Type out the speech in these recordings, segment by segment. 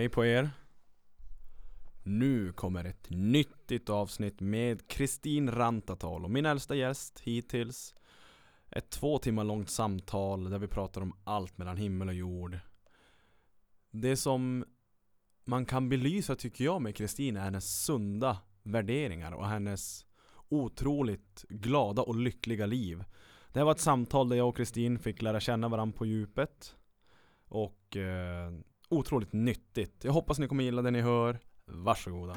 Hej på er! Nu kommer ett nyttigt avsnitt med Kristin Rantatal och min äldsta gäst hittills. Ett två timmar långt samtal där vi pratar om allt mellan himmel och jord. Det som man kan belysa tycker jag med Kristin är hennes sunda värderingar och hennes otroligt glada och lyckliga liv. Det här var ett samtal där jag och Kristin fick lära känna varandra på djupet. Och eh, otroligt nyttigt. Jag hoppas ni kommer gilla det ni hör. Varsågoda.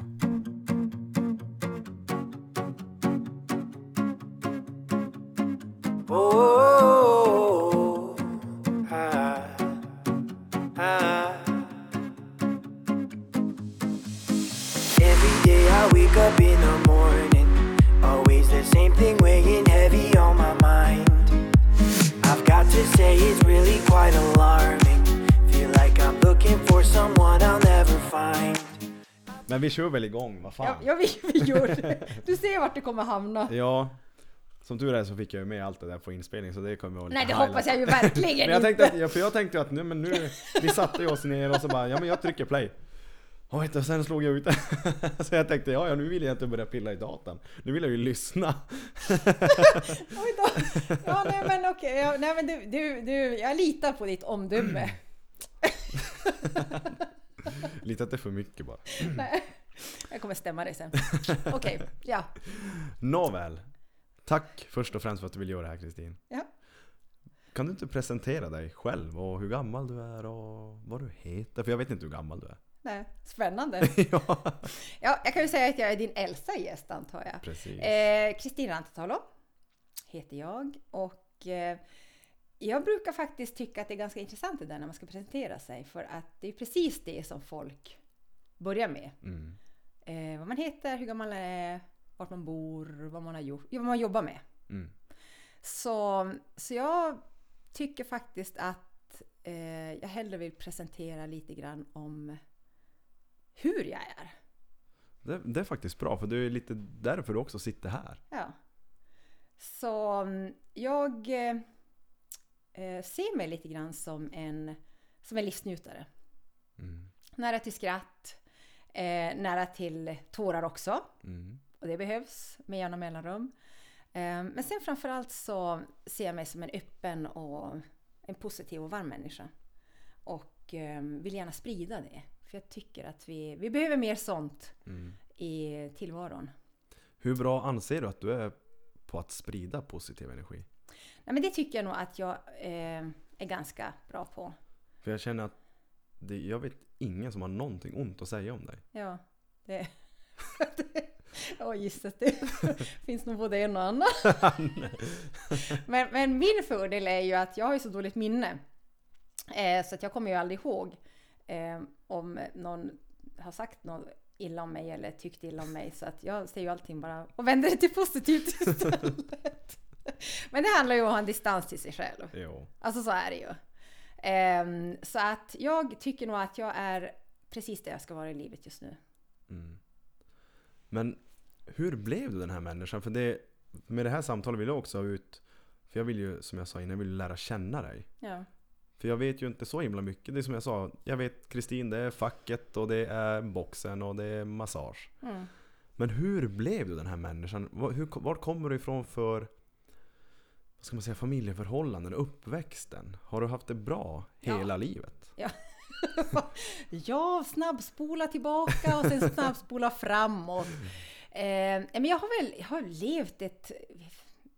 Oh, oh, oh, oh, ah, ah. Every day I wake up in the morning, always the same thing weighing heavy on my mind. I've got to say it's really quite alarming. Men vi kör väl igång, vad fan? Ja, ja vi, vi gör det. Du ser vart det kommer hamna. Ja, som tur är så fick jag ju med allt det där på inspelning så det kommer att vara lite Nej det highlight. hoppas jag ju verkligen Men jag tänkte inte. att, ja, för jag tänkte att nu, men nu, vi satte ju oss ner och så bara, ja men jag trycker play. Och vet du, sen slog jag ut det. Så jag tänkte, ja, ja nu vill jag inte börja pilla i datan. Nu vill jag ju lyssna. Oj då. Ja nej men okej, ja, nej men du, du, du, jag litar på ditt omdöme. Lite att det är för mycket bara. Nej. Jag kommer stämma dig sen. Okej, ja. Nåväl. Tack först och främst för att du vill göra det här Kristin. ja. Kan du inte presentera dig själv och hur gammal du är och vad du heter? För jag vet inte hur gammal du är. Nej, spännande. ja, Ja, jag kan ju säga att jag är din äldsta gäst antar jag. precis. Eh, Rantatalo heter jag och eh, jag brukar faktiskt tycka att det är ganska intressant det där när man ska presentera sig för att det är precis det som folk börjar med. Mm. Eh, vad man heter, hur gammal man är, vart man bor, vad man har gjort, vad man jobbar med. Mm. Så, så jag tycker faktiskt att eh, jag hellre vill presentera lite grann om hur jag är. Det, det är faktiskt bra för det är lite därför du också sitter här. Ja. Så mm, jag eh, eh, ser mig lite grann som en, som en livsnjutare. Mm. Nära till skratt, eh, nära till tårar också. Mm. Och det behövs med jämna mellanrum. Eh, men sen framförallt så ser jag mig som en öppen och en positiv och varm människa. Och eh, vill gärna sprida det. För jag tycker att vi, vi behöver mer sånt Mm. i tillvaron. Hur bra anser du att du är på att sprida positiv energi? Nej, men det tycker jag nog att jag eh, är ganska bra på. För jag känner att det, jag vet ingen som har någonting ont att säga om dig. Ja, det... Ja, gissat det. finns nog både en och annan. men, men min fördel är ju att jag har ju så dåligt minne. Eh, så att jag kommer ju aldrig ihåg eh, om någon har sagt något illa om mig eller tyckt illa om mig. Så att jag ser ju allting bara och vänder det till positivt istället. men det handlar ju om att ha en distans till sig själv. Jo. Alltså så är det ju. Ehm, så att jag tycker nog att jag är precis där jag ska vara i livet just nu. Mm. Men hur blev du den här människan? För det, med det här samtalet vill jag också ha ut För jag vill ju, som jag sa innan, jag vill lära känna dig. Ja. För jag vet ju inte så himla mycket. Det är som jag sa, jag vet Kristin, det är facket och det är boxen och det är massage. Mm. Men hur blev du den här människan? Var, hur, var kommer du ifrån för vad ska man säga, familjeförhållanden, uppväxten? Har du haft det bra Ja. hela livet? Ja, snabbspola tillbaka och sen snabbspola framåt. Eh, men jag har väl jag har levt ett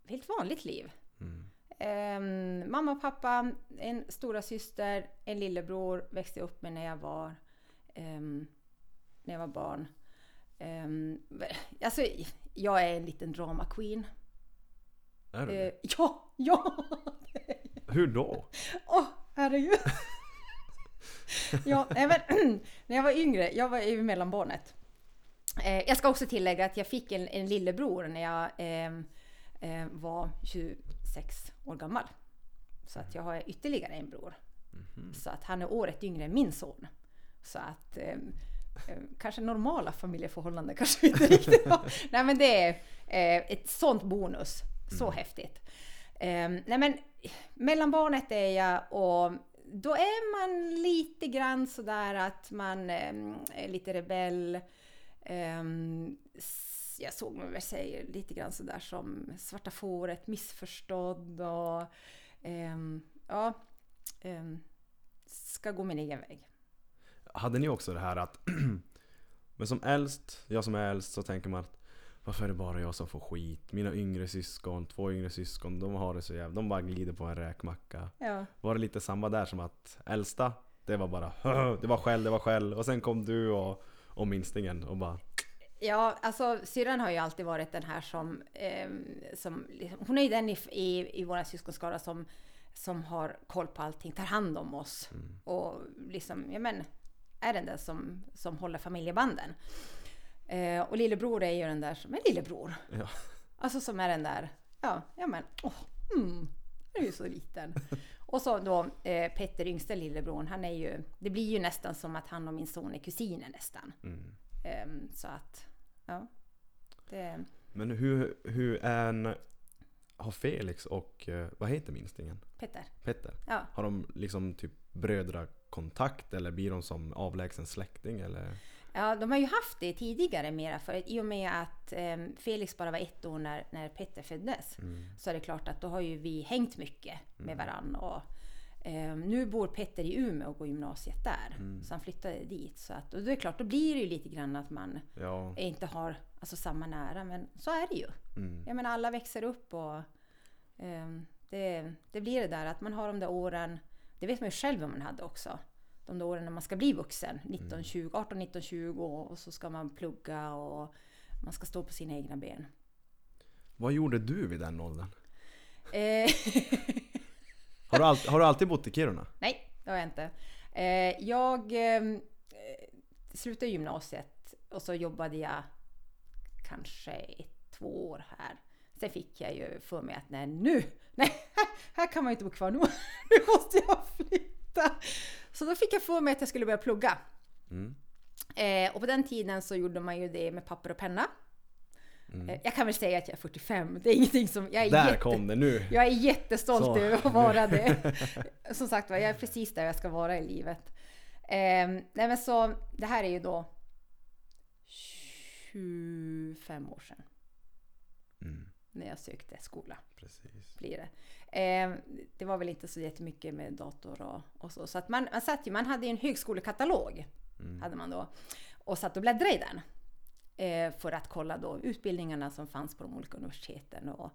helt vanligt liv. Mm. Eh, mamma och pappa, en stora syster, en lillebror växte jag upp med när jag var, ehm, när jag var barn. Um, alltså, jag är en liten drama queen. Är du Eh, det? ja, ja! Hur då? Åh, herregud! ja, nej, men, när jag var yngre, jag var ju mellanbarnet. Eh, jag ska också tillägga att jag fick en, en lillebror när jag eh, eh, var 26 år gammal. Så att jag har ytterligare en bror. Så att han är året yngre än min son. Så att eh, eh, kanske normala familjeförhållanden kanske inte riktigt har. Nej men det är eh, ett sånt bonus. Så häftigt. Eh, nej men mellanbarnet är jag och då är man lite grann sådär att man eh, är lite rebell. S- jag såg mig väl säga lite grann sådär som svarta fåret, missförstådd och ja, ska gå min egen väg. Hade ni också det här att Men som äldst, jag som är äldst så tänker man att Varför är det bara jag som får skit? Mina yngre syskon, två yngre syskon, de har det så jävla... De bara glider på en räkmacka. Ja. Var det lite samma där som att äldsta, det var bara Det var skäll, det var skäll. Och sen kom du och, och minstingen och bara Ja, alltså syrran har ju alltid varit den här som, ehm, som liksom, hon är ju den i, i, i våra syskonskara som, som har koll på allting, tar hand om oss och liksom, ja men, är den där som, som håller familjebanden. Eh, och lillebror är ju den där som är lillebror. Ja. Alltså som är den där, ja, ja men, åh, mm, du är ju så liten. Och så då eh, Petter, yngste lillebror, han är ju, det blir ju nästan som att han och min son är kusiner nästan. mm. Ehm, så att, ja. Det, Men hur, hur är en... Har Felix och, eh, vad heter minstingen? Petter. Petter? Ja. Har de liksom typ brödrakontakt eller blir de som avlägsen släkting eller? Ja, de har ju haft det tidigare mera för i och med att ehm, Felix bara var ett år när, när Petter föddes. Så är det klart att då har ju vi hängt mycket med varann. Och, ehm, nu bor Petter i Umeå och går gymnasiet där. Så han flyttade dit. Så att, och då är det klart, då blir det ju lite grann att man Ja. inte har alltså, samma nära. Men så är det ju. Mm. Jag menar alla växer upp och ehm, det, det blir det där att man har de där åren, det vet man ju själv vad man hade också. De där åren när man ska bli vuxen, 19, 20, 18, 19, 20 och så ska man plugga och man ska stå på sina egna ben. Vad gjorde du vid den åldern? Eh, Har du, all, har du alltid bott i Kiruna? nej, det har jag inte. Eh, jag eh, slutade gymnasiet och så jobbade jag kanske ett, två år här. Sen fick jag ju för mig att nej nu, nej, här, här kan man ju inte bo kvar, nu, nu måste jag flytta. Så då fick jag för mig att jag skulle börja plugga. Mm. Eh, och på den tiden så gjorde man ju det med papper och penna. Eh, jag kan väl säga att jag är 45, det är ingenting som... Jag är, Där jätte, kom det nu! jag är jättestolt Så. över att vara det. Som sagt var, jag är precis där jag ska vara i livet. Eh, nej men så, det här är ju då 25 år sedan Mm, när jag sökte skola. precis. Blir det. Eh, det var väl inte så jättemycket med dator och, och så. Så att man, man, satt ju, man hade ju en högskolekatalog. Mm. Hade man då. Och satt och bläddrade i den. Eh, för att kolla då utbildningarna som fanns på de olika universiteten. Och,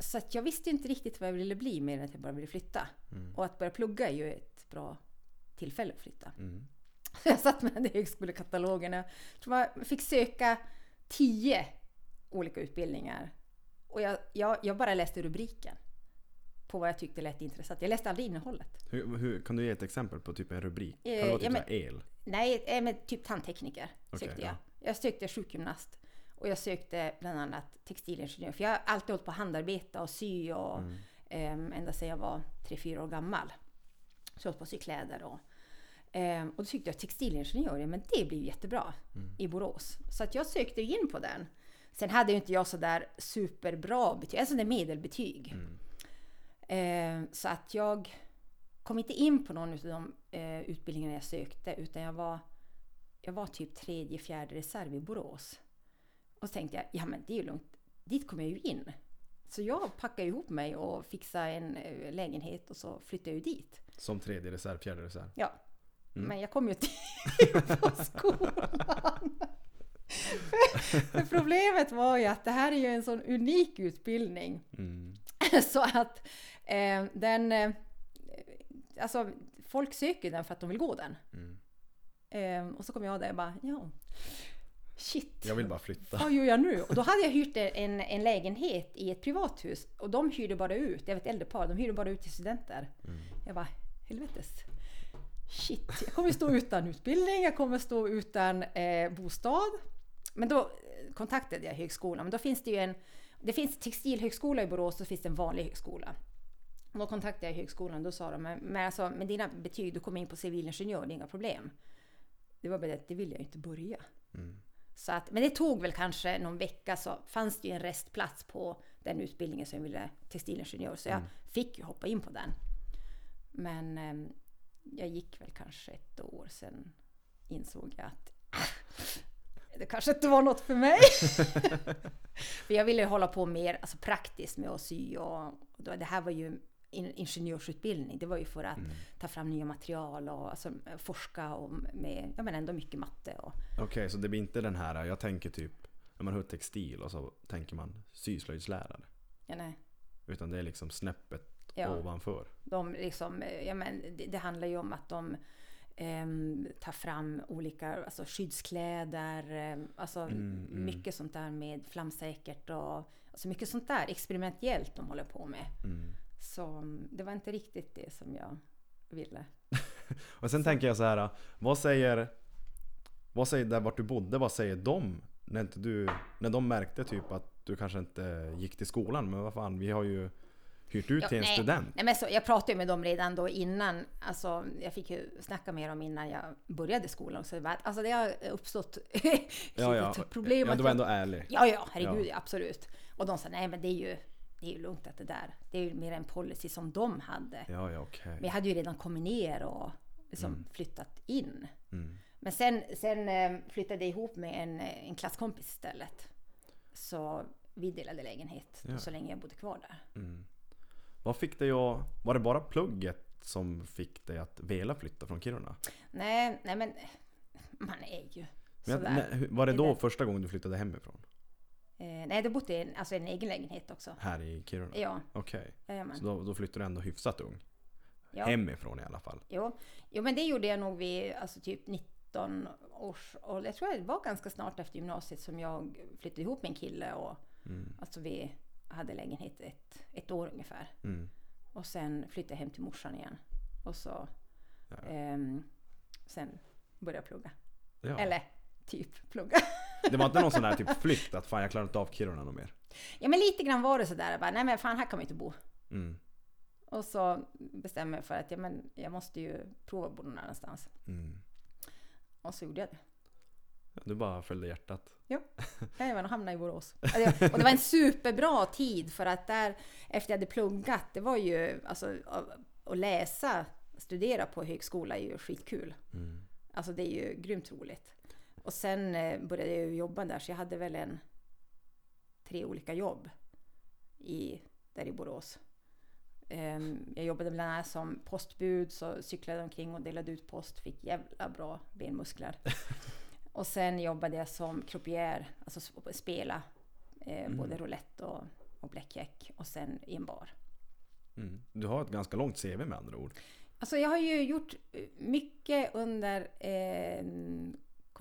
så att jag visste inte riktigt vad jag ville bli mer än att jag bara ville flytta. Och att börja plugga är ju ett bra tillfälle att flytta. Mm. Så jag satt med den högskolekatalogen. Jag tror jag fick söka tio olika utbildningar. Och jag, jag, jag bara läste rubriken på vad jag tyckte lät intressant. Jag läste aldrig innehållet. Hur, hur, kan du ge ett exempel på typ en rubrik? Kan Eh, det vara typ ja, men- el? Nej, eh, men typ tandtekniker Okej, sökte jag. ja. Jag sökte sjukgymnast. Och jag sökte bland annat textilingenjör. För jag har alltid hållit på att handarbeta och sy och Mm. ehm, ända sedan jag var 3-4 år gammal. Så jag höll på att sy kläder och ehm, och då tyckte jag textilingenjör, ja, men det blir ju jättebra Mm. i Borås. Så att jag sökte in på den. Sen hade ju inte jag sådär superbra betyg, alltså det medelbetyg. Mm. Ehm, så att jag kom inte in på någon av de eh, utbildningarna jag sökte utan jag var, jag var typ tredje, fjärde reserv i Borås. Och så tänkte jag, ja men det är ju lugnt, dit kommer jag ju in. Så jag packade ihop mig och fixade en eh, lägenhet och så flyttade jag ju dit. Som tredje reserv, fjärde reserv. Ja. Mm. Men jag kom ju till på skolan. För problemet var ju att det här är ju en sån unik utbildning. Mm. Så att eh, den... Eh, alltså, folk söker den för att de vill gå den. Mm. Eh, och så kom jag där och bara, ja, shit. Jag vill bara flytta. Vad gör jag nu? Och då hade jag hyrt en, en lägenhet i ett privathus och de hyrde bara ut, jag vet äldre par, de hyrde bara ut till studenter. Mm. Jag bara, helvetes. Shit, jag kommer stå utan utbildning, jag kommer stå utan eh, bostad. Men då kontaktade jag högskolan, men då finns det ju en, det finns textilhögskola i Borås och så finns det en vanlig högskola. Och då kontaktade jag högskolan, då sa de, men, men alltså, med dina betyg, du kommer in på civilingenjör, det är inga problem. Det var bara det att det vill jag inte börja. Mm. Så att, men det tog väl kanske någon vecka så fanns det ju en restplats på den utbildningen som jag ville textilingenjör. Så jag Mm. fick ju hoppa in på den. Men eh, jag gick väl kanske ett år sen insåg jag att ah, det kanske inte var något för mig. för jag ville hålla på mer alltså, praktiskt med att sy och, och då, det här var ju in, ingenjörsutbildning. Det var ju för att Mm. ta fram nya material och alltså, forska om med, ja men ändå mycket matte och Okej, så det blir inte den här, jag tänker typ när man hör textil och så tänker man syslöjdslärare. ja, nej. Utan det är liksom snäppet Ja. ovanför. De liksom, eh, ja, men det, det handlar ju om att de ehm, tar fram olika alltså skyddskläder, ehm, alltså Mm, mm. mycket sånt där med flamsäkert och alltså mycket sånt där experimentellt de håller på med. Mm. Så mm, det var inte riktigt det som jag ville. Och sen tänker jag så här, vad säger, vad säger där vart du bodde, vad säger de? När, inte du, när de märkte typ att du kanske inte gick till skolan, men vad fan, vi har ju hyrt ut Ja, till en nej. student. Nej, men så, jag pratade ju med dem redan då innan, alltså jag fick ju snacka med dem innan jag började skolan. Så det, var, alltså det har uppstått Ja, ja. problem. ja, du var jag- ändå ärlig. Ja, ja, herregud, Ja. absolut. Och de sa nej, men det är ju, det är ju lugnt att det där, det är ju mer en policy som de hade. Ja, ja, okej. Men jag hade ju redan kommit ner och liksom Mm. flyttat in. Mm. Men sen, sen eh, flyttade jag ihop med en, eh, en klasskompis istället. Så vi delade lägenhet Ja. så länge jag bodde kvar där. Mm. Vad fick dig att, var det bara plugget som fick dig att vilja flytta från Kiruna? Nej, nej men man är ju Men jag, sådär. var det då första gången du flyttade hemifrån? Eh, nej, jag bodde i en, alltså en egen lägenhet också. Här i Kiruna? Ja, Okej. jajamän. Så då, då flyttade du ändå hyfsat ung? Ja. Hemifrån i alla fall? Jo. jo, men det gjorde jag nog vid alltså, typ 19 års ålder. Jag tror det var ganska snart efter gymnasiet som jag flyttade ihop med en kille och Mm. alltså vi hade lägenhet ett, ett år ungefär. Mm. Och sen flyttade jag hem till morsan igen. Och så Ja. ehm, sen började jag plugga. Ja. Eller typ plugga. Det var inte någon sån där typ flykt att fan jag klarar inte av Kiruna något mer? ja men lite grann var det sådär. Jag Bara, Nej men fan här kan man inte bo. Mm. Och så bestämde jag för att ja, men jag måste ju prova att bo någon annanstans. Mm. Och så gjorde jag det. Du bara följde hjärtat? Jajamän, och hamnade i Borås. Alltså, Och det var en superbra tid för att där efter jag hade pluggat, det var ju alltså att- att läsa, studera på högskola är ju skitkul. Mm. Alltså det är ju grymt roligt. Och sen eh, började jag jobba där så jag hade väl en tre olika jobb i, där i Borås. Ehm, Jag jobbade bland annat som postbud, så cyklade omkring och delade ut post, fick jävla bra benmuskler. Och sen jobbade jag som croupier, alltså sp- spela eh, både roulette och, och blackjack och sen i en bar. Mm. Du har ett ganska långt CV med andra ord. Alltså jag har ju gjort eh, mycket under eh,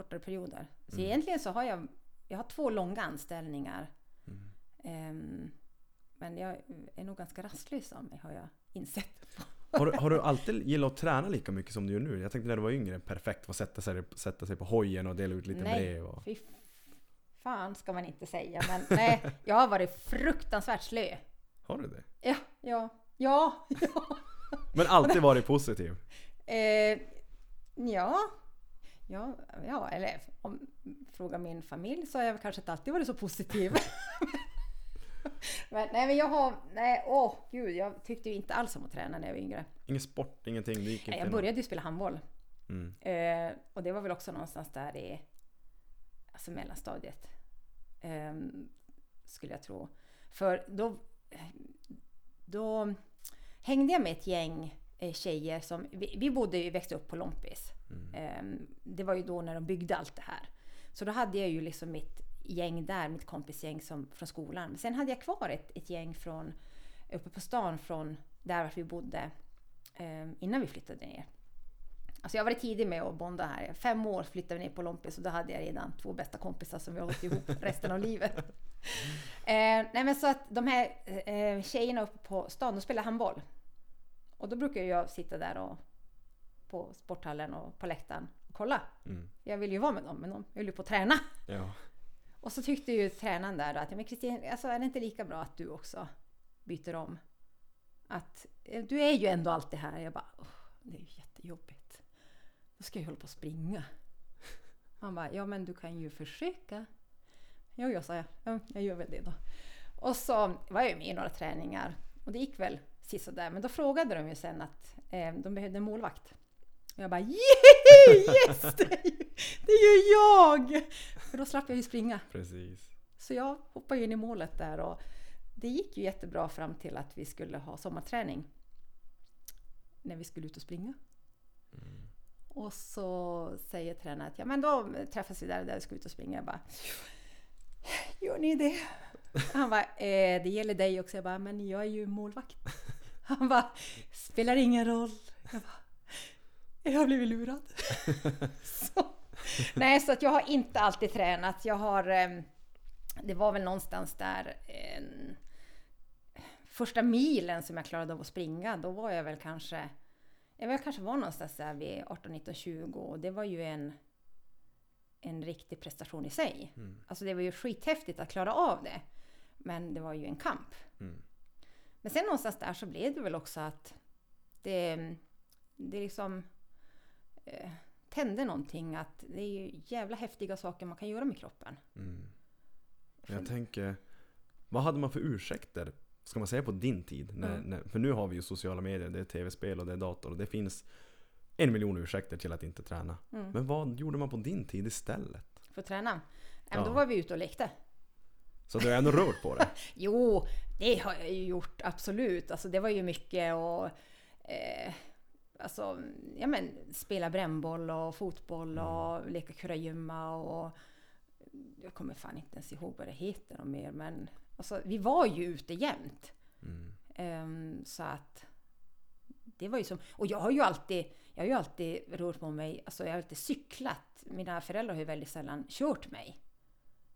kortare perioder. Så Mm. egentligen så har jag, jag har två långa anställningar. Mm. Ehm, men jag är nog ganska rastlös av mig har jag insett. Har du, har du alltid gillat att träna lika mycket som du gör nu? Jag tänkte när du var yngre, perfekt att sätta sig, sätta sig på hojen och dela ut lite Nej. brev. Och... Fy fan ska man inte säga. Men nej, jag har varit fruktansvärt slö. Har du det? Ja, ja, ja. ja. Men alltid varit positiv? Eh, ja. Ja, ja, eller om fråga min familj så har jag kanske inte alltid varit så positiv. men, nej men jag har, nej åh gud, jag tyckte ju inte alls om att träna när jag var yngre. Ingen sport, ingenting? Gick inte Nej, jag började ju spela handboll. Mm. Eh, och det var väl också någonstans där i alltså mellanstadiet. Eh, skulle jag tro. För då, då hängde jag med ett gäng eh, tjejer som, vi, vi bodde ju, växte upp på Lompis. Mm. Eh, det var ju då när de byggde allt det här. Så då hade jag ju liksom mitt gäng där, mitt kompisgäng som, från skolan. Men sen hade jag kvar ett, ett gäng från uppe på stan från där vi bodde eh, innan vi flyttade ner. Alltså jag varit tidig med att bonda här. Fem år flyttade vi ner på Lompis och då hade jag redan två bästa kompisar som vi har hållit ihop resten av livet. Eh, nej men så att de här eh, tjejerna uppe på stan, de spelar handboll. Och då brukar jag sitta där och på sporthallen och på läktaren och kolla. Mm. Jag vill ju vara med dem, men de höll ju på att träna. Ja. Och så tyckte ju tränaren där då att, men Kristin, alltså är det inte lika bra att du också byter om? Att eh, du är ju ändå alltid här. Jag bara, "Åh, det är ju jättejobbigt. Då ska jag hålla på att springa. Han bara, ja men du kan ju försöka. Jo, jag sa jag. Ja, jag gör väl det då. Och så var jag med i några träningar och det gick väl sisådär. Men då frågade de ju sen att eh, de behövde en målvakt. Och jag bara "Yay! yes! Det är, ju, det är ju jag! För då slapp jag ju springa. Precis. Så jag hoppade in i målet där och det gick ju jättebra fram till att vi skulle ha sommarträning. När vi skulle ut och springa. Och så säger tränaren att ja men då träffas vi där, där vi ska ut och springa. Jag bara Gör ni det? Han bara eh, det gäller dig också. Jag bara men jag är ju målvakt. Han bara spelar ingen roll. Jag bara jag har blivit lurad. så, nej, så att jag har inte alltid tränat. Jag har eh, det var väl någonstans där eh, första milen som jag klarade av att springa, då var jag väl kanske jag väl kanske var någonstans där vid 18, 19, 20 och det var ju en en riktig prestation i sig. Mm. Alltså det var ju skithäftigt att klara av det. Men det var ju en kamp. Mm. Men sen någonstans där så blev det väl också att det, det liksom eh, tände någonting att det är ju jävla häftiga saker man kan göra med kroppen. Mm. Jag tänker, vad hade man för ursäkter? Ska man säga på din tid? Mm. när, för nu har vi ju sociala medier, det är tv-spel och det är dator och det finns en miljon ursäkter till att inte träna. Mm. Men vad gjorde man på din tid istället? För att träna. Ja. men Då Ja. var vi ute och lekte. Så du har ändå rört på det? Jo, det har jag ju gjort absolut. Alltså det var ju mycket och eh, alltså, ja men spela brännboll och fotboll och leka kurragömma och jag kommer fan inte ens ihåg vad det heter och mer men alltså, vi var ju ute jämt. Mm. Ehm, så att det var ju som, och jag har ju alltid, jag har ju alltid rört på mig, alltså jag har alltid cyklat. Mina föräldrar har ju väldigt sällan kört mig.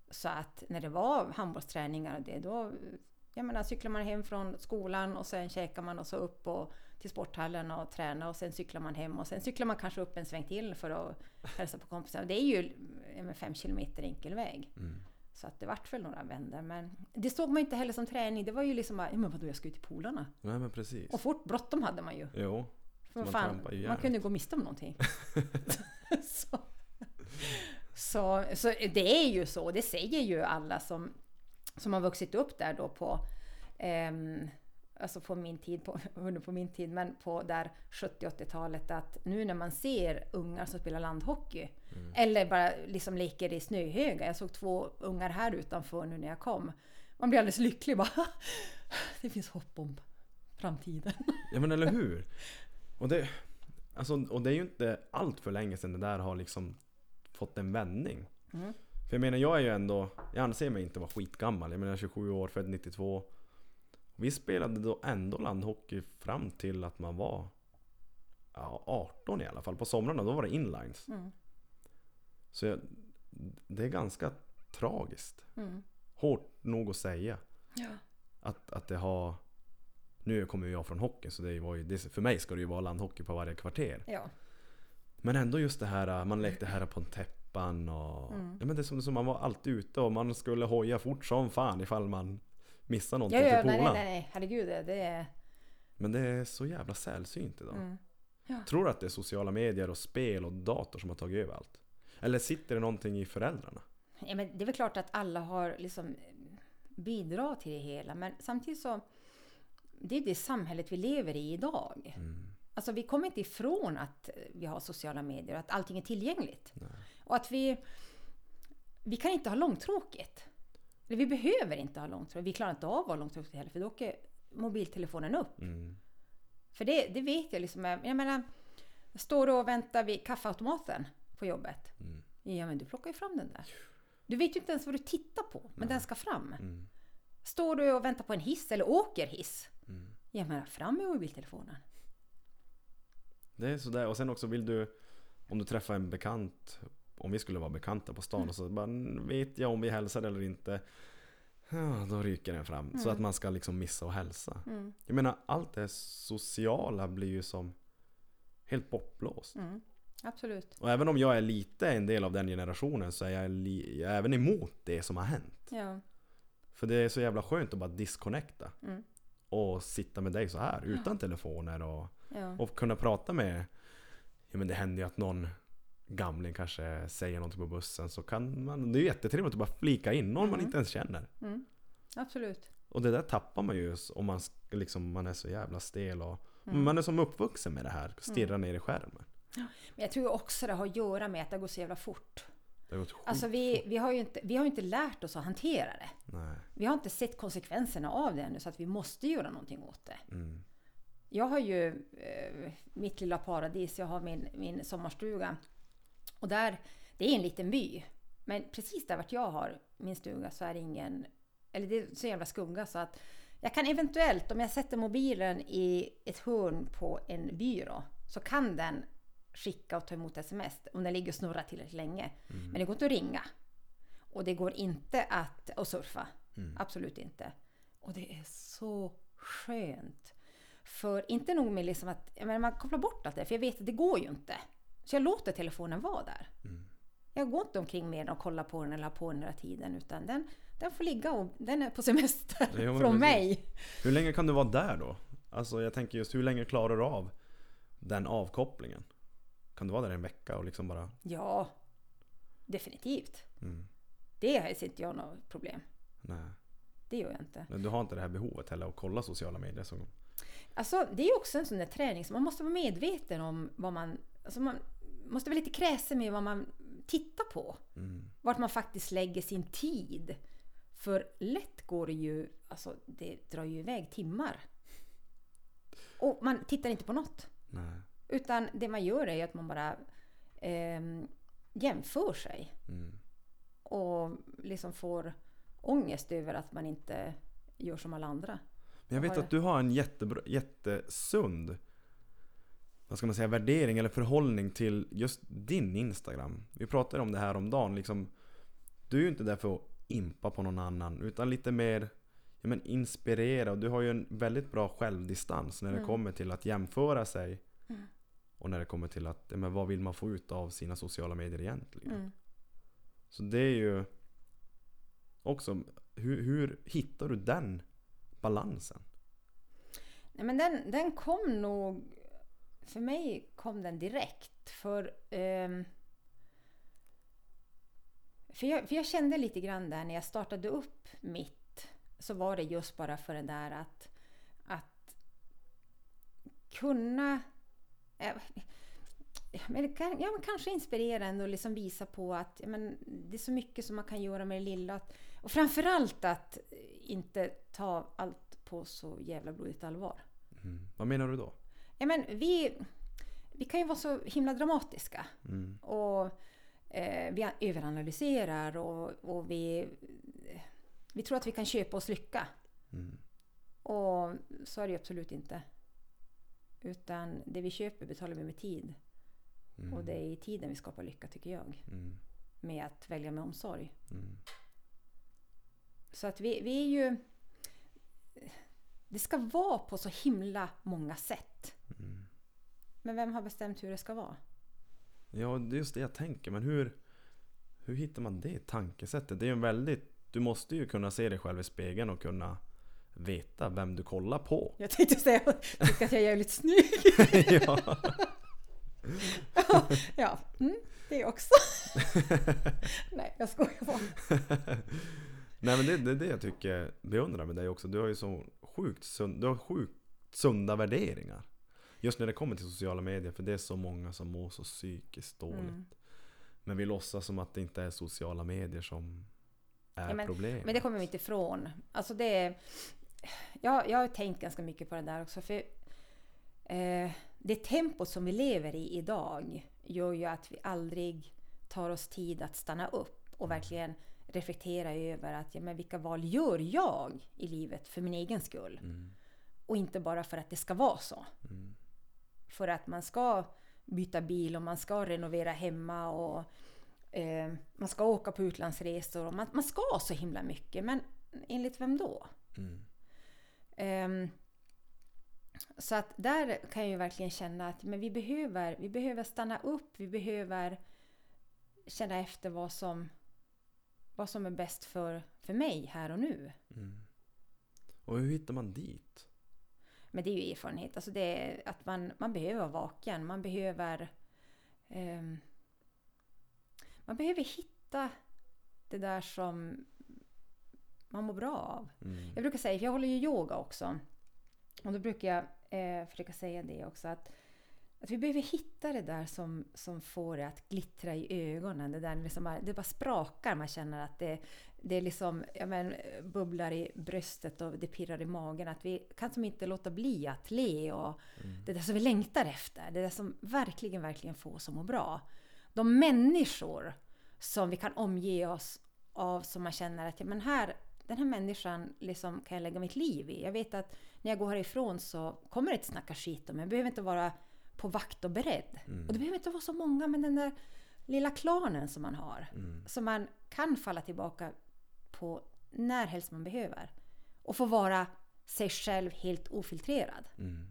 Så att när det var handbollsträningar och det, då jag menar, cyklar man hem från skolan och sen käkar man och så upp och till sporthallen och träna och sen cyklar man hem och sen cyklar man kanske upp en sväng till för att hälsa på kompisar. Det är ju fem kilometer enkel väg. Mm. Så att det vart väl några vändor. Men det såg man inte heller som träning. Det var ju liksom bara, men vadå jag ska ut till polarna. Nej men precis. Och fort bråttom hade man ju. Jo. För man fan, man kunde gå miste om någonting. så, så, så det är ju så. Det säger ju alla som, som har vuxit upp där då på ehm, Alltså på min tid, på, under på min tid, men på där 70-80-talet att nu när man ser ungar som spelar landhockey Mm. eller bara liksom leker i snöhögar. Jag såg två ungar här utanför nu när jag kom. Man blir alldeles lycklig bara. Det finns hopp om framtiden. Ja men eller hur? Och det, alltså, och det är ju inte allt för länge sedan det där har liksom fått en vändning. Mm. För jag menar jag är ju ändå, jag anser mig inte vara skitgammal. Jag menar 27 år, född 92. Vi spelade då ändå landhockey fram till att man var ja, 18 i alla fall. På somrarna då var det inlines. Mm. Så jag, det är ganska tragiskt. Mm. Hårt nog att säga. Ja. Att, att det har... Nu kommer jag från hockey så det var ju, det, för mig ska det ju vara landhockey på varje kvarter. Ja. Men ändå just det här, man lekte här på en täppan och... Mm. Ja, men det är som, som man var alltid ute och man skulle hoja fort som fan ifall man missade Ja, någonting ja, till nej, nej, polaren. nej, nej, herregud, det, är... Men det är så jävla sällsynt idag. Mm. Tror du att det är sociala medier och spel och dator som har tagit över allt? Eller sitter det någonting i föräldrarna? Ja, men det är väl klart att alla har liksom bidrar till det hela, men samtidigt så... Det är det samhället vi lever i idag. Mm. Alltså vi kommer inte ifrån att vi har sociala medier och att allting är tillgängligt. Och att vi... Vi kan inte ha långtråkigt. Eller vi behöver inte ha långtråkigt. Vi klarar inte av att ha långtråkigt heller, för då åker mobiltelefonen upp. Mm. För det, det vet jag liksom. Jag menar, står du och väntar vid kaffeautomaten på jobbet. Mm. Ja, men du plockar ju fram den där. Du vet ju inte ens vad du tittar på, men den ska fram. Mm. Står du och väntar på en hiss eller åker hiss. Mm. Ja, men fram med mobiltelefonen. Det är sådär. Och sen också vill du... Om du träffar en bekant. Om vi skulle vara bekanta på stan och så bara vet jag om vi hälsar eller inte. Ja, då ryker den fram. Så att man ska liksom missa och hälsa. Mm. Jag menar allt det sociala blir ju som helt bortblåst. Mm. Absolut. Och även om jag är lite en del av den generationen så är jag, li- jag är även emot det som har hänt. Ja. För det är så jävla skönt att bara disconnecta. Mm. Och sitta med dig så här utan telefoner och, Ja. och kunna prata med... Ja men det händer ju att någon gamling kanske säger någonting på bussen så kan man... Det är ju jättetrevligt att bara flika in någon man Mm. inte ens känner. Mm. Absolut. Och det där tappar man ju om man, liksom, man är så jävla stel och... Mm. Man är som uppvuxen med det här, stirra ner i skärmen. Men jag tror också det har att göra med att det går så jävla fort. Det har gått Alltså vi, vi, har ju inte, vi har inte lärt oss att hantera det. Nej. Vi har inte sett konsekvenserna av det ännu så att vi måste göra någonting åt det. Mm. Jag har ju eh, mitt lilla paradis, jag har min, min sommarstuga. Och där, det är en liten by. Men precis där vart jag har min stuga så är det ingen, eller det är så jävla skugga så att jag kan eventuellt, om jag sätter mobilen i ett hörn på en byrå, så kan den skicka och ta emot sms om den ligger och snurrar tillräckligt länge. Men det går inte att ringa. Och det går inte att, att surfa. Absolut inte. Och det är så skönt. För inte nog med liksom att jag menar, man kopplar bort allt det, för jag vet att det går ju inte. Så jag låter telefonen vara där. Jag går inte omkring med den och kollar på den eller har på den hela tiden, utan den, den får ligga och den är på semester men från mig. Hur länge kan du vara där då? Alltså jag tänker just hur länge klarar du av den avkopplingen? Kan du vara där en vecka och liksom bara... Ja, definitivt. Mm, Det ser inte jag något problem. nej. Det gör jag inte. Men Du har inte det här behovet heller att kolla sociala medier så... Alltså, det är också en sån där träning, så man måste vara medveten om vad man... Alltså man måste vara lite kräsen med vad man tittar på. Mm, Vart man faktiskt lägger sin tid. För lätt går det ju... Alltså, det drar ju iväg timmar. Och man tittar inte på något. nej. Utan det man gör är att man bara ehm, jämför sig. Mm, Och liksom får ångest över att man inte gör som alla andra. Men jag vet att du har en jättebra, jättesund vad ska man säga, värdering eller förhållning till just din Instagram. Vi pratade om det här om dagen liksom. Du är ju inte där för att impa på någon annan utan lite mer ja, men inspirera och du har ju en väldigt bra självdistans när det Mm. kommer till att jämföra sig Mm. och när det kommer till att ja, men vad vill man få ut av sina sociala medier egentligen. Mm. Så det är ju också hur, hur hittar du den balansen? Nej, men den, den kom nog... För mig kom den direkt. För, um, för, jag, för jag kände lite grann där när jag startade upp mitt. Så var det just bara för det där att, att kunna... äh, Men kan, ja, men kanske inspirera ändå och liksom visa på att ja, men det är så mycket som man kan göra med det lilla. Att, och framförallt att inte ta allt på så jävla blodigt allvar. Mm. Vad menar du då? Ja, men vi, vi kan ju vara så himla dramatiska. Mm. Och eh, vi överanalyserar och, och vi, vi tror att vi kan köpa oss lycka. Mm. Och så är det ju absolut inte. Utan det vi köper betalar vi med tid. Mm. Och det är i tiden vi skapar lycka tycker jag. Mm. Med att välja med omsorg. Mm. Så att vi, vi är ju... Det ska vara på så himla många sätt. Men vem har bestämt hur det ska vara? Ja, det är just det jag tänker. Men hur, hur hittar man det tankesättet? Det är ju en väldigt... Du måste ju kunna se dig själv i spegeln och kunna veta vem du kollar på. Jag tänkte säga att jag är jävligt snygg. ja. ja, mm, det också. Nej, jag skojar bara. Nej men det, det är det jag tycker beundrar med dig också. Du har ju så sjukt, sund, du har sjukt sunda värderingar. Just när det kommer till sociala medier. För det är så många som mår så psykiskt dåligt. Mm. Men vi låtsas som att det inte är sociala medier som är Ja, men- problemet. Men det kommer vi inte ifrån. Alltså det är, jag, jag har tänkt ganska mycket på det där också. För eh, det tempot som vi lever i idag gör ju att vi aldrig tar oss tid att stanna upp och verkligen reflektera över att ja, men vilka val gör jag i livet för min egen skull? Mm. Och inte bara för att det ska vara så. Mm. För att man ska byta bil och man ska renovera hemma och eh, man ska åka på utlandsresor och man, man ska så himla mycket. Men enligt vem då? Mm. Ehm, så att där kan jag ju verkligen känna att men vi, behöver, vi behöver stanna upp, vi behöver känna efter vad som, vad som är bäst för, för mig här och nu. Mm. Och hur hittar man dit? Men det är ju erfarenhet. Alltså det är att man, man behöver vara vaken. Man behöver... ehm, man behöver hitta det där som man mår bra av. Mm. Jag brukar säga, för jag håller ju yoga också. Och då brukar jag eh, försöka säga det också att att vi behöver hitta det där som, som får det att glittra i ögonen. Det där liksom bara, det bara sprakar, man känner att det, det är liksom, ja men, bubblar i bröstet och det pirrar i magen. Att vi kan som inte låta bli att le och det där som vi längtar efter. Det där som verkligen, verkligen får oss att må bra. De människor som vi kan omge oss av som man känner att ja, men här, den här människan liksom kan jag lägga mitt liv i. Jag vet att när jag går härifrån så kommer det inte snacka skit om mig. Jag behöver inte vara på vakt och beredd. Och det behöver inte vara så många, men den där lilla klanen som man har. Som man kan falla tillbaka på när helst man behöver. Och få vara sig själv helt ofiltrerad. Mm.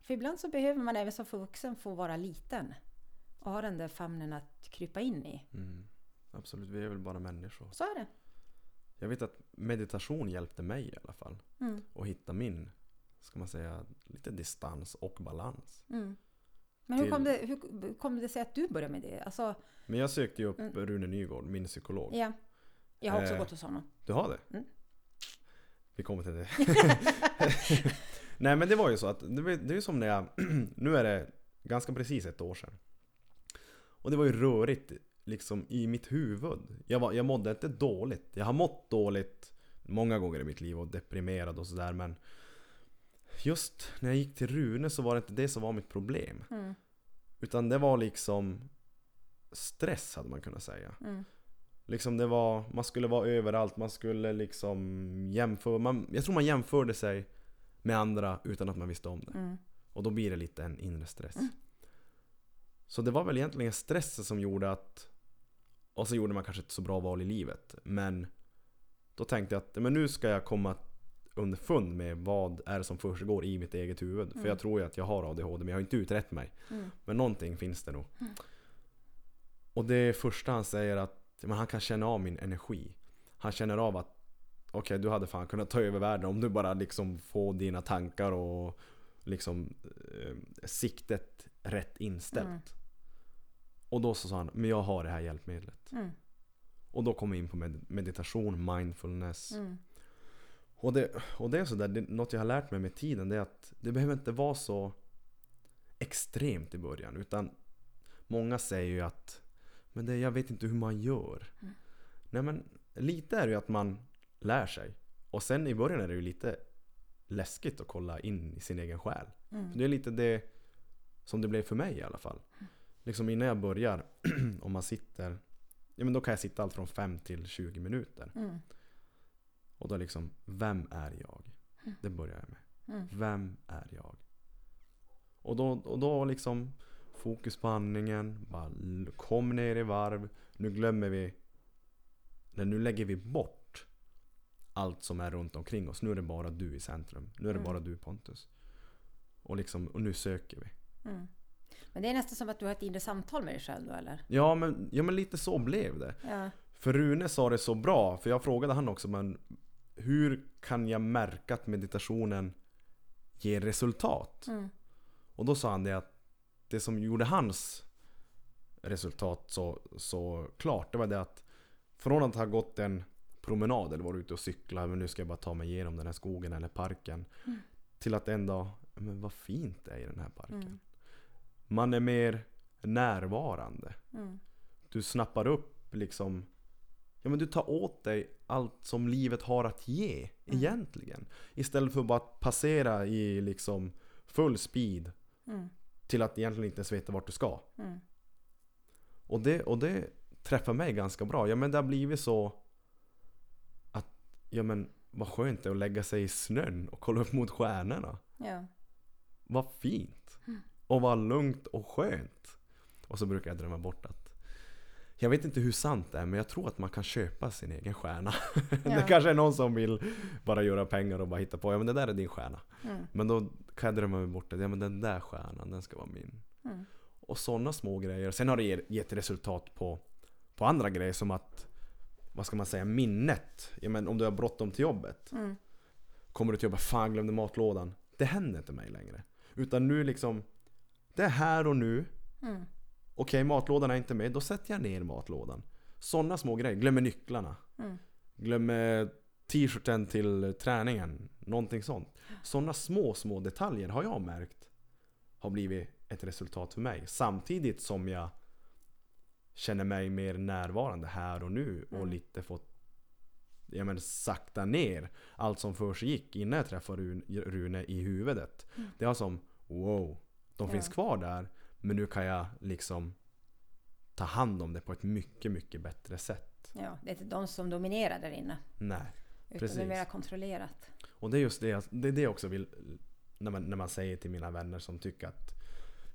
För ibland så behöver man även som vuxen få vara liten. Och ha den där famnen att krypa in i. Mm. Absolut, vi är väl bara människor. Så är det. Jag vet att meditation hjälpte mig i alla fall. Mm. Att hitta min, ska man säga, lite distans och balans. Mm. Men hur Till- kom, det, hur kom det sig att du började med det? Alltså, Men jag sökte ju upp Mm. Rune Nygård, min psykolog. ja. Jag har också Eh. gått hos honom. Du har det? Mm. Vi kommer till det. Nej men det var ju så att, det det är som när jag, nu är det ganska precis ett år sedan. Och det var ju rörigt liksom i mitt huvud. Jag, var, jag mådde inte dåligt. Jag har mått dåligt många gånger i mitt liv och deprimerad och sådär men Just när jag gick till Rune så var det inte det som var mitt problem. Mm. Utan det var liksom stress hade man kunnat säga. Mm. Liksom det var, man skulle vara överallt, man skulle liksom jämföra, man, jag tror man jämförde sig med andra utan att man visste om det. Mm. Och då blir det lite en inre stress. Så det var väl egentligen stressen som gjorde att, och så gjorde man kanske inte så bra val i livet. Men då tänkte jag att men nu ska jag komma underfund med vad är det som försiggår i mitt eget huvud. För jag tror ju att jag har ADHD men jag har inte utrett mig. Mm. Men någonting finns det nog. Och det första han säger att men han kan känna av min energi. Han känner av att okej du hade fan kunnat ta över världen om du bara liksom får dina tankar och liksom eh, siktet rätt inställt. Mm. Och då så sa han, men jag har det här hjälpmedlet. Mm. Och då kom vi in på med- meditation, mindfulness. Mm. Och det, och det är sådär, det, något jag har lärt mig med tiden det är att det behöver inte vara så extremt i början. Utan många säger ju att men det, jag vet inte hur man gör. Nej men lite är det ju att man lär sig. Och sen i början är det ju lite läskigt att kolla in i sin egen själ. Mm. Det är lite det som det blev för mig i alla fall. Liksom innan jag börjar, om man sitter, ja men då kan jag sitta allt från 5 till 20 minuter. Mm. Och då liksom, vem är jag? Det börjar jag med. Mm. Vem är jag? Och då, och då liksom fokus på andningen, bara kom ner i varv. Nu glömmer vi, eller nu lägger vi bort allt som är runt omkring oss. Nu är det bara du i centrum. Nu är det Mm. bara du Pontus. Och, liksom, och nu söker vi. Mm. Men det är nästan som att du har ett inre samtal med dig själv då eller? Ja men, ja men lite så blev det. Ja. För Rune sa det så bra, för jag frågade han också men hur kan jag märka att meditationen ger resultat? Mm. Och då sa han det att det som gjorde hans resultat så, så klart, det var det att från att ha gått en promenad eller varit ute och cykla, men nu ska jag bara ta mig igenom den här skogen eller parken. Till att en dag, men vad fint det är i den här parken. Mm. Man är mer närvarande. Mm. Du snappar upp liksom Ja men du tar åt dig allt som livet har att ge egentligen. Istället för bara att passera i liksom full speed Mm. Till att egentligen inte ens veta vart du ska. Mm. Och det, och det träffar mig ganska bra. Ja men det har blivit så att Ja men vad skönt det är att lägga sig i snön och kolla upp mot stjärnorna. Ja. Vad fint! Och vad lugnt och skönt. Och så brukar jag drömma bort att jag vet inte hur sant det är men jag tror att man kan köpa sin egen stjärna. det Ja. kanske är någon som vill bara göra pengar och bara hitta på. Ja men det där är din stjärna. Mm. Men då kan jag drömma mig bort det. Ja men den där stjärnan, den ska vara min. Mm. Och sådana små grejer. Sen har det ge- gett resultat på, på andra grejer som att vad ska man säga, minnet. Ja, men om du har bråttom till jobbet. Mm. Kommer du till jobbet, fan glömde matlådan. Det händer inte mig längre. Utan nu liksom, det är här och nu. Mm. Okej, matlådan är inte med, då sätter jag ner matlådan. Sådana små grejer. Glömmer nycklarna. Mm. Glömmer t-shirten till träningen. Någonting sånt. Sådana små, små detaljer har jag märkt har blivit ett resultat för mig. Samtidigt som jag känner mig mer närvarande här och nu och Mm. lite fått jag menar, sakta ner allt som för sig gick innan jag träffade Rune, Rune i huvudet. Mm. Det var som wow, de Ja. finns kvar där men nu kan jag liksom ta hand om det på ett mycket, mycket bättre sätt. Ja, det är inte de som dominerar där inne. Nej. Utan Precis. det är mer kontrollerat. Och det är just det, jag- det, är det jag också vill när man, när man säger till mina vänner som tycker att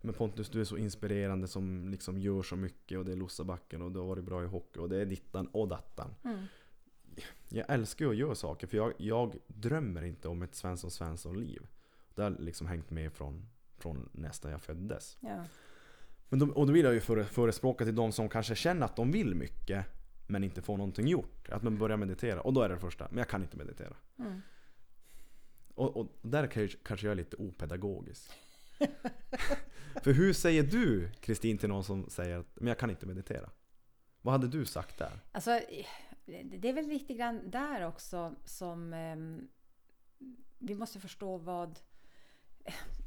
men Pontus du är så inspirerande som liksom gör så mycket och det är Lossabacken och du har varit bra i hockey och det är dittan och dattan. Mm. Jag älskar ju att göra saker för jag, jag drömmer inte om ett Svensson Svensson liv. Det har liksom hängt med från, från nästan jag föddes. Ja. Men då, och då vill jag ju före, förespråka till de som kanske känner att de vill mycket men inte får någonting gjort. Att man börjar meditera. Och då är det det första, men jag kan inte meditera. Mm. Och, och där kanske jag är lite opedagogisk. För hur säger du Kristin till någon som säger att men jag kan inte meditera? Vad hade du sagt där? Alltså, det är väl lite grann där också som ehm, vi måste förstå vad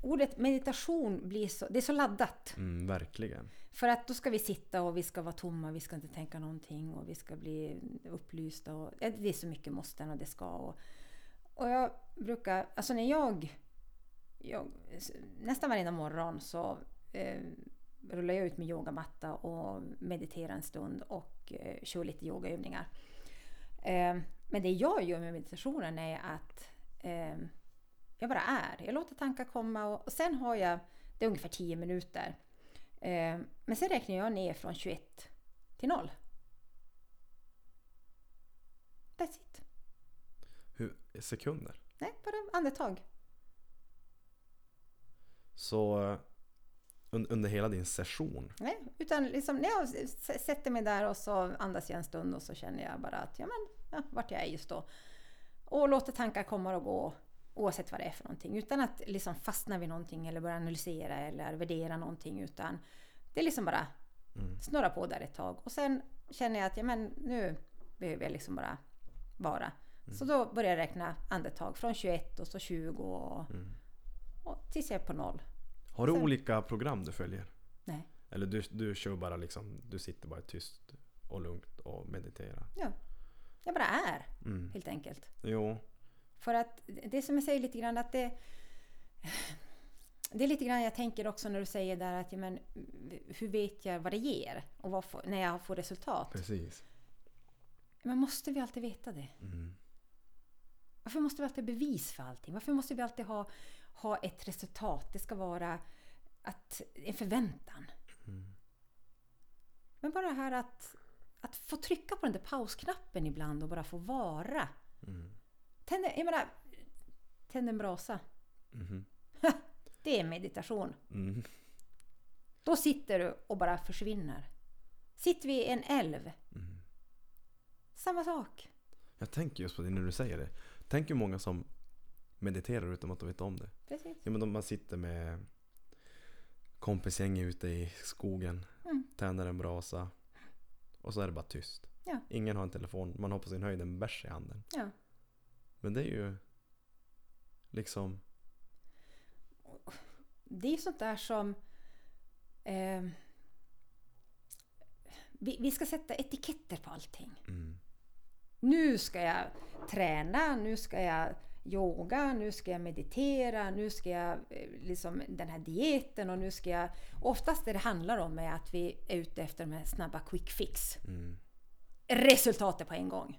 ordet meditation blir så, det är så laddat. Mm, verkligen. För att då ska vi sitta och vi ska vara tomma, vi ska inte tänka någonting och vi ska bli upplysta. Och, det är så mycket måsten och det ska. Och, och jag brukar, alltså när jag, jag nästan varje morgon så eh, rullar jag ut min yogamatta och mediterar en stund och eh, kör lite yogaövningar. Eh, men det jag gör med meditationen är att eh, jag bara är. Jag låter tankar komma och, och sen har jag, det är ungefär 10 minuter. Eh, men sen räknar jag ner från 21 till 0. That's it. Hur, sekunder. Nej, bara andetag. Så eh, un, under hela din session. Nej, utan liksom när jag sätter mig där och så andas jag en stund och så känner jag bara att ja, men, ja, vart jag är just då. Och låter tankar komma och gå oavsett vad det är för någonting. Utan att liksom fastna vid någonting eller börja analysera eller värdera någonting. Utan det är liksom bara Mm. snurra på där ett tag. Och sen känner jag att ja, men, nu behöver jag liksom bara vara. Så då börjar jag räkna andetag från 21 och så 20 och, Mm. och tills jag är på noll. Har du Sen- olika program du följer? Nej. Eller du, du kör bara liksom, du sitter bara tyst och lugnt och mediterar? Ja. Jag bara är, Mm. helt enkelt. Jo. För att det som jag säger lite grann att det... Det är lite grann jag tänker också när du säger där att ja, men, hur vet jag vad det ger? Och vad får, när jag får resultat. Precis. Men måste vi alltid veta det? Mm. Varför måste vi alltid ha bevis för allting? Varför måste vi alltid ha, ha ett resultat? Det ska vara att, en förväntan. Mm. Men bara det här att, att få trycka på den där pausknappen ibland och bara få vara. Mm. Tänd, jag menar, tänd en brasa. Mhm. Det är meditation. Mm. Då sitter du och bara försvinner. Sitter vi i en älv. Mm. Samma sak. Jag tänker just på det när du säger det. Tänk hur många som mediterar utan att de vet om det. Precis. Ja, men de, man sitter med kompisgänget ute i skogen, Mm. tänder en brasa och så är det bara tyst. Ja. Ingen har en telefon, man har på sin höjd en bärs i handen. Ja. Men det är ju liksom... Det är sånt där som... Eh, vi, vi ska sätta etiketter på allting. Mm, Nu ska jag träna, nu ska jag yoga, nu ska jag meditera, nu ska jag eh, liksom den här dieten och nu ska jag... Oftast det det handlar om är att vi är ute efter de här snabba quick fix. mm, Resultatet på en gång.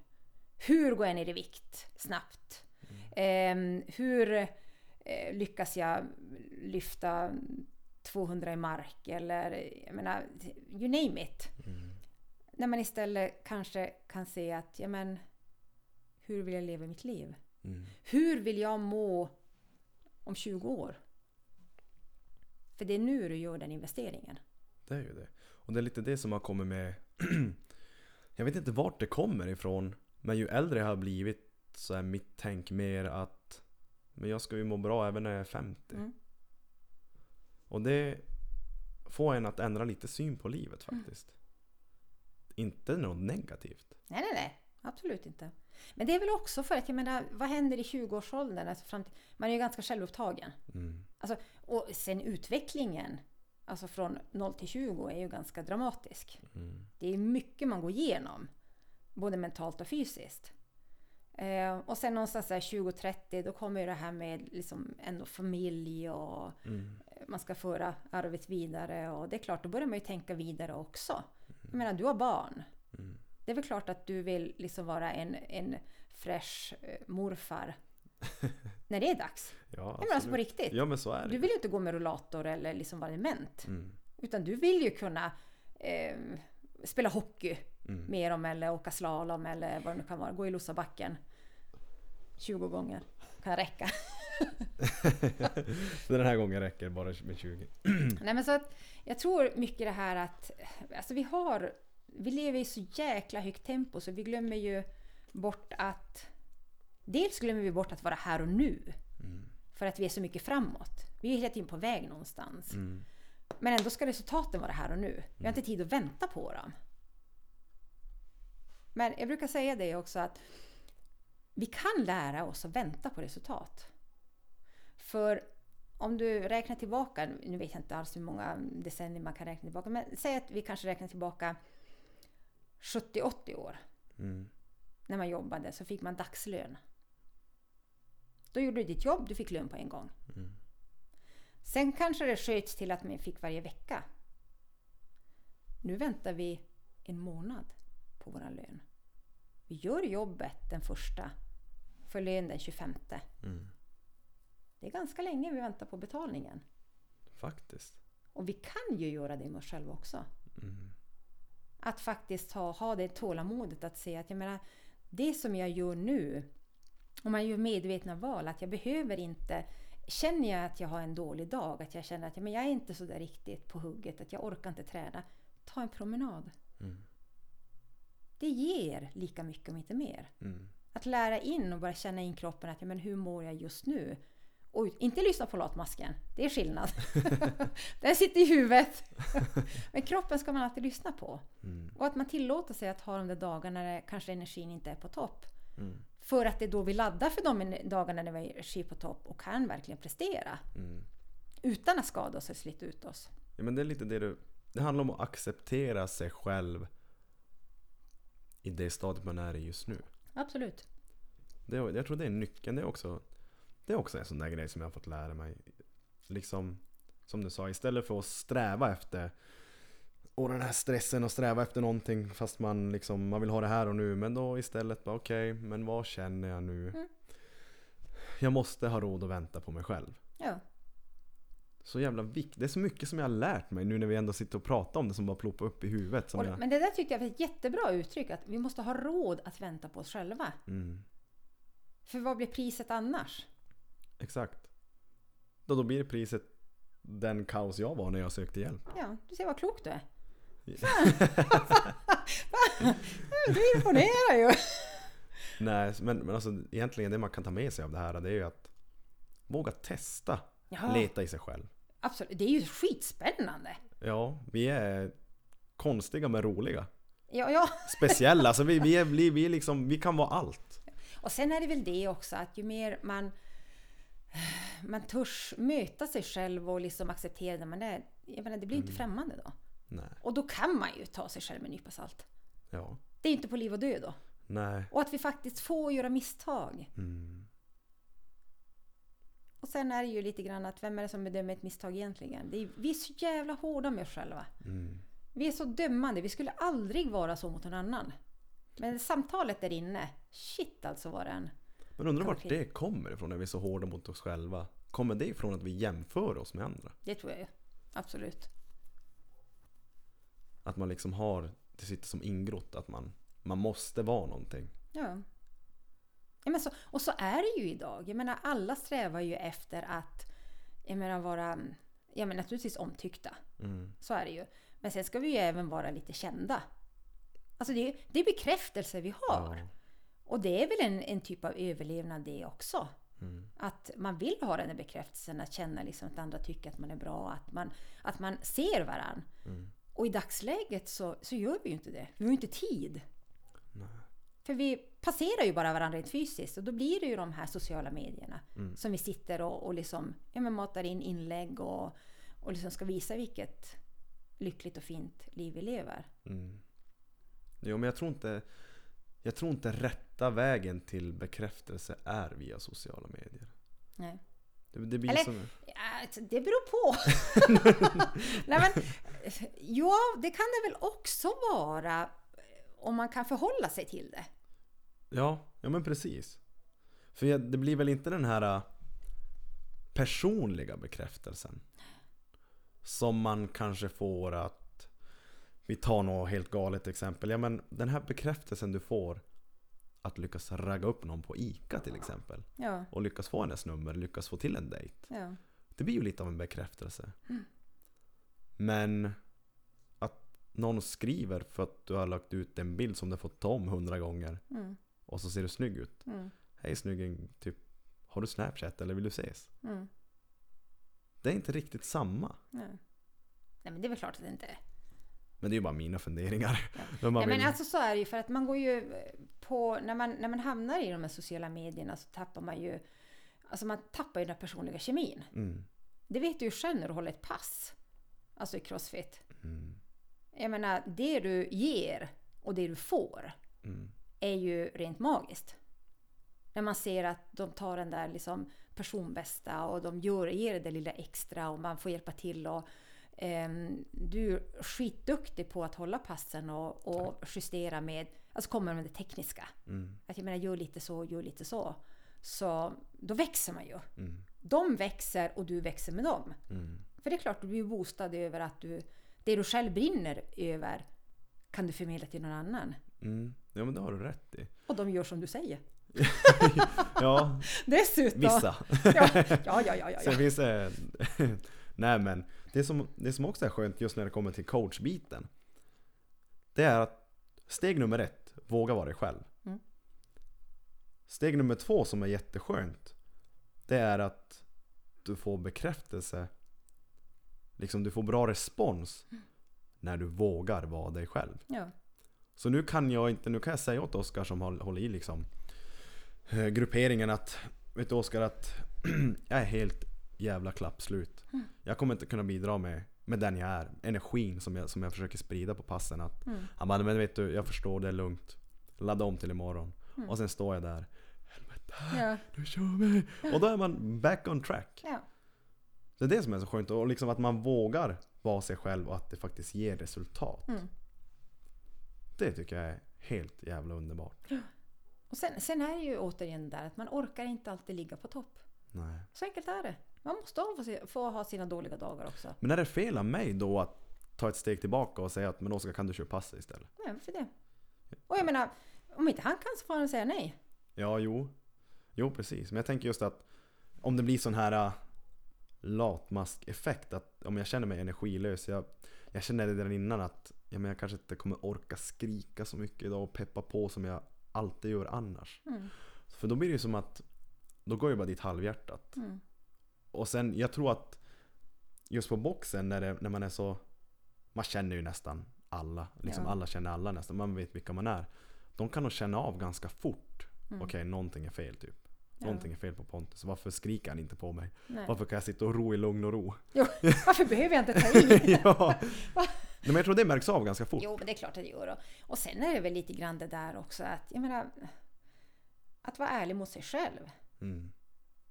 Hur går jag ner i vikt snabbt? Ehm, hur eh, lyckas jag lyfta 200 i mark? Eller jag menar, you name it. mm, När man istället kanske kan se att, ja men, hur vill jag leva mitt liv? mm. Hur vill jag må om 20 år? För det är nu du gör den investeringen. Det är ju det. Och det är lite det som har kommit med... jag vet inte vart det kommer ifrån. Men ju äldre jag har blivit så är mitt tänk mer att men jag ska ju må bra även när jag är 50. Mm. Och det får en att ändra lite syn på livet faktiskt. Inte något negativt. Nej, nej, nej. Absolut inte. Men det är väl också för att, jag menar, vad händer i 20-årsåldern? Alltså fram till, man är ju ganska självupptagen. Mm. Alltså, och sen utvecklingen, alltså från 0 till 20, är ju ganska dramatisk. Mm. Det är mycket man går igenom, både mentalt och fysiskt. Eh, och sen någonstans där 20-30, då kommer ju det här med liksom ändå familj och Mm. man ska föra arvet vidare. Och det är klart, då börjar man ju tänka vidare också. Jag menar, du har barn. Mm. Det är väl klart att du vill liksom vara en, en fresh eh, morfar när det är dags. Ja, Jag menar alltså på absolut. riktigt. Ja men så är det Du vill ju inte gå med rullator eller liksom vara dement. Mm. Utan du vill ju kunna eh, spela hockey Mm. med dem eller åka slalom eller vad det nu kan vara. Gå i Lossabacken 20 gånger. Kan räcka. Så den här gången räcker bara med 20. Nej men så att jag tror mycket det här att alltså vi har vi lever i så jäkla högt tempo så vi glömmer ju bort att dels glömmer vi bort att vara här och nu Mm. för att vi är så mycket framåt. Vi är hela tiden på väg någonstans. Mm. Men ändå ska resultaten vara här och nu. Vi har inte tid att vänta på dem. Men jag brukar säga det också att vi kan lära oss att vänta på resultat. För om du räknar tillbaka, nu vet jag inte alls hur många decennier man kan räkna tillbaka, men säg att vi kanske räknar tillbaka 70-80 år. Mm. När man jobbade så fick man dagslön. Då gjorde du ditt jobb, du fick lön på en gång. Sen kanske det sköts till att man fick varje vecka. Nu väntar vi en månad på vår lön. Vi gör jobbet den första, för lön den 25. Mm. Det är ganska länge vi väntar på betalningen. Faktiskt. Och vi kan ju göra det med oss själva också. Mm. Att faktiskt ha, ha det tålamodet att se att jag menar, det som jag gör nu, om man gör medvetna val, att jag behöver inte Känner jag att jag har en dålig dag, att jag känner att ja, men jag är inte så där riktigt på hugget, att jag orkar inte träna. Ta en promenad. Mm. Det ger lika mycket om inte mer. Mm. Att lära in och bara känna in kroppen att ja, men hur mår jag just nu? Och inte lyssna på latmasken, det är skillnad. Den sitter i huvudet. men kroppen ska man alltid lyssna på. Mm. Och att man tillåter sig att ha de där dagarna när kanske energin inte är på topp. För att det är då vi laddar för de dagarna när vi har energi på topp och kan verkligen prestera. Mm. Utan att skada oss och slita ut oss. Ja, men det är lite det du... Det handlar om att acceptera sig själv i det stadiet man är i just nu. Absolut. Det, är- jag tror det är nyckeln. Det är också, det är också en sån där grej som jag har fått lära mig. Liksom, som du sa, istället för att sträva efter och den här stressen och sträva efter någonting fast man liksom, man vill ha det här och nu. Men då istället bara okej, men vad känner jag nu? Mm. Jag måste ha råd att vänta på mig själv. Ja. Så jävla viktigt. Det är så mycket som jag har lärt mig nu när vi ändå sitter och pratar om det som bara ploppar upp i huvudet. Som Och, jag, men det där tyckte jag var ett jättebra uttryck. Att vi måste ha råd att vänta på oss själva. mm, För vad blir priset annars? exakt. Då, då blir priset den kaos jag var när jag sökte hjälp. Ja, du ser vad klok du är. Du imponerar ju! Nej, men, men alltså egentligen det man kan ta med sig av det här det är ju att våga testa. Ja, Leta i sig själv. absolut. Det är ju skitspännande. Ja, vi är konstiga men roliga. Ja, ja. Speciella, alltså vi, vi, är, vi, vi, liksom, vi kan vara allt. Och sen är det väl det också att ju mer man man törs möta sig själv och liksom acceptera det man är. Jag menar, det blir inte främmande då. Nej, Och då kan man ju ta sig själv med en nypa salt. ja, Det är inte på liv och död då. nej. Och att vi faktiskt får göra misstag. Mm. Och sen är det ju lite grann att vem är det som bedömer ett misstag egentligen? Är, vi är så jävla hårda med oss själva. Mm. Vi är så dömande. Vi skulle aldrig vara så mot någon annan. Men samtalet där inne, shit alltså var den. Men undrar vart det kommer ifrån när vi är så hårda mot oss själva? Kommer det ifrån att vi jämför oss med andra? Det tror jag ju. Absolut. Att man liksom har, det sitter som ingrott att man, man måste vara någonting. Ja. ja men så, och så är det ju idag. Jag menar alla strävar ju efter att jag menar, vara ja, men naturligtvis omtyckta. Mm. Så är det ju. Men sen ska vi ju även vara lite kända. Alltså det det är bekräftelse vi har. Ja. Och det är väl en, en typ av överlevnad det också. Mm. Att man vill ha den här bekräftelsen, att känna liksom att andra tycker att man är bra, att man, att man ser varann. Mm. Och i dagsläget så, så gör vi ju inte det. Vi har ju inte tid. Nej. För vi passerar ju bara varandra rent fysiskt och då blir det ju de här sociala medierna Mm. som vi sitter och, och liksom, ja, men matar in inlägg och, och liksom ska visa vilket lyckligt och fint liv vi lever. Mm. Jo men jag tror inte Jag tror inte rätta vägen till bekräftelse är via sociala medier. Nej. Det, det blir Eller- som... Alltså, det beror på. Nej, men, ja, det kan det väl också vara eh, om man kan förhålla sig till det. Ja, ja men precis. För jag, det blir väl inte den här äh, personliga bekräftelsen. Som man kanske får att vi tar något helt galet exempel. Ja men den här bekräftelsen du får att lyckas ragga upp någon på ICA till exempel. Ja, Och lyckas få hennes nummer, lyckas få till en dejt. ja. Det blir ju lite av en bekräftelse. Men att någon skriver för att du har lagt ut en bild som du fått ta om hundra gånger Mm, och så ser du snygg ut. mm, Hej snygging, typ har du snapchat eller vill du ses? mm. Det är inte riktigt samma. Nej. Nej, men det är väl klart att det inte är. Men det är ju bara mina funderingar. Men man Nej, men vill- alltså så är det ju för att man går ju på, när man, när man hamnar i de här sociala medierna så tappar man ju, alltså man tappar ju den personliga kemin. mm, Det vet du ju själv när du håller ett pass, alltså i crossfit. mm, Jag menar, det du ger och det du får mm, är ju rent magiskt. När man ser att de tar den där liksom personbästa och de gör, ger det lilla extra och man får hjälpa till. Och, du är skitduktig på att hålla passen och, och justera med, alltså kommer med det tekniska. mm, Att jag menar, gör lite så, gör lite så. Så då växer man ju. mm, De växer och du växer med dem. mm. För det är klart, du blir boostad över att du, det du själv brinner över kan du förmedla till någon annan. Mm. Ja men det har du rätt i. Och de gör som du säger. Ja, Dessutom! vissa. Ja, ja, ja, ja. ja, Sen finns det... Nej men, det som, det som också är skönt just när det kommer till coachbiten. Det är att steg nummer ett, våga vara dig själv. Mm. Steg nummer två som är jätteskönt. Det är att du får bekräftelse. Liksom du får bra respons. När du vågar vara dig själv. ja. Så nu kan jag inte, nu kan jag säga åt Oskar som håll- håller i liksom eh, grupperingen att Vet du Oskar att jag är helt jävla klappslut. Jag kommer inte kunna bidra med, med den jag är. Energin som jag, som jag försöker sprida på passen. Att, Mm. Han bara, men vet du, jag förstår, det är lugnt. Ladda om till imorgon. Och sen står jag där. Ja. Nu kör vi! Och då är man back on track. ja. Det är det som är så skönt. Och liksom att man vågar vara sig själv och att det faktiskt ger resultat. Mm. Det tycker jag är helt jävla underbart. Och sen, sen är det ju återigen där att man orkar inte alltid ligga på topp. Nej. Så enkelt är det. Man måste få, ha sina dåliga dagar också. Men är det fel av mig då att ta ett steg tillbaka och säga att men Oskar kan du köra passa istället? Nej, för det. Och jag menar, om inte han kan så får han säga nej. Ja, jo. Jo, precis. Men jag tänker just att om det blir sån här äh, latmask-effekt. Att om jag känner mig energilös. Jag, jag känner det redan innan att ja, men jag kanske inte kommer orka skrika så mycket idag och peppa på som jag alltid gör annars. Mm. För då blir det ju som att då går ju bara dit halvhjärtat. Mm. Och sen, jag tror att just på boxen när, det, när man är så... Man känner ju nästan alla. Liksom Ja. alla känner alla nästan. Man vet vilka man är. De kan nog känna av ganska fort. Mm. Okej, någonting är fel typ. Ja. Någonting är fel på Pontus. Varför skriker han inte på mig? Nej. Varför kan jag sitta och ro i lugn och ro? Jo, varför behöver jag inte ta i? ja. Men jag tror det märks av ganska fort. Jo, men det är klart att det gör. Och, och sen är det väl lite grann det där också att, jag menar, att vara ärlig mot sig själv. Mm.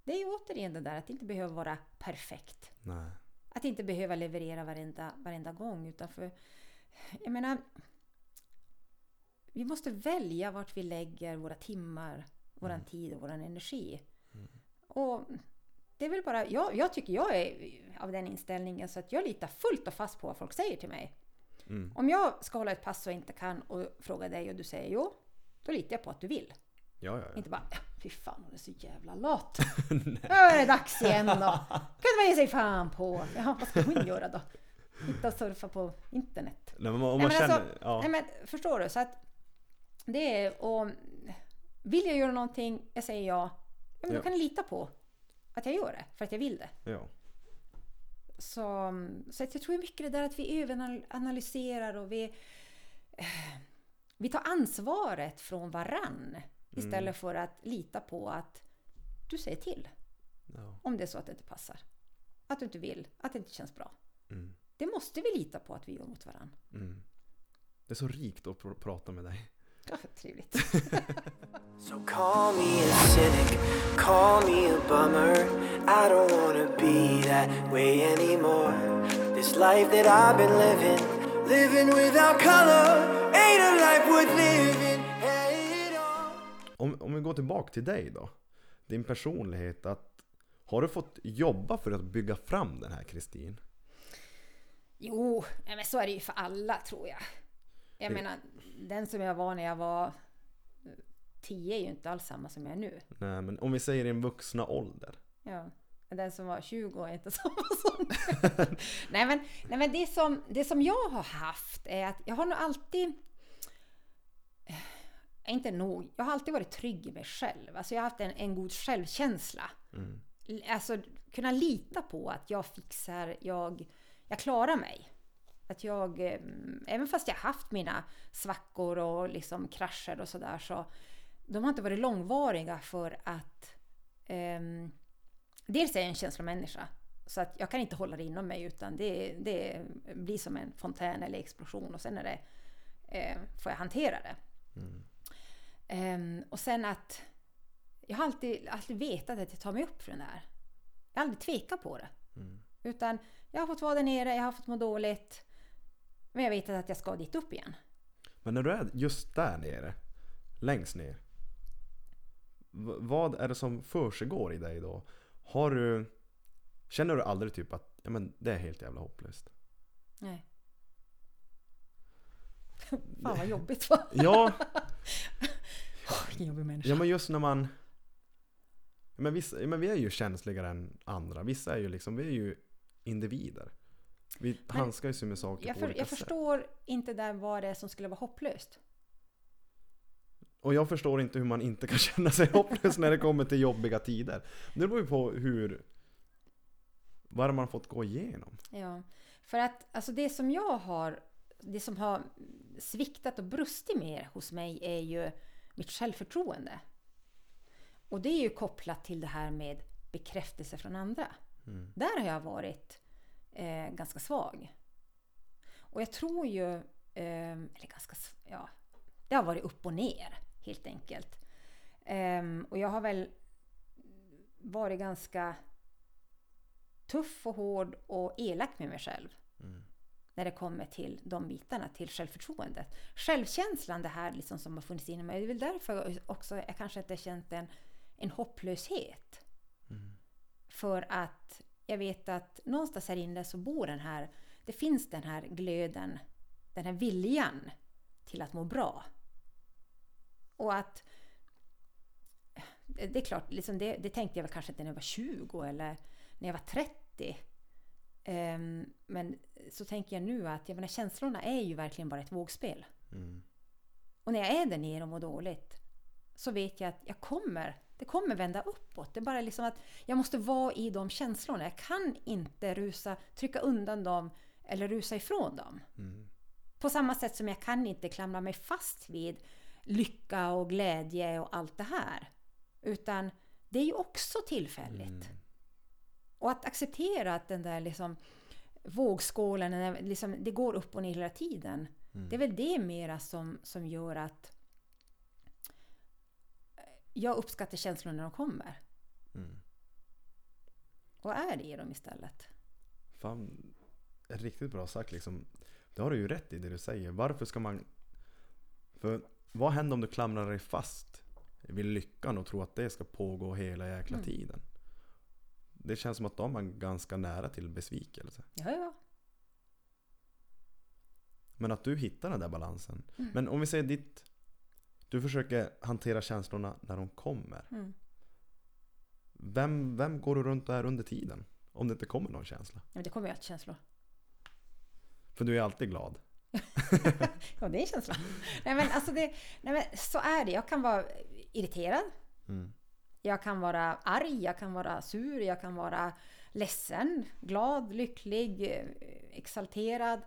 Det är ju återigen det där att inte behöva vara perfekt. Nej. Att inte behöva leverera varenda, varenda gång. Utan för, jag menar, vi måste välja vart vi lägger våra timmar, våran Mm. tid och våran energi. Och det är väl bara, jag, jag tycker jag är av den inställningen så att jag litar fullt och fast på vad folk säger till mig. Mm. Om jag ska hålla ett pass och inte kan och fråga dig och du säger jo, då litar jag på att du vill. Ja, ja, ja. Inte bara, "Ja, fy fan hon är så jävla lat. Nu är det dags igen då. Kan man ge sig fan på. Jaha, vad ska hon göra då? Hitta och surfa på internet. Nej, men om man Nej, men känner... alltså, ja. nej, men förstår du? Så att det är och vill jag göra någonting, jag säger ja. ja men Ja. då kan ni lita på att jag gör det, för att jag vill det. ja. Så, så att jag tror mycket det där att vi överanalyserar och vi, eh, vi tar ansvaret från varann istället för att lita på att du säger till Ja. om det är så att det inte passar. Att du inte vill, att det inte känns bra. Mm. Det måste vi lita på att vi gör mot varann. Mm. Det är så rikt att pr- prata med dig. Ja, trevligt. So call me a cynic, call me a bummer. I don't wanna be that way anymore. This life that I've been living, living without color, ain't a life worth living. Om, om vi går tillbaka till dig då. Din personlighet. Att, har du fått jobba för att bygga fram den här Kristin? Jo, men så är det ju för alla tror jag. Jag Det- menar, den som jag var när jag var eh, 10 är ju inte alls samma som jag är nu. Nej, men om vi säger din vuxna ålder. Ja. Den som var 20 är inte samma som nej, men, nej men det som, det som jag har haft är att jag har nog alltid inte nog, jag har alltid varit trygg i mig själv. Alltså jag har haft en, en god självkänsla. Mm. Alltså kunna lita på att jag fixar, jag, jag klarar mig. Att jag, eh, även fast jag haft mina svackor och liksom krascher och sådär så de har inte varit långvariga för att ehm, dels är jag en känslomänniska så att jag kan inte hålla det inom mig utan det, det blir som en fontän eller explosion och sen är det, eh, får jag hantera det. Mm. Ehm, och sen att jag har alltid, alltid vetat att jag tar mig upp för den där. Jag har aldrig tvekat på det. Mm. Utan jag har fått vara där nere, jag har fått må dåligt. Men jag vet att jag ska dit upp igen. Men när du är just där nere, längst ner. Vad är det som försiggår i dig då? Har du... Känner du aldrig typ att ja, men det är helt jävla hopplöst? Nej. Fan vad jobbigt va? Ja, Vilken jobbig människa. ja men just när man... Men, vissa, men vi är ju känsligare än andra. Vissa är ju liksom, vi är ju individer. Vi handskas ju med saker Jag, på för, olika jag sätt. förstår inte där vad det är som skulle vara hopplöst. Och jag förstår inte hur man inte kan känna sig hopplös när det kommer till jobbiga tider. Det beror ju på hur... Vad har man fått gå igenom? Ja, för att alltså det som jag har, det som har sviktat och brustit mer hos mig är ju mitt självförtroende. Och det är ju kopplat till det här med bekräftelse från andra. Mm. Där har jag varit eh, ganska svag. Och jag tror ju, eh, eller ganska, ja, det har varit upp och ner helt enkelt. Ehm, och jag har väl varit ganska tuff och hård och elak med mig själv. Mm. När det kommer till de bitarna, till självförtroendet. Självkänslan, det här liksom som har funnits inom mig. Det är väl därför också jag kanske inte känt en, en hopplöshet. Mm. För att jag vet att någonstans här inne så bor den här, det finns den här glöden, den här viljan till att må bra. Och att det är klart, liksom det, det tänkte jag väl kanske inte när jag var 20 eller när jag var 30. Ehm, men så tänker jag nu att jag menar, känslorna är ju verkligen bara ett vågspel. Mm. Och när jag är där nere och mår dåligt så vet jag att jag kommer, det kommer vända uppåt. Det är bara liksom att jag måste vara i de känslorna. Jag kan inte rusa, trycka undan dem eller rusa ifrån dem. Mm. På samma sätt som jag kan inte klamra mig fast vid lycka och glädje och allt det här. Utan det är ju också tillfälligt. Mm. Och att acceptera att den där liksom vågskålen, den där liksom, det går upp och ner hela tiden. Mm. Det är väl det mera som, som gör att jag uppskattar känslorna när de kommer. Mm. Och är i dem istället. Fan, riktigt bra sagt liksom. Det har du ju rätt i det du säger. Varför ska man... För vad händer om du klamrar dig fast vid lyckan och tror att det ska pågå hela jäkla Mm. tiden? Det känns som att de är ganska nära till besvikelse. Ja, ja. Men att du hittar den där balansen. Mm. Men om vi säger ditt... Du försöker hantera känslorna när de kommer. Mm. Vem, vem går du runt och är under tiden? Om det inte kommer någon känsla. Men det kommer ju alltid känslor. För du är alltid glad. Ja, det är en känsla. Nej men alltså det, nej men så är det. Jag kan vara irriterad. Mm. Jag kan vara arg, jag kan vara sur, jag kan vara ledsen, glad, lycklig, eh, exalterad.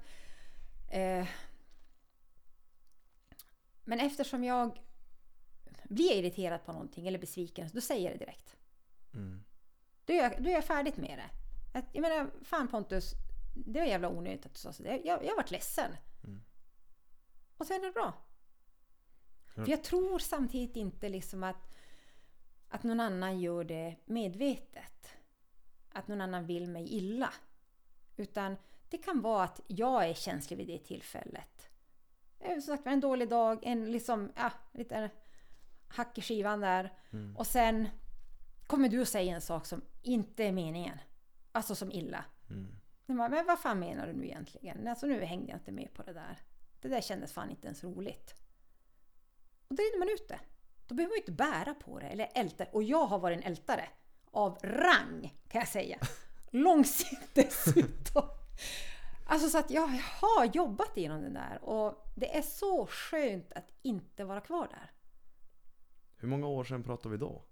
Eh, Men eftersom jag blir irriterad på någonting eller besviken, då säger jag det direkt. Mm. Då är jag, då är jag färdigt med det. Jag menar, fan Pontus, det var jävla onödigt att du sa så. Jag, jag, varit ledsen. Mm. Och sen är det bra. Ja. För jag tror samtidigt inte liksom att, att någon annan gör det medvetet. Att någon annan vill mig illa. Utan det kan vara att jag är känslig vid det tillfället. Eh, Som sagt, en dålig dag, en liksom, ja, lite hack i skivan där. Mm. Och sen kommer du att säga en sak som inte är meningen. Alltså som illa. Mm. Bara, Men vad fan menar du nu egentligen? Alltså nu hängde jag inte med på det där. Det där kändes fan inte ens roligt. Och då är man ute. Då behöver man ju inte bära på det eller älta. Och jag har varit en ältare. Av rang kan jag säga. Långsiktigt dessutom. Alltså så att jag har jobbat igenom det där. Och det är så skönt att inte vara kvar där. Hur många år sedan pratar vi då?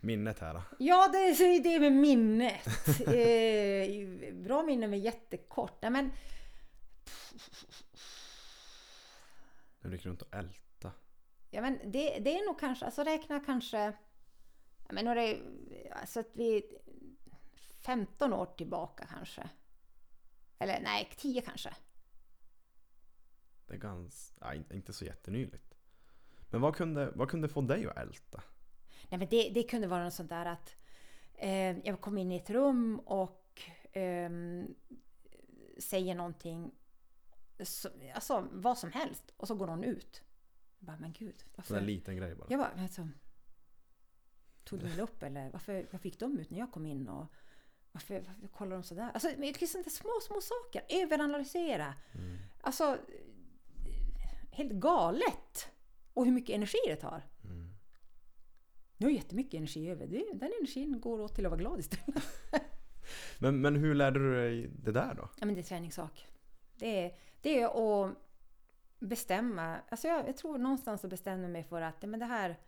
Minnet här. Ja, det är det med minnet. Eh, bra minne men jättekort. Nej, men du gick runt och älta. Ja, men det, det är nog kanske, alltså räkna kanske, men några, alltså att vi 15 år tillbaka kanske. Eller nej, 10 kanske. Det är ganska, ja, inte- så jättenyligt. Men vad kunde, vad kunde få dig att älta? Nej, men det, det kunde vara något sånt där att eh, jag kom in i ett rum och ehm, säger någonting, så, alltså vad som helst, och så går någon ut. Bara, men gud, varför? där liten grej bara. Jag bara, alltså, tog de väl upp eller varför, varför gick de ut när jag kom in? Och varför, varför kollar de sådär? Alltså, men liksom det är små, små saker. Överanalysera. Mm. Alltså, helt galet. Och hur mycket energi det tar. Mm. Nu har jag jättemycket energi över. Den energin går åt till att vara glad istället. Men, men hur lärde du dig det där då? Ja, men det är träningssak. Det är, det är att bestämma. Alltså jag, jag tror någonstans att bestämma mig för att men det, här,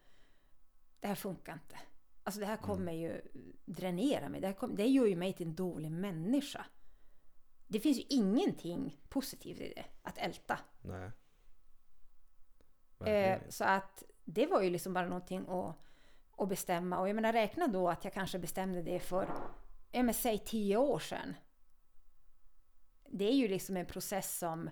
det här funkar inte. Alltså det här kommer ju dränera mig. Det, här kom, det gör ju mig till en dålig människa. Det finns ju ingenting positivt i det, att älta. Nej. Eh, så att det var ju liksom bara någonting att, att bestämma. Och jag menar räkna då att jag kanske bestämde det för, ja men säg tio år sedan. Det är ju liksom en process som,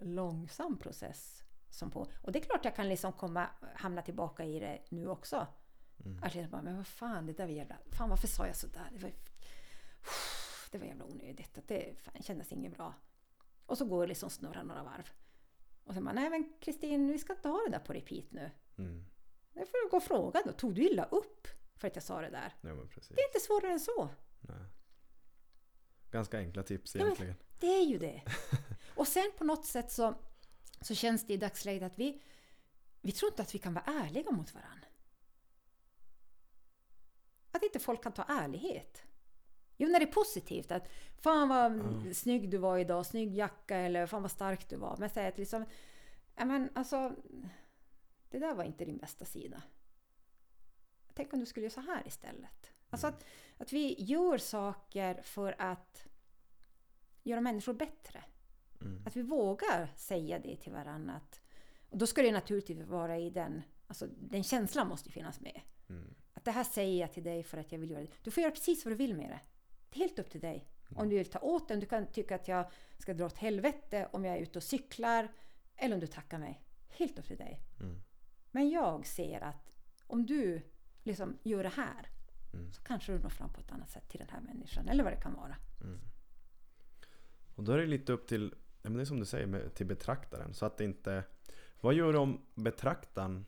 långsam process. Som på, och det är klart jag kan liksom komma, hamna tillbaka i det nu också. Mm. Att jag bara, men vad fan, det där var jävla, fan varför sa jag sådär? Det var, det var jävla onödigt. Att det fan, kändes inget bra. Och så går det liksom snurra några varv. Och sen bara, nej men Kristin, vi ska inte ha det där på repeat nu. Mm. Det får du gå och fråga då. Tog du illa upp för att jag sa det där? Ja. Det är inte svårare än så. Nej. Ganska enkla tips Ja, egentligen. Det är ju det. Och sen på något sätt så, så känns det i dagsläget att vi, vi tror inte att vi kan vara ärliga mot varandra. Att inte folk kan ta ärlighet. Jo, när det är positivt. Att fan vad Ja. snygg du var idag, snygg jacka eller fan vad stark du var. Men säg att liksom, ja men alltså, det där var inte din bästa sida. Tänk om du skulle göra så här istället. Alltså att, att vi gör saker för att göra människor bättre. Mm. Att vi vågar säga det till varandra. Och då ska det naturligtvis vara i den, alltså den känslan måste finnas med. Mm. Att det här säger jag till dig för att jag vill göra det. Du får göra precis vad du vill med det. Det är helt upp till dig. Om du vill ta åt den, du kan tycka att jag ska dra åt helvete om jag är ute och cyklar. Eller om du tackar mig. Helt upp till dig. Mm. Men jag ser att om du liksom gör det här Mm. så kanske du når fram på ett annat sätt till den här människan. Eller vad det kan vara. Och då är det lite upp till, men det är som du säger, med, till betraktaren. Så att det inte... Vad gör du om betraktaren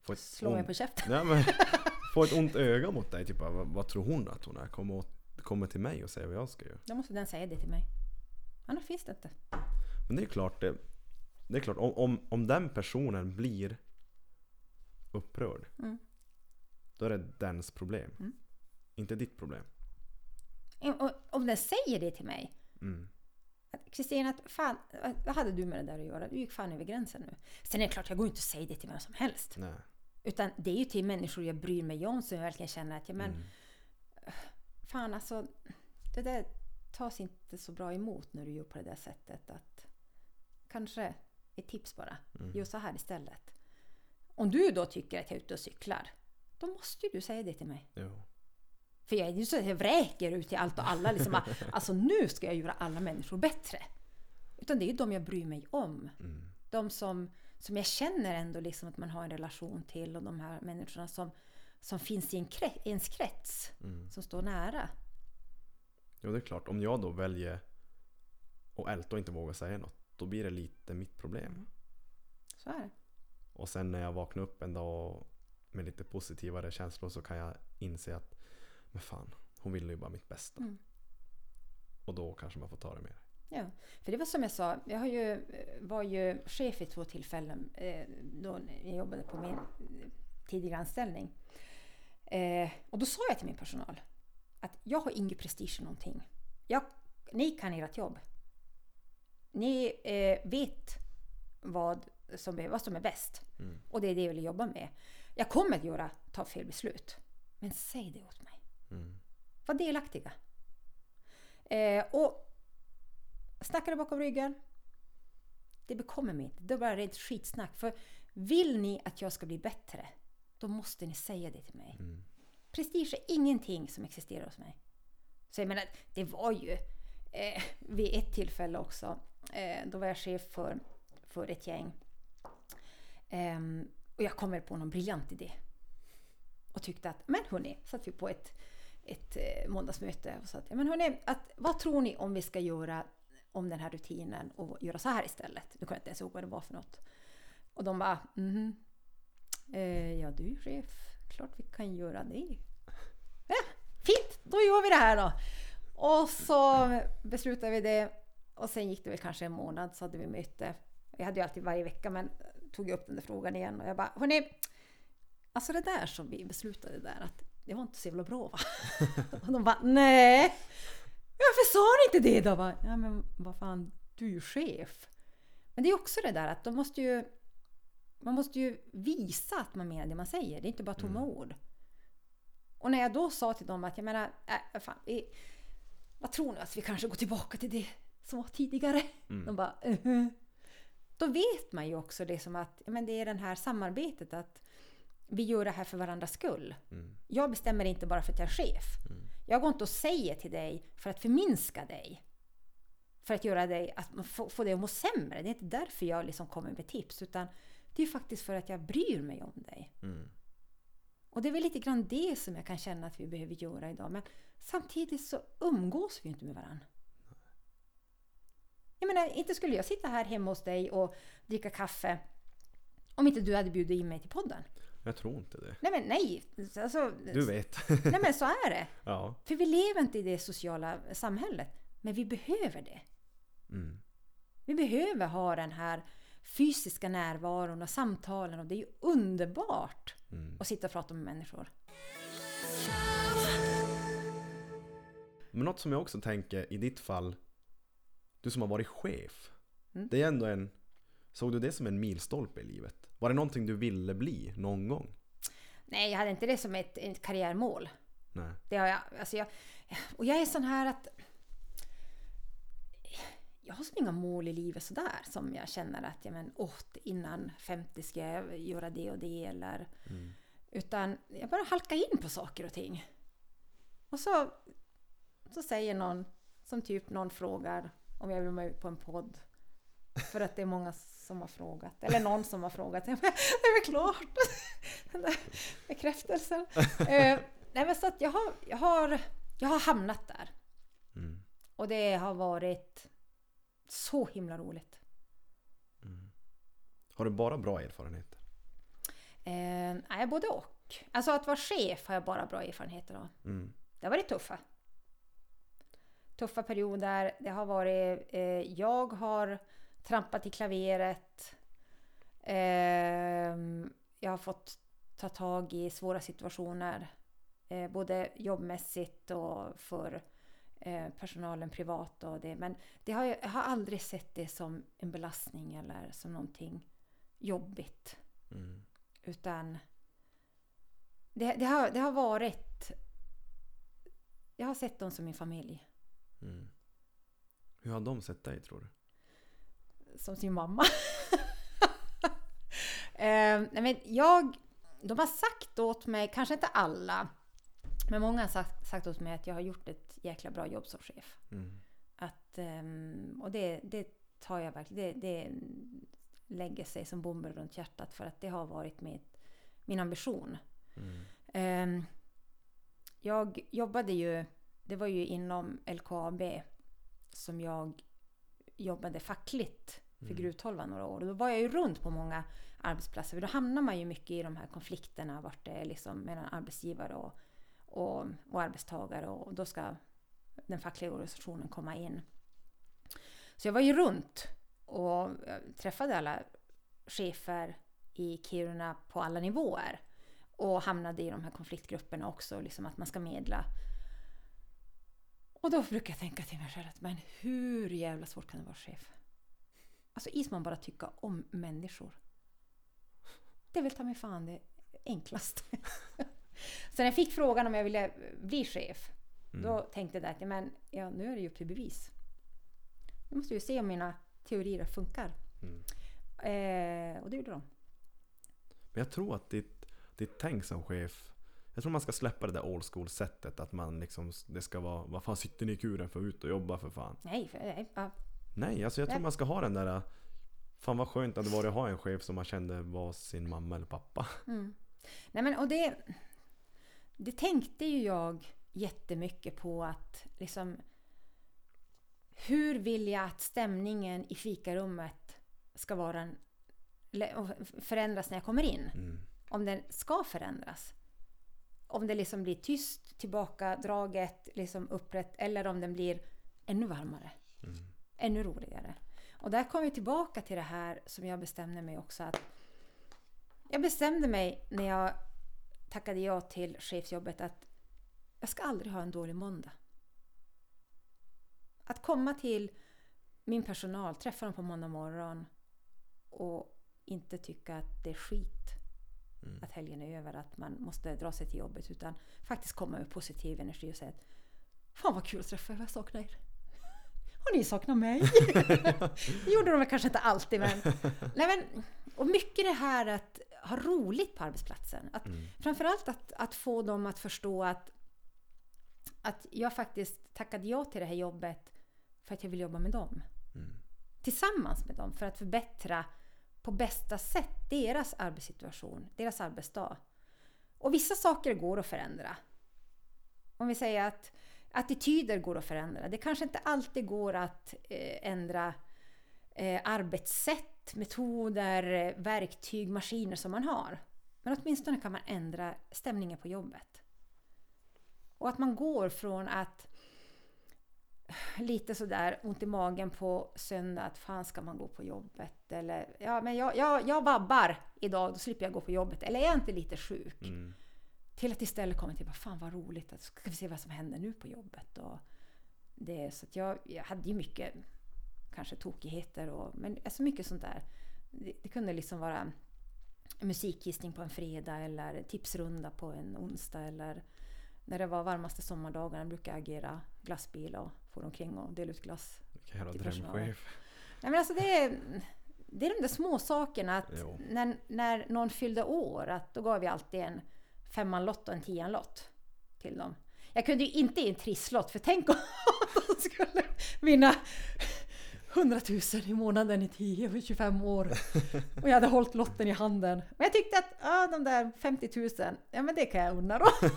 får ett, Slå mig ont, på käften. ja, men, får ett ont öga mot dig? Typ, vad, vad tror hon att hon är? Kommer, åt, kommer till mig och säger vad jag ska göra? Då måste den säga det till mig. Annars finns det inte. Men det är klart, det, det är klart om, om, om den personen blir upprörd. Mm. Då är det dens problem. Mm. Inte ditt problem. Om den säger det till mig. Mm. Kristina, vad hade du med det där att göra? Du gick fan över gränsen nu. Sen är det klart, jag går inte att säga det till vem som helst. Nej. Utan det är ju till människor jag bryr mig om som jag verkligen känner att, ja men, Mm. fan alltså, det där tas inte så bra emot när du gör på det där sättet. Att kanske ett tips bara. Mm. Gör så här istället. Om du då tycker att jag är ute och cyklar, då måste ju du säga det till mig. Jo. För jag är ju så att jag vräker ut till allt och alla. Liksom, alltså nu ska jag göra alla människor bättre. Utan det är ju de jag bryr mig om. Mm. De som, som jag känner ändå liksom att man har en relation till och de här människorna som, som finns i en kre- i ens krets. Mm. Som står nära. Jo, det är klart. Om jag då väljer att älta och inte våga säga något, då blir det lite mitt problem. Så är det. Och sen när jag vaknar upp en dag med lite positivare känslor så kan jag inse att men fan, hon ville ju bara mitt bästa. Mm. Och då kanske man får ta det med. Ja, för det var som jag sa, jag har ju, var ju chef i två tillfällen eh, då jag jobbade på min tidigare anställning. Eh, och då sa jag till min personal att jag har ingen prestige i någonting. Jag, ni kan ert jobb. Ni eh, vet vad som, är, vad som är bäst. Mm. Och det är det jag vill jobba med. Jag kommer att göra, ta fel beslut. Men säg det åt mig. Mm. Var delaktiga. Eh, och snackade bakom ryggen. Det bekommer mig inte. Det är bara rent skitsnack. För vill ni att jag ska bli bättre, då måste ni säga det till mig. Mm. Prestige är ingenting som existerar hos mig. Så jag menar, det var ju eh, vid ett tillfälle också, eh, då var jag chef för, för ett gäng. Ehm, och jag kommer på någon briljant idé. Och tyckte att, men hörni, satt vi på ett, ett eh, måndagsmöte och sa att, men hörni, att, vad tror ni om vi ska göra om den här rutinen och göra så här istället? Nu kommer jag inte ens ihåg vad det var för något. Och de bara, mhm. Eh, ja, du chef. Klart vi kan göra det. Ja, fint, då gör vi det här då. Och så beslutade vi det. Och sen gick det väl kanske en månad så hade vi möte. Jag hade ju alltid varje vecka men tog upp den där frågan igen och jag bara, hörni, alltså det där som vi beslutade där att det var inte så jävla bra va? och de bara, nej. Varför sa ni inte det då? Bara, ja men vad fan, du är ju chef. Men det är också det där att de måste ju man måste ju visa att man menar det man säger. Det är inte bara tomma ord. Och när jag då sa till dem att jag menar, äh, fan, vi, vad tror ni att vi kanske går tillbaka till det som var tidigare? Mm. De bara, uh Då vet man ju också det som att men det är det här samarbetet att vi gör det här för varandras skull. Mm. Jag bestämmer inte bara för att jag är chef. Jag går inte och säger till dig för att förminska dig. För att göra dig, att få, få dig att må sämre. Det är inte därför jag liksom kommer med tips. Utan det är faktiskt för att jag bryr mig om dig. Mm. Och det är väl lite grann det som jag kan känna att vi behöver göra idag. Men samtidigt så umgås vi ju inte med varandra. Jag menar, inte skulle jag sitta här hemma hos dig och dricka kaffe om inte du hade bjudit in mig till podden. Jag tror inte det. Nej men nej! Alltså, Du vet. nej men så är det. ja. För vi lever inte i det sociala samhället. Men vi behöver det. Mm. Vi behöver ha den här fysiska närvaron och samtalen och det är ju underbart Mm. att sitta och prata med människor. Men något som jag också tänker i ditt fall, du som har varit chef. Mm. Det är ändå en, såg du det som en milstolpe i livet? Var det någonting du ville bli någon gång? Nej, jag hade inte det som ett, ett karriärmål. Nej. Det har jag, alltså jag, och jag är sån här att jag har som inga mål i livet sådär som jag känner att ja, men, åh, innan 50 ska jag göra det och det eller Mm. utan jag bara halkar in på saker och ting. Och så, så säger någon, som typ någon frågar om jag vill vara med på en podd. För att det är många som har frågat. Eller någon som har frågat. Det är väl klart! Den där bekräftelsen. Eh, nej men så att jag har, jag har, jag har hamnat där. Mm. Och det har varit så himla roligt. Har du bara bra erfarenheter? Eh, nej, både och. Alltså att vara chef har jag bara bra erfarenheter av. Mm. Det har varit tuffa. Tuffa perioder. Det har varit... Eh, jag har trampat i klaveret. Eh, jag har fått ta tag i svåra situationer. Eh, både jobbmässigt och för eh, personalen privat. Och det. Men det har, jag, jag har aldrig sett det som en belastning eller som någonting jobbigt. Mm. Utan det, det, har, det har varit... Jag har sett dem som min familj. Mm. Hur har de sett dig tror du? Som sin mamma. eh, nej, men jag, de har sagt åt mig, kanske inte alla, men många har sagt, sagt åt mig att jag har gjort ett jäkla bra jobb som chef. Mm. Att, ehm, och det, det tar jag verkligen, det, det lägger sig som bomber runt hjärtat för att det har varit mitt, min ambition. Mm. Ehm, jag jobbade ju, det var ju inom LKAB som jag jobbade fackligt Mm. för Gruvtolvan några år. Och då var jag ju runt på många arbetsplatser. För då hamnar man ju mycket i de här konflikterna vart det är liksom mellan arbetsgivare och, och, och arbetstagare. Och då ska den fackliga organisationen komma in. Så jag var ju runt och träffade alla chefer i Kiruna på alla nivåer. Och hamnade i de här konfliktgrupperna också, liksom att man ska medla. Och då brukar jag tänka till mig själv att men hur jävla svårt kan det vara chef? Alltså is man bara tycka om människor. Det är väl ta mig fan det enklaste. Så när jag fick frågan om jag ville bli chef, Mm. då tänkte jag att men, ja, nu är det ju upp till bevis. Nu måste vi se om mina teorier funkar. Mm. Eh, och det gjorde de. Men jag tror att ditt, ditt tänk som chef Jag tror man ska släppa det där old school sättet att man liksom Det ska vara Vad fan sitter ni i kuren för ut och jobba för fan Nej, för, nej Nej alltså jag tror man ska ha den där Fan vad skönt det hade varit att ha en chef som man kände var sin mamma eller pappa Mm. Nej men och det... Det tänkte ju jag jättemycket på att liksom... Hur vill jag att stämningen i fikarummet ska vara en, förändras när jag kommer in? mm. Om den ska förändras. Om det liksom blir tyst, tillbakadraget, liksom upprätt eller om den blir ännu varmare. Mm. Ännu roligare. Och där kommer vi tillbaka till det här som jag bestämde mig också att jag bestämde mig när jag tackade ja till chefsjobbet att jag ska aldrig ha en dålig måndag. Att komma till min personal, träffa dem på måndag morgon och inte tycka att det är skit Mm. att helgen är över, att man måste dra sig till jobbet utan faktiskt komma med positiv energi och säga att Fan vad kul att träffa er, jag saknar er. Och ni saknar mig. det gjorde de kanske inte alltid men, nej men... Och mycket det här att ha roligt på arbetsplatsen. Att, Mm. Framförallt att, att få dem att förstå att, att jag faktiskt tackade ja till det här jobbet för att jag vill jobba med dem. Mm. Tillsammans med dem för att förbättra på bästa sätt deras arbetssituation, deras arbetsdag. Och vissa saker går att förändra. Om vi säger att attityder går att förändra. Det kanske inte alltid går att eh, ändra eh, arbetssätt, metoder, verktyg, maskiner som man har. Men åtminstone kan man ändra stämningen på jobbet. Och att man går från att lite sådär ont i magen på söndag att fan ska man gå på jobbet? Eller ja, men jag, jag, jag vabbar idag, då slipper jag gå på jobbet. Eller är jag inte lite sjuk? Mm. Till att istället komma till, vad fan vad roligt, att ska vi se vad som händer nu på jobbet. Och det, så att jag, jag hade ju mycket, kanske tokigheter, och, men alltså mycket sånt där. Det, det kunde liksom vara musikgissning på en fredag eller tipsrunda på en onsdag eller när det var varmaste sommardagarna brukade jag agera glassbil och få omkring och dela ut glass. Vilken jävla drömchef Nej, men alltså det, är, det är de där små sakerna att Jo. när, när någon fyllde år, att då gav vi alltid en femmanlott och en tianlott till dem. Jag kunde ju inte ge en trisslott, för tänk om de skulle vinna 100 000 i månaden i 10 25 år. Och jag hade hållit lotten i handen. Men jag tyckte att de där 50 000, ja men det kan jag unna dem.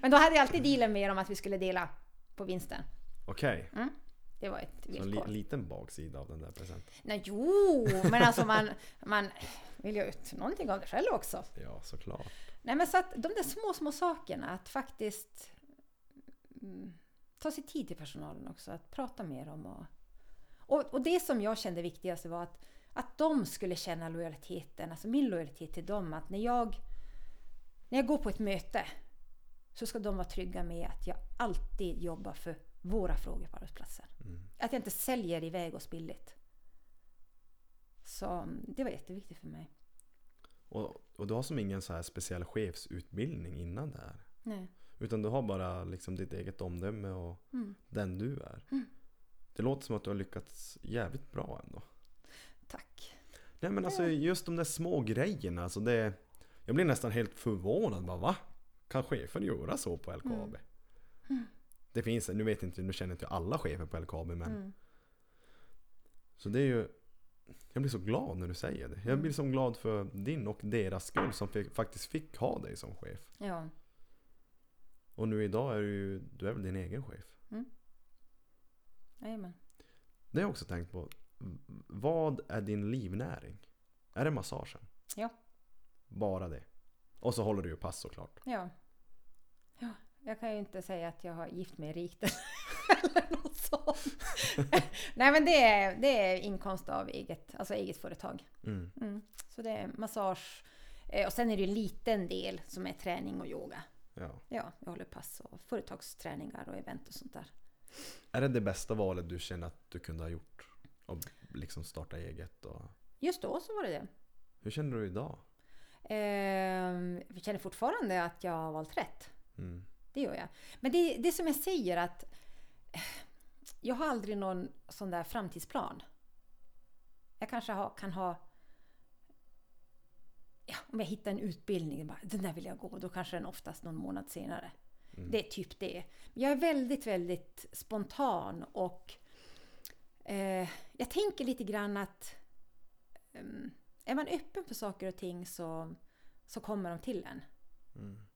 Men då hade jag alltid dealen med dem att vi skulle dela på vinsten. Okej, Det var ett så en villkor. li, liten baksida av den där presenten Nej, jo, men alltså man, man vill ju ut någonting av det själv också. Ja såklart Nej, men så att de där små, små sakerna, att faktiskt mm, ta sig tid till personalen också, att prata med dem. Och, och, och det som jag kände viktigaste var att, att de skulle känna lojaliteten, alltså min lojalitet till dem. Att när jag, när jag går på ett möte så ska de vara trygga med att jag alltid jobbar för våra frågor på arbetsplatsen. mm. Att jag inte säljer iväg oss billigt. Så mm, det var jätteviktigt för mig. och, och du har som ingen så här speciell chefsutbildning innan det här Nej. Utan du har bara liksom ditt eget omdöme och Mm. den du är Mm. Det låter som att du har lyckats jävligt bra ändå. Tack. Nej men alltså just de där små grejerna, alltså det... Jag blir nästan helt förvånad bara va? Kan chefen göra så på LKAB? Det finns, nu vet inte, nu känner inte jag alla chefer på LKAB men Mm. Så det är ju Jag blir så glad när du säger det. Jag blir så glad för din och deras skull som fick, faktiskt fick ha dig som chef. Ja. Och nu idag är du ju, du är väl din egen chef? Jajamän. Det har jag också tänkt på. Vad är din livnäring? Är det massagen? Ja. Bara det? Och så håller du ju pass såklart. Ja. Ja. Jag kan ju inte säga att jag har gift mig rikt eller något sånt. Nej men det är, det är inkomst av eget, alltså eget företag. Mm. Mm. Så det är massage. Eh, Och sen är det en liten del som är träning och yoga. Ja. Ja, jag håller pass och företagsträningar och event och sånt där. Är det det bästa valet du känner att du kunde ha gjort? Och liksom starta eget och... Just då så var det det. Hur känner du idag? Ehm, jag känner fortfarande att jag har valt rätt. Mm. Det gör jag. Men det, det som jag säger att jag har aldrig någon sån där framtidsplan. Jag kanske ha, kan ha ja, om jag hittar en utbildning, bara, den där vill jag gå, då kanske den oftast någon månad senare. Det är typ det. Men Jag är väldigt, väldigt spontan och eh, jag tänker lite grann att ehm, är man öppen för saker och ting så, så kommer de till en. Mm.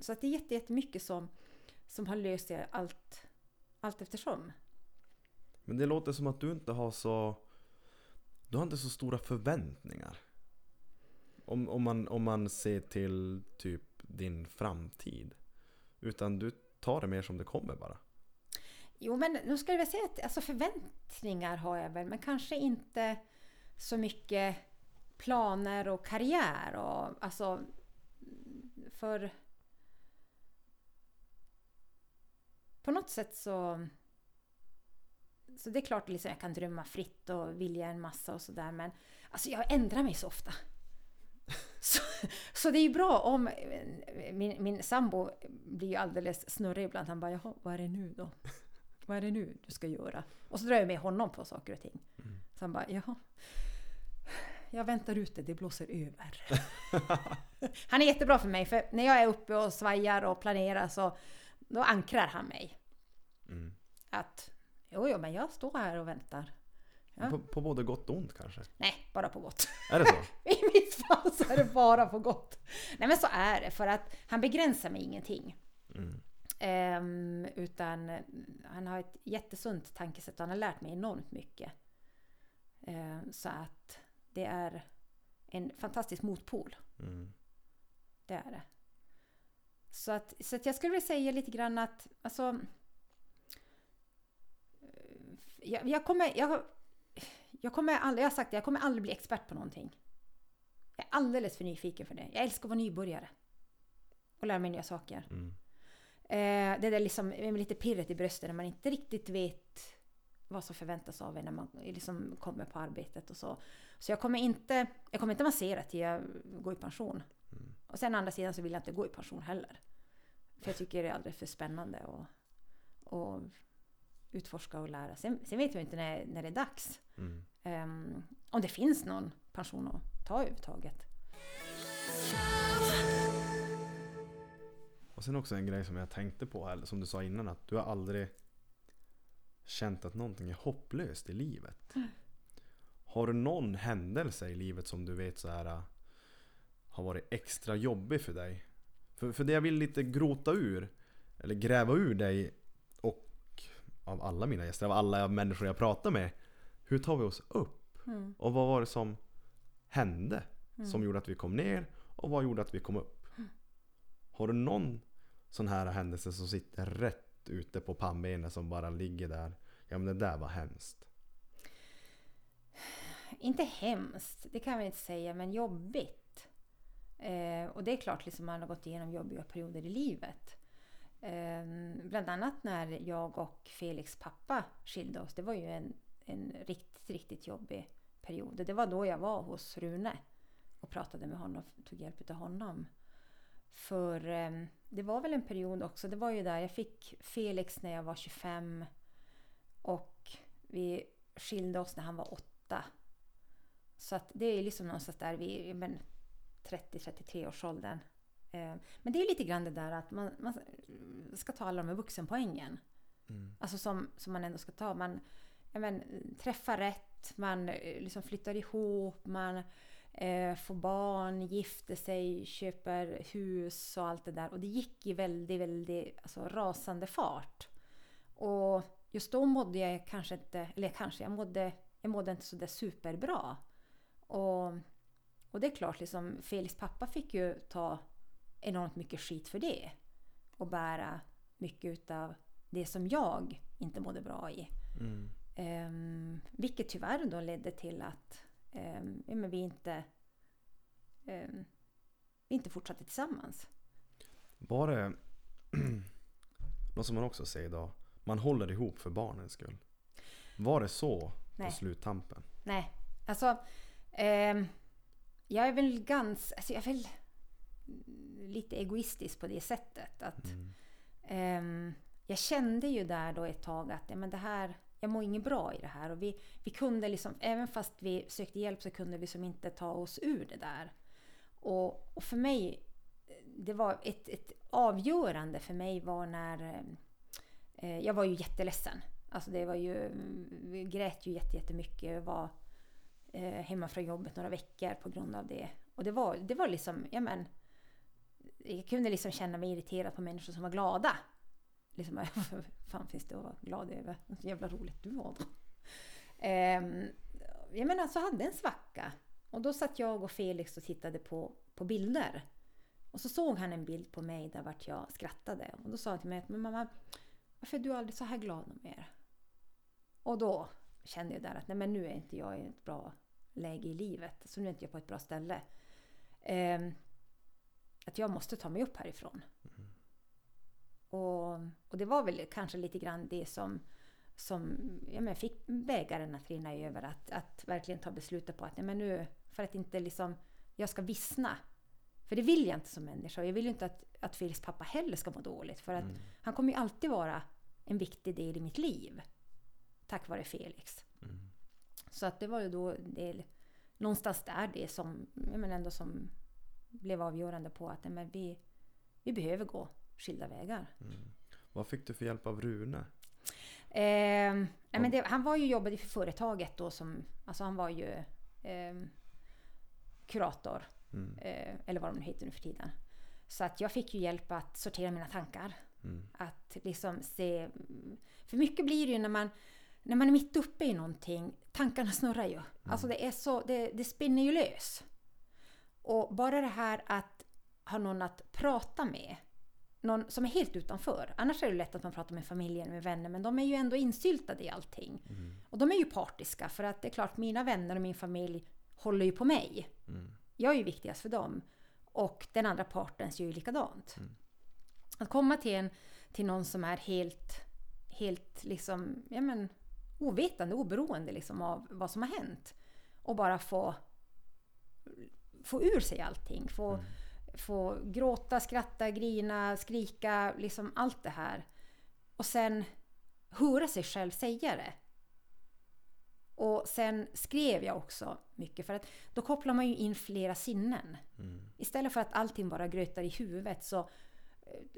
Så att det är jätte- jättemycket som, som har löst sig allt, allt eftersom. Men det låter som att du inte har så... Du har inte så stora förväntningar. Om, om, man, om man ser till typ din framtid. Utan du tar det mer som det kommer bara. Jo, men nu ska jag väl säga att alltså förväntningar har jag väl, men kanske inte så mycket planer och karriär. Och, alltså, för på något sätt så... Så det är klart liksom jag kan drömma fritt och vilja en massa och sådär, men alltså jag ändrar mig så ofta. Så, så det är ju bra om... Min, min sambo blir ju alldeles snurrig ibland. Han bara, jaha, vad är det nu då? Vad är det nu du ska göra? Och så drar jag med honom på saker och ting. Så han bara, jaha. Jag väntar ute, det blåser över. han är jättebra för mig, för när jag är uppe och svajar och planerar så då ankrar han mig. Mm. Att, jo, jo, men jag står här och väntar. Ja. På, på både gott och ont kanske. Nej, bara på gott. Är det så? I mitt fall så är det bara på gott. Nej men så är det, för att han begränsar mig ingenting. Mm. Ehm, utan han har ett jättesunt tankesätt och han har lärt mig enormt mycket. Ehm, så att det är en fantastisk motpol. Mm. Det är det. Så att, så att jag skulle vilja säga lite grann att alltså, eh, jag, jag kommer, jag, jag kommer aldrig, jag har sagt det, jag kommer aldrig bli expert på någonting. Jag är alldeles för nyfiken för det. Jag älskar att vara nybörjare. Och lära mig nya saker. Mm. Eh, det där liksom, med lite pirret i bröstet när man inte riktigt vet vad som förväntas av en när man liksom kommer på arbetet och så. Så jag kommer inte, jag kommer inte massera till jag går i pension. Och sen å andra sidan så vill jag inte gå i pension heller. För jag tycker det är alldeles för spännande att och utforska och lära. Sen, sen vet jag inte när, när det är dags. Mm. Ehm, om det finns någon pension att ta överhuvudtaget. Och sen också en grej som jag tänkte på här, som du sa innan att du har aldrig känt att någonting är hopplöst i livet. Har du någon händelse i livet som du vet så här äh, har varit extra jobbig för dig? För, för det jag vill lite grota ur, eller gräva ur dig och av alla mina gäster, av alla människor jag pratar med. Hur tar vi oss upp? Mm. Och vad var det som hände? Som gjorde att vi kom ner och vad gjorde att vi kom upp? Har du någon sån här händelse som sitter rätt ute på pannbenet som bara ligger där? Ja men det där var hemskt. Inte hemskt, det kan väl inte säga, men jobbigt. Eh, och det är klart, liksom man har gått igenom jobbiga perioder i livet. Eh, bland annat när jag och Felix pappa skilde oss. Det var ju en, en riktigt, riktigt jobbig period. Det var då jag var hos Rune och pratade med honom och tog hjälp av honom. För eh, det var väl en period också, det var ju där jag fick Felix när jag var 25. Och vi skilde oss när han var åtta. Så att det är liksom någonstans där vi, men, 30-33 års åldern. Men det är lite grann det där att man, man ska ta alla de här vuxenpoängen. Mm. Alltså som, som man ändå ska ta. Man men, träffar rätt, man eh, liksom flyttar ihop, man eh, får barn, gifter sig, köper hus och allt det där. Och det gick i väldigt, väldigt alltså, rasande fart. Och just då mådde jag kanske inte, eller kanske, jag mådde, jag mådde inte sådär superbra. Och, och det är klart, liksom, Felix pappa fick ju ta enormt mycket skit för det. Och bära mycket utav det som jag inte mådde bra i. Mm. Um, vilket tyvärr då ledde till att um, ja, men vi inte um, vi inte fortsatte tillsammans. Var det något som man också säger idag? Man håller ihop för barnens skull. Var det så Nej. på sluttampen? Nej, alltså jag är väl ganska, alltså jag är väl lite egoistisk på det sättet att Mm. ehm, jag kände ju där då ett tag att ja, men det här, jag mår inget bra i det här och vi, vi kunde liksom, även fast vi sökte hjälp så kunde vi som inte ta oss ur det där. Och, och för mig, det var ett, ett avgörande för mig var när eh, jag var ju jätteledsen. Alltså det var ju, vi grät ju jätte- jättemycket. Var eh, hemma från jobbet några veckor på grund av det. Och det var, det var liksom, ja men, jag kunde liksom känna mig irriterad på människor som var glada. Liksom, vad fan finns det att vara glad över? Så jävla roligt du var då. Eh, jag menar, så hade en svacka. Och då satt jag och Felix och tittade på, på bilder. Och så såg han en bild på mig där vart jag skrattade. Och då sa han till mig att men mamma, varför är du aldrig så här glad mer? Och då kände jag där att nej men nu är inte jag i ett bra läge i livet. Så nu är inte jag på ett bra ställe. Ehm, att jag måste ta mig upp härifrån. Och, och det var väl kanske lite grann det som, som ja, men fick bägaren att rinna över. Att, att verkligen ta beslutet på att nej, men nu, för att inte liksom, jag ska vissna. För det vill jag inte som människa. Jag vill ju inte att, att Felix pappa heller ska må dåligt. För att Mm. han kommer ju alltid vara en viktig del i mitt liv. Tack vare Felix. Mm. Så att det var ju då det, någonstans där det som, menar ändå som blev avgörande på att men vi, vi behöver gå skilda vägar. Mm. Vad fick du för hjälp av Rune? Eh, nej, men det, han var ju jobbade för företaget då som, alltså han var ju eh, kurator, Mm. eh, eller vad de nu heter nu för tiden. Så att jag fick ju hjälp att sortera mina tankar. Mm. Att liksom se... För mycket blir det ju när man, när man är mitt uppe i någonting. Tankarna snurrar ju. Alltså det är så... Det, det spinner ju lös. Och bara det här att ha någon att prata med. Någon som är helt utanför. Annars är det lätt att man pratar med familjen, med vänner. Men de är ju ändå insyltade i allting. Mm. Och de är ju partiska. För att det är klart, mina vänner och min familj håller ju på mig. Mm. Jag är ju viktigast för dem. Och den andra parten ser ju likadant. Mm. Att komma till, en, till någon som är helt, helt liksom, ja men, ovetande, oberoende liksom av vad som har hänt. Och bara få, få ur sig allting. Få, Mm. få gråta, skratta, grina, skrika, liksom allt det här. Och sen höra sig själv säga det. Och sen skrev jag också mycket för att då kopplar man ju in flera sinnen. Mm. Istället för att allting bara grötar i huvudet så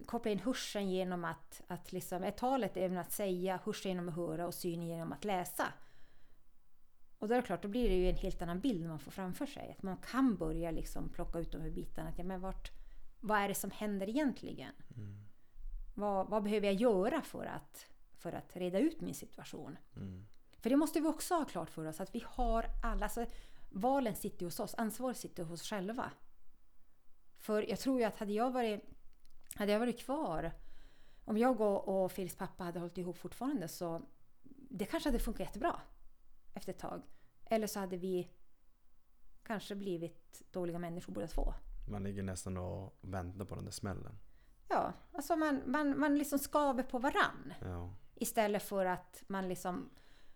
koppla in hörseln genom att, att liksom, är talet även att säga, hörseln genom att höra och synen genom att läsa. Och då är det klart, då blir det ju en helt annan bild man får framför sig. Att man kan börja liksom plocka ut de här bitarna. Att, ja, men vart, vad är det som händer egentligen? Mm. Vad, vad behöver jag göra för att, för att reda ut min situation? Mm. För det måste vi också ha klart för oss att vi har alla, alltså, valen sitter hos oss, ansvaret sitter hos oss själva. För jag tror ju att hade jag varit, hade jag varit kvar, om jag och, och pappa hade hållit ihop fortfarande så det kanske hade funkat jättebra efter ett tag. Eller så hade vi kanske blivit dåliga människor båda två. Man ligger nästan och väntar på den där smällen. Ja, alltså man, man, man liksom skaver på varann. Ja. Istället för att man liksom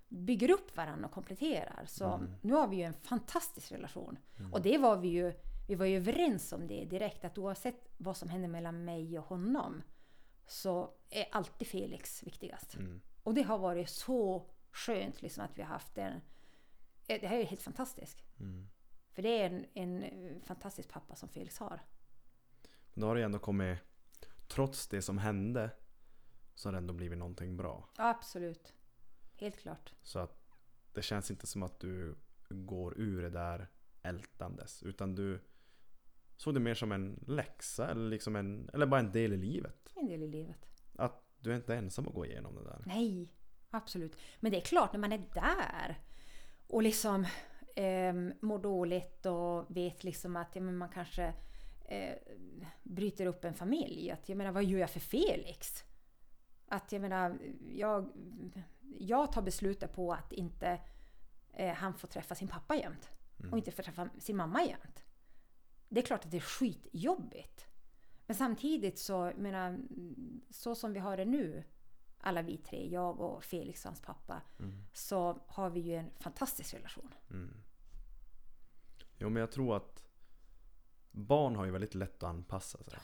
bygger upp varandra och kompletterar. Så Mm. nu har vi ju en fantastisk relation. Mm. Och det var vi ju, vi var ju överens om det direkt. Att oavsett vad som händer mellan mig och honom så är alltid Felix viktigast. Mm. Och det har varit så skönt liksom att vi har haft den. eh, Det här är helt fantastiskt. Mm. För det är en, en eh, fantastisk pappa som Felix har. Då har det ändå kommit, trots det som hände, så har det ändå blivit någonting bra. Absolut. Helt klart. Så att det känns inte som att du går ur det där ältandes. Utan du såg det mer som en läxa eller, liksom en, eller bara en del i livet. En del i livet. Att du är inte ensam att gå igenom det där. Nej, absolut. Men det är klart när man är där och liksom eh, mår dåligt och vet liksom att ja, man kanske eh, bryter upp en familj. Att, jag menar, vad gör jag för Felix? Att jag menar, jag, jag tar beslutet på att inte eh, han får träffa sin pappa jämt. Och inte får träffa sin mamma jämt. Det är klart att det är skitjobbigt. Men samtidigt så, menar, så som vi har det nu, alla vi tre, jag och Felix och hans pappa, så har vi ju en fantastisk relation. Mm. Jo men jag tror att barn har ju väldigt lätt att anpassa sig.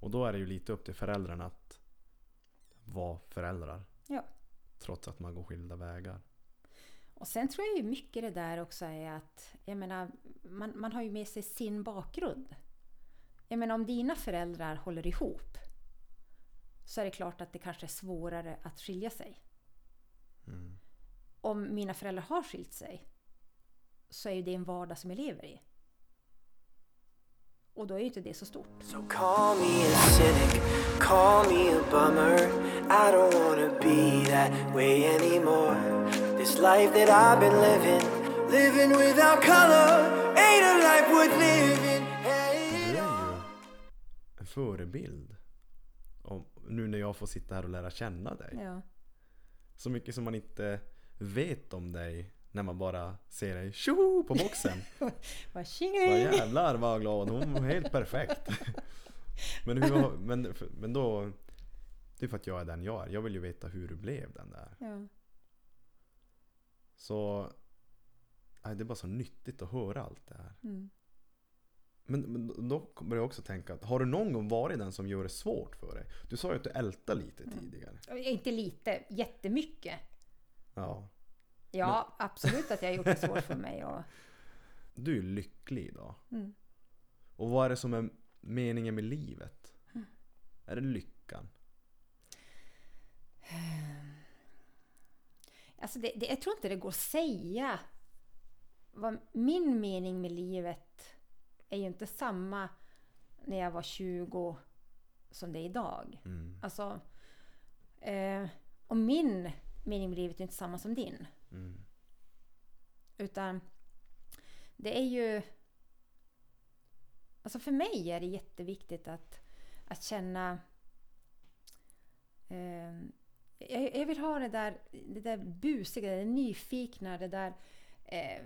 Och då är det ju lite upp till föräldrarna att vara föräldrar. Ja. Trots att man går skilda vägar. Och sen tror jag ju mycket det där också är att, jag menar, man, man har ju med sig sin bakgrund. Jag menar om dina föräldrar håller ihop så är det klart att det kanske är svårare att skilja sig. Mm. Om mina föräldrar har skilt sig så är ju det en vardag som jag lever i. Och då är ju inte det så stort. So call me a cynic, call me a bummer. I don't wanna be that way anymore. This life that I've been living, living without color, ain't a life worth living. Hey, Du är ju en förebild. Om, nu när jag får sitta här och lära känna dig. Ja. Så mycket som man inte vet om dig när man bara ser dig tjoho på boxen. Vad jävlar vad glad hon var helt perfekt. Men, hur, men, men då Det är för att jag är den jag är. Jag vill ju veta hur du blev den där. Ja. Så nej, det är bara så nyttigt att höra allt det här. Mm. Men, men då börjar jag också tänka att har du någon gång varit den som gör det svårt för dig? Du sa ju att du ältade lite tidigare. Inte lite, jättemycket. Ja. Ja, absolut att jag har gjort det svårt för mig. Och, Du är lycklig idag. Mm. Och vad är det som är meningen med livet? Är det lyckan? Alltså det, det, jag tror inte det går att säga. Vad min mening med livet är ju inte samma när jag var 20 som det är idag. Mm. Alltså, eh, och min mening med livet är inte samma som din. Mm. Utan det är ju... Alltså för mig är det jätteviktigt att, att känna... Eh, jag, jag vill ha det där, det där busiga, det nyfikna, det där eh,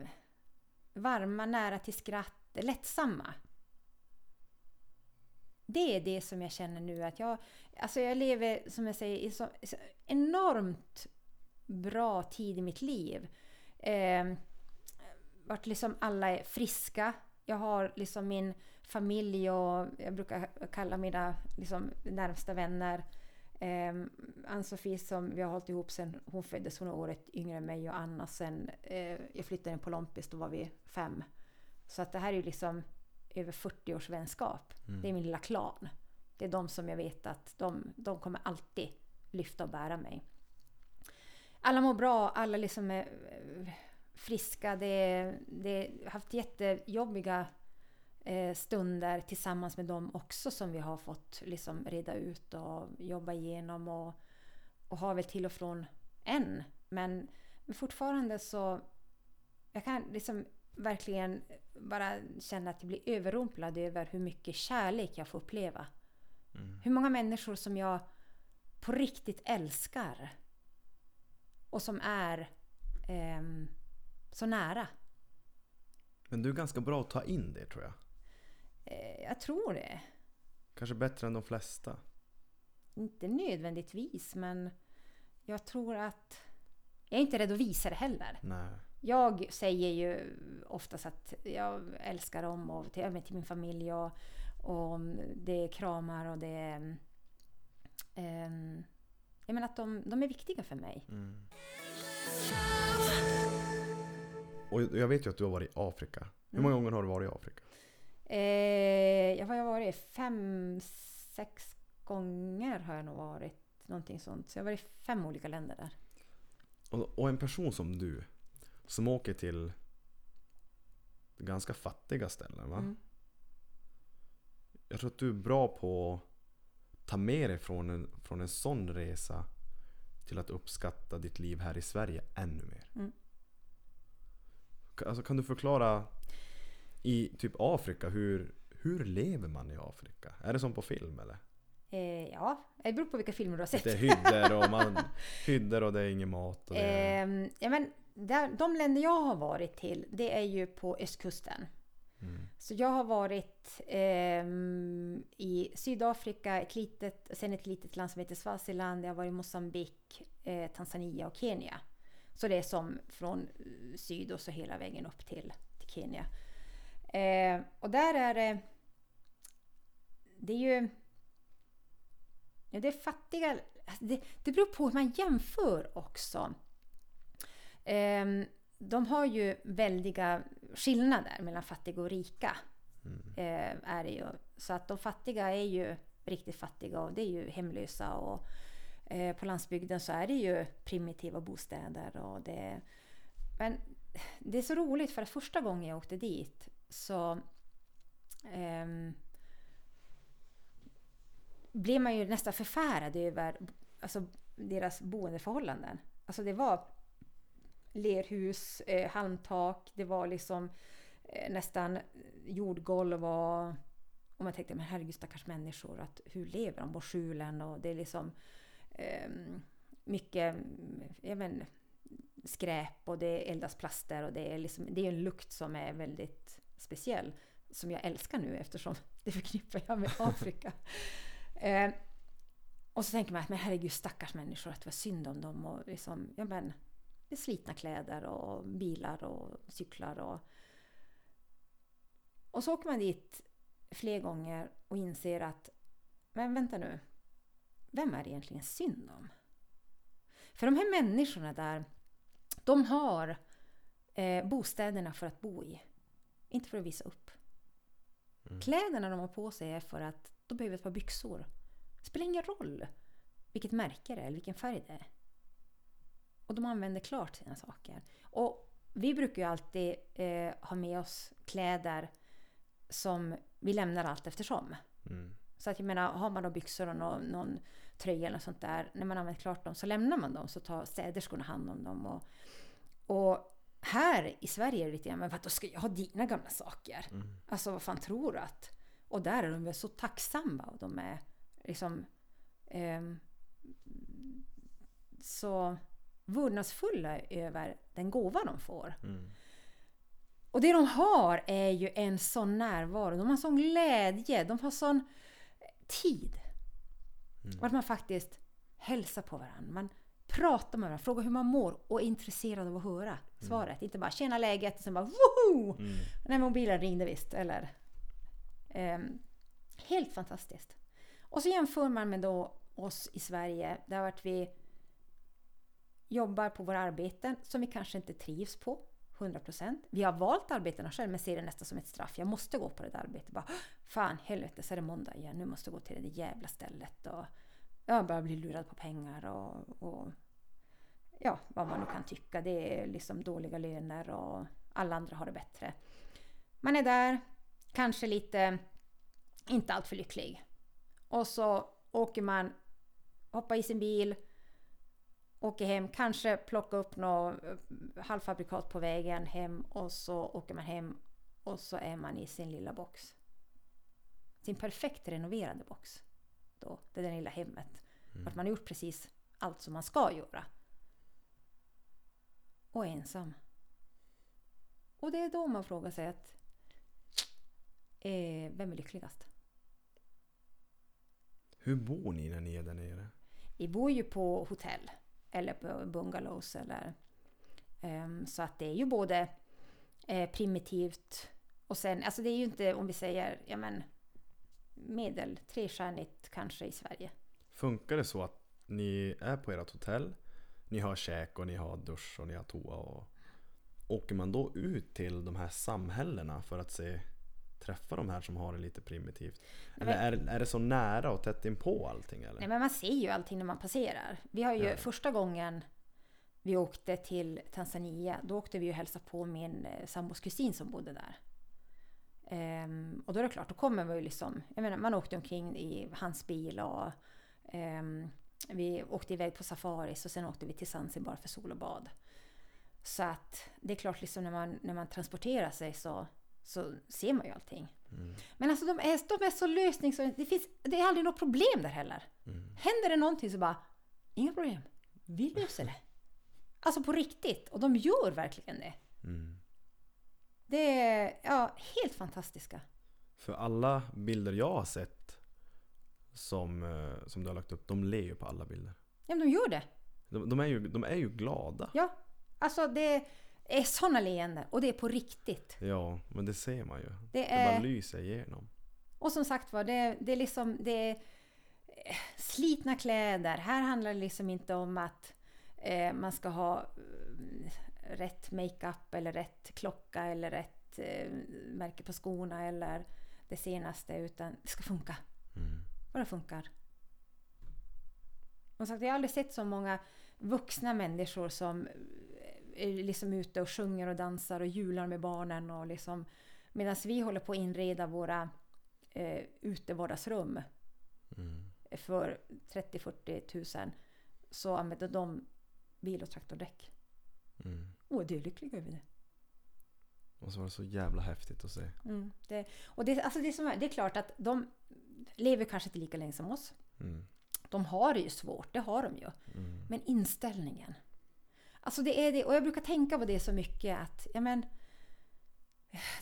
varma, nära till skratt, det lättsamma. Det är det som jag känner nu att jag... Alltså jag lever, som jag säger, i så, så enormt bra tid i mitt liv. Eh, vart liksom alla är friska. Jag har liksom min familj och jag brukar kalla mina liksom närmsta vänner. Eh, Ann-Sofie som vi har hållit ihop sen hon föddes, hon är året yngre än mig och Anna sen eh, jag flyttade in på Lompis, då var vi fem. Så att det här är ju liksom över 40 års vänskap. Det är min lilla klan. Det är de som jag vet att de, de kommer alltid lyfta och bära mig. Alla mår bra, alla liksom är eh, friska. Det, det har haft jättejobbiga stunder tillsammans med dem också som vi har fått liksom reda ut och jobba igenom och, och har väl till och från än. Men, men fortfarande så jag kan liksom verkligen bara känna att jag blir överrumplad över hur mycket kärlek jag får uppleva. Hur många människor som jag på riktigt älskar. Och som är ehm, så nära. Men du är ganska bra att ta in det tror jag. Eh, jag tror det. Kanske bättre än de flesta. Inte nödvändigtvis men jag tror att jag är inte rädd att visa det heller. Nej. Jag säger ju oftast att jag älskar dem och till, till min familj och, och det är kramar och det är... ehm, jag menar att de, de är viktiga för mig. Mm. Och jag vet ju att du har varit i Afrika. Hur många gånger har du varit i Afrika? Eh, jag har varit fem, sex gånger har jag nog varit. Någonting sånt. Så jag har varit i fem olika länder där. Och, och en person som du, som åker till ganska fattiga ställen va? Mm. Jag tror att du är bra på att ta med dig från en, från en sån resa till att uppskatta ditt liv här i Sverige ännu mer. Mm. Alltså, kan du förklara i typ Afrika, hur, hur lever man i Afrika? Är det som på film eller? Eh, ja, det beror på vilka filmer du har sett. Det är hyddor och, man, hyddor och det är ingen mat. Och det Ehm, ja, men där, de länder jag har varit till, det är ju på östkusten. mm, Så jag har varit ehm, i Sydafrika, ett litet, sen ett litet land som heter Swaziland, jag har varit i Mosambik, eh, Tanzania och Kenya. Så det är som från eh, syd och så hela vägen upp till, till Kenya. Eh, och där är det... Det är ju... Ja, det är fattiga... alltså Det, det beror på hur man jämför också. Ehm, de har ju väldiga skillnader mellan fattiga och rika. mm, Eh, är det ju. Så att de fattiga är ju riktigt fattiga och det är ju hemlösa. Och, eh, på landsbygden så är det ju primitiva bostäder. Och det, men det är så roligt för att första gången jag åkte dit så ehm, blev man ju nästan förfärad över alltså, deras boendeförhållanden. Alltså det var lerhus, eh, halmtak, det var liksom eh, nästan jordgolv och, och man tänkte men herregud stackars människor, att hur lever de på skjulen och det är liksom eh, mycket jag men, skräp och det eldas plaster och det är, liksom, det är en lukt som är väldigt speciell som jag älskar nu eftersom det förknippar jag med Afrika. eh, och så tänker man att men herregud stackars människor, att det var synd om dem och liksom, ja men det är slitna kläder och bilar och cyklar och och så åker man dit fler gånger och inser att men vänta nu, vem är det egentligen synd om? För de här människorna där, de har eh, bostäderna för att bo i, inte för att visa upp. Mm. Kläderna de har på sig är för att de behöver ett par byxor. Det spelar ingen roll vilket märke det är eller vilken färg det är. Och de använder klart sina saker. Och vi brukar ju alltid eh, ha med oss kläder som vi lämnar allt eftersom. mm, Så att jag menar, har man då byxor och någon, någon tröja eller sånt där, när man använt klart dem så lämnar man dem så tar städerskorna hand om dem. Och, och här i Sverige är det lite grann, men vadå ska jag ha dina gamla saker? mm, Alltså vad fan tror du att? Och där är de väl så tacksamma och de är liksom ehm, så vördnadsfulla över den gåva de får. mm, Och det de har är ju en sån närvaro, de har sån glädje, de har sån tid. Mm. Och att man faktiskt hälsar på varandra. Man pratar med varandra, frågar hur man mår och är intresserad av att höra svaret. Inte bara “tjena läget” och sen bara “woho!” mm. Nej, mobilen ringde visst. Eller, Ehm, helt fantastiskt. Och så jämför man med då oss i Sverige där vart vi jobbar på våra arbeten som vi kanske inte trivs på 100%. Vi har valt arbetena själv men ser det nästan som ett straff. Jag måste gå på det där arbetet. Bara, Fan helvete så är det måndag igen. Nu måste jag gå till det där jävla stället. Och jag börjar bli lurad på pengar och, och ja, vad man nu kan tycka. Det är liksom dåliga löner och alla andra har det bättre. Man är där, kanske lite inte alltför lycklig. Och så åker man, hoppar i sin bil, åker hem, kanske plockar upp något eh, halvfabrikat på vägen hem och så åker man hem och så är man i sin lilla box. Sin perfekt renoverade box. Då, det där lilla hemmet. Att man har gjort precis allt som man ska göra. Och ensam. Och det är då man frågar sig att eh, vem är lyckligast? Hur bor ni när ni är där nere? Vi bor ju på hotell eller på bungalows eller ehm, så att det är ju både eh, primitivt och sen, alltså det är ju inte om vi säger, ja men medel, trestjärnigt kanske i Sverige. Funkar det så att ni är på ert hotell, ni har käk och ni har dusch och ni har toa och Åker man då ut till de här samhällena för att se träffa de här som har det lite primitivt? Eller är, är det så nära och tätt inpå allting eller? Nej men man ser ju allting när man passerar. Vi har ju Ja. första gången vi åkte till Tanzania, då åkte vi ju hälsa på min eh, sambos kusin som bodde där. Ehm, och då är det klart, då kommer man ju liksom, jag menar man åkte omkring i hans bil och ehm, vi åkte iväg på safaris och sen åkte vi till Zanzibar för sol och bad. Så att det är klart liksom när man, när man transporterar sig så, så ser man ju allting. Men alltså de är, de är så lösningsorienterade. Det, finns, det är aldrig något problem där heller. Händer det någonting så bara, inga problem. Vi löser det. Alltså på riktigt. Och de gör verkligen det. Mm. Det är ja, helt fantastiska. För alla bilder jag har sett som, eh, som du har lagt upp, de ler ju på alla bilder. Ja, men de gör det. De, de, är, ju, de är ju glada. Ja, alltså det är sådana leenden. Och det är på riktigt. Ja, men det ser man ju. Det Det bara är, lyser igenom. och som sagt var, det, det är liksom det är eh, slitna kläder. Här handlar det liksom inte om att eh, man ska ha eh, rätt makeup eller rätt klocka eller rätt eh, märke på skorna eller det senaste. Utan det ska funka. Mm. Bara funkar. Och sagt, jag har aldrig sett så många vuxna människor som är liksom ute och sjunger och dansar och jular med barnen. Och liksom, Medan vi håller på att inreda våra eh, utevardagsrum Mm. för 30-40 tusen så använder de bil och traktordäck. Mm. Och är lyckliga över det. Och så var det så jävla häftigt att se. Mm, det och det, alltså det, som är, det är klart att de lever kanske inte lika länge som oss. Mm. De har det ju svårt, det har de ju. Mm. Men inställningen. Alltså det är det, och jag brukar tänka på det så mycket att, ja men,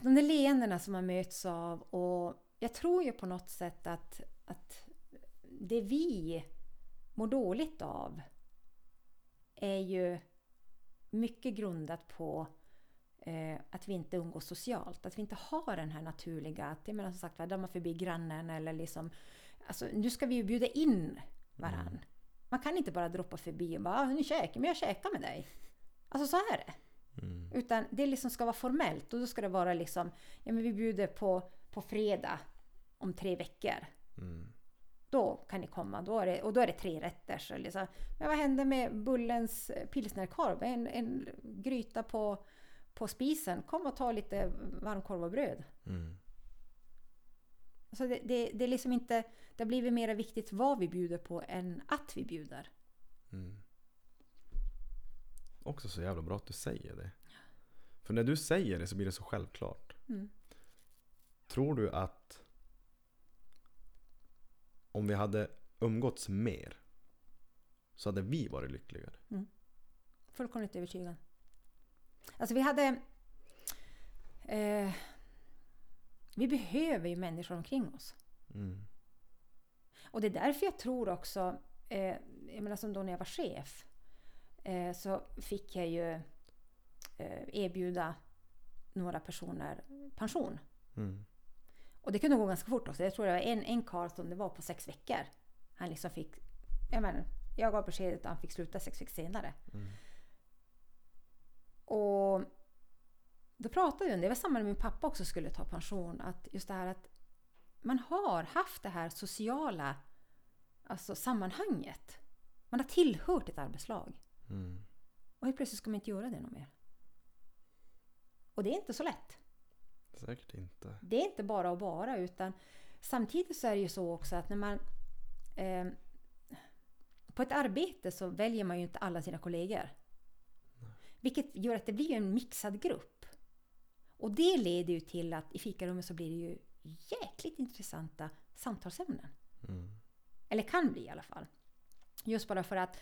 de där leendena som man möts av och jag tror ju på något sätt att, att det vi mår dåligt av är ju mycket grundat på eh, att vi inte umgås socialt. Att vi inte har den här naturliga, att jag menar som sagt, där man förbi grannen eller liksom, alltså nu ska vi ju bjuda in varann. Man kan inte bara droppa förbi och bara ah, nu käkar men jag käkar med dig. Alltså så är det. Mm. Utan det liksom ska vara formellt och då ska det vara liksom, ja men vi bjuder på, på fredag om tre veckor. Mm. Då kan ni komma, då är det, och då är det tre rätter. Så liksom. Men vad händer med Bullens pilsnerkorv? En, en gryta på, på spisen. Kom och ta lite varmkorv och bröd. Mm. Alltså det, det, det är liksom inte, det har blivit mer viktigt vad vi bjuder på än att vi bjuder. Mm. Också så jävla bra att du säger det. För när du säger det så blir det så självklart. Mm. Tror du att om vi hade umgåtts mer så hade vi varit lyckligare? Fullkomligt övertygad. Alltså vi hade... Eh, vi behöver ju människor omkring oss. Mm. Och det är därför jag tror också, eh, jag menar som då när jag var chef, eh, så fick jag ju eh, erbjuda några personer pension. Mm. Och det kunde gå ganska fort också. Jag tror det var en, en karl som det var på sex veckor. Han liksom fick, jag menar, jag gav beskedet att han fick sluta sex veckor senare. Mm. Och då pratade vi om det, det var samma när min pappa också skulle ta pension, att just det här att man har haft det här sociala alltså sammanhanget. Man har tillhört ett arbetslag. Mm. Och helt plötsligt ska man inte göra det något mer. Och det är inte så lätt. Säkert inte. Det är inte bara att vara utan samtidigt så är det ju så också att när man eh, på ett arbete så väljer man ju inte alla sina kollegor. Vilket gör att det blir en mixad grupp. Och det leder ju till att i fikarummet så blir det ju jäkligt intressanta samtalsämnen. Mm. Eller kan bli i alla fall. Just bara för att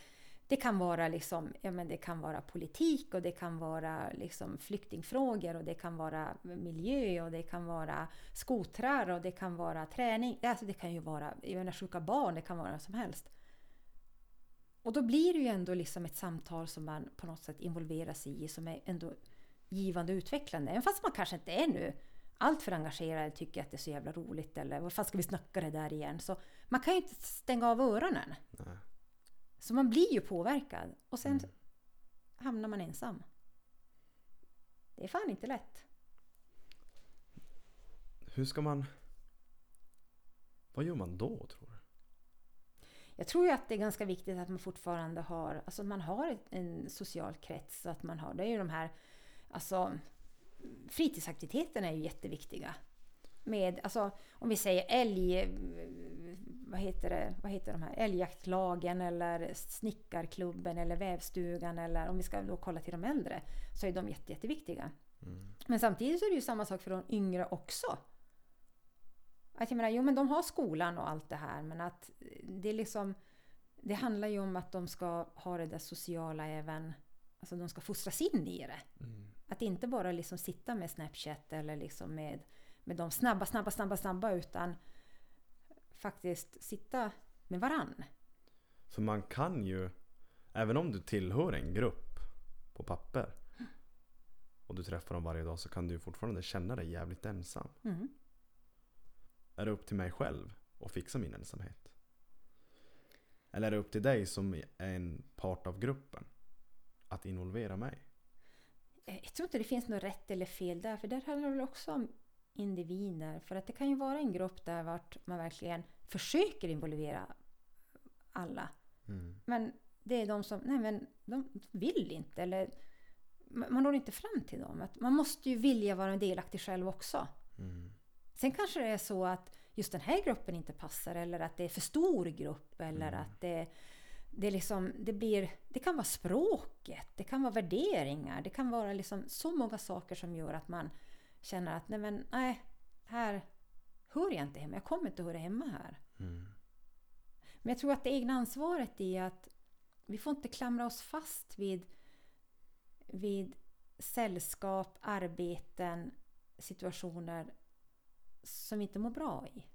det kan vara liksom, ja men det kan vara politik och det kan vara liksom flyktingfrågor och det kan vara miljö och det kan vara skotrar och det kan vara träning. Alltså det kan ju vara, jag menar sjuka barn, det kan vara vad som helst. Och då blir det ju ändå liksom ett samtal som man på något sätt involverar sig i som är ändå givande och utvecklande. Även fast man kanske inte är nu allt för engagerad tycker att det är så jävla roligt eller vad fan ska vi snacka det där igen? Så man kan ju inte stänga av öronen. Nej. Så man blir ju påverkad och sen hamnar man ensam. Det är fan inte lätt. Hur ska man... Vad gör man då tror du? Jag tror ju att det är ganska viktigt att man fortfarande har, alltså man har en social krets. Så att man har, det är ju de här, alltså fritidsaktiviteterna är ju jätteviktiga. Med, alltså om vi säger älg, vad heter det, vad heter de här, älgjaktlagen eller snickarklubben eller vävstugan eller om vi ska då kolla till de äldre så är de jätte, jätteviktiga. Men samtidigt så är det ju samma sak för de yngre också. Att jag menar, jo men de har skolan och allt det här men att det är liksom Det handlar ju om att de ska ha det där sociala även Alltså de ska fostras in i det. Att inte bara liksom sitta med Snapchat eller liksom med, med de snabba, snabba, snabba, snabba utan faktiskt sitta med varann. För man kan ju, även om du tillhör en grupp på papper och du träffar dem varje dag så kan du fortfarande känna dig jävligt ensam. Mm. Är det upp till mig själv att fixa min ensamhet? Eller är det upp till dig som är en part av gruppen att involvera mig? Eh, Jag tror inte det finns något rätt eller fel där, för där handlar det också om individer. För att det kan ju vara en grupp där vart man verkligen försöker involvera alla. Mm. Men det är de som, nej men de vill inte eller man når inte fram till dem. Att man måste ju vilja vara delaktig själv också. Mm. Sen kanske det är så att just den här gruppen inte passar eller att det är för stor grupp eller att det, det, liksom, det, blir, det kan vara språket, det kan vara värderingar, det kan vara liksom så många saker som gör att man känner att nej, men, nej här hör jag inte hemma, jag kommer inte höra hemma här. Mm. Men jag tror att det egna ansvaret är att vi får inte klamra oss fast vid, vid sällskap, arbeten, situationer som vi inte mår bra i.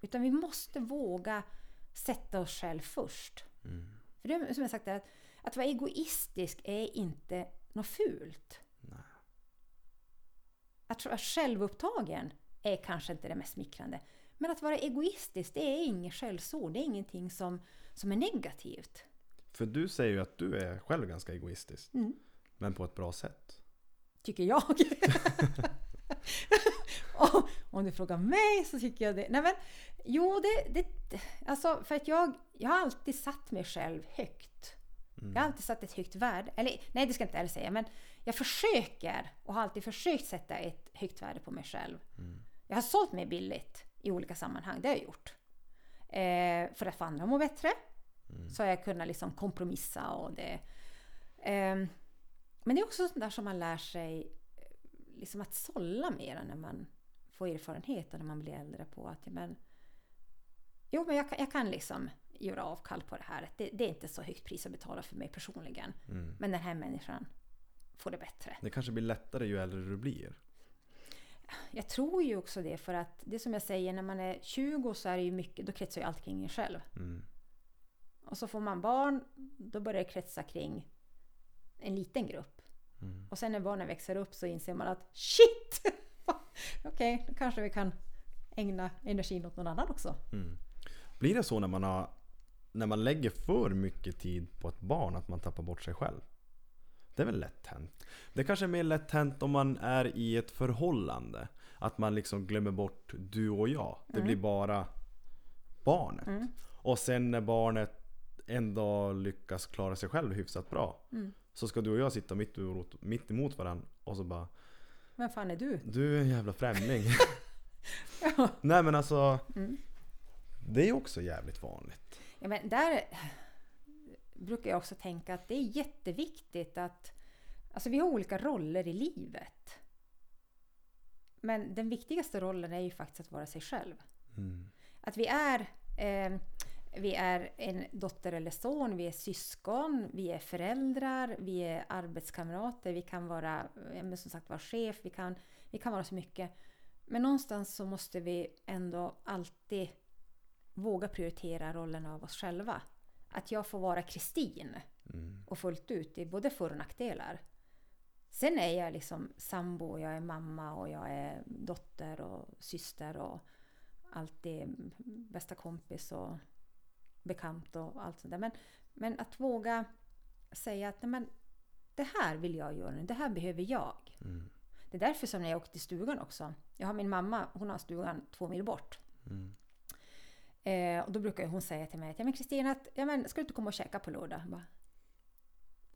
Utan vi måste våga sätta oss själv först. Mm. För det är som jag sagt, att, att vara egoistisk är inte något fult. Nej. Att vara självupptagen är kanske inte det mest smickrande. Men att vara egoistisk, det är inget skällsord. Det är ingenting som, som är negativt. För du säger ju att du är själv ganska egoistisk. Mm. Men på ett bra sätt. Tycker jag. Och om du frågar mig så tycker jag det. Nej men, jo, det, det, alltså för att jag, jag har alltid satt mig själv högt. Jag har alltid satt ett högt värde. Eller nej, det ska jag inte alls säga. Men jag försöker och har alltid försökt sätta ett högt värde på mig själv. Jag har sålt mig billigt i olika sammanhang. Det har jag gjort. Eh, för att få andra att må bättre. Så har jag kunnat liksom kompromissa och det. ehm, men det är också sånt där som man lär sig eh, liksom att sålla mer när man får erfarenhet och när man blir äldre på att men, jo, men jag, kan- jag kan liksom göra avkall på det här. Det, det är inte så högt pris att betala för mig personligen. Mm. Men den här människan får det bättre. Det kanske blir lättare ju äldre du blir. Jag tror ju också det för att det som jag säger när man är 20 så är det ju mycket, då kretsar ju allt kring en själv. Mm. Och så får man barn, då börjar det kretsa kring en liten grupp. Mm. Och sen när barnen växer upp så inser man att shit! Okej, då kanske vi kan ägna energin åt någon annan också. Mm. Blir det så när man, har, när man lägger för mycket tid på ett barn att man tappar bort sig själv? Det är väl lätt hänt. Det kanske är mer lätt hänt om man är i ett förhållande. Att man liksom glömmer bort du och jag. Det blir bara barnet. Och sen när barnet en dag lyckas klara sig själv hyfsat bra. Så ska du och jag sitta mitt emot, mitt emot varandra och så bara Vem fan är du? Du är en jävla främling. Nej men alltså. Det är också jävligt vanligt. Ja, men där brukar jag också tänka att det är jätteviktigt att alltså vi har olika roller i livet. Men den viktigaste rollen är ju faktiskt att vara sig själv. Mm. Att vi är, eh, vi är en dotter eller son, vi är syskon, vi är föräldrar, vi är arbetskamrater, vi kan vara ja, men som sagt vara chef, vi kan, vi kan vara så mycket. Men någonstans så måste vi ändå alltid våga prioritera rollen av oss själva. Att jag får vara Kristin Mm. och fullt ut, det är både för och nackdelar. Sen är jag liksom sambo, jag är mamma och jag är dotter och syster och alltid bästa kompis och bekant och allt sånt där. Men, Men att våga säga att nej, men, det här vill jag göra nu, det här behöver jag. Mm. Det är därför som när jag åkte till stugan också. Jag har min mamma, hon har stugan två mil bort. Mm. Eh, och då brukar hon säga till mig att ja men Kristina, att, ja, men, ska du inte komma och käka på lördag? Jag Bara,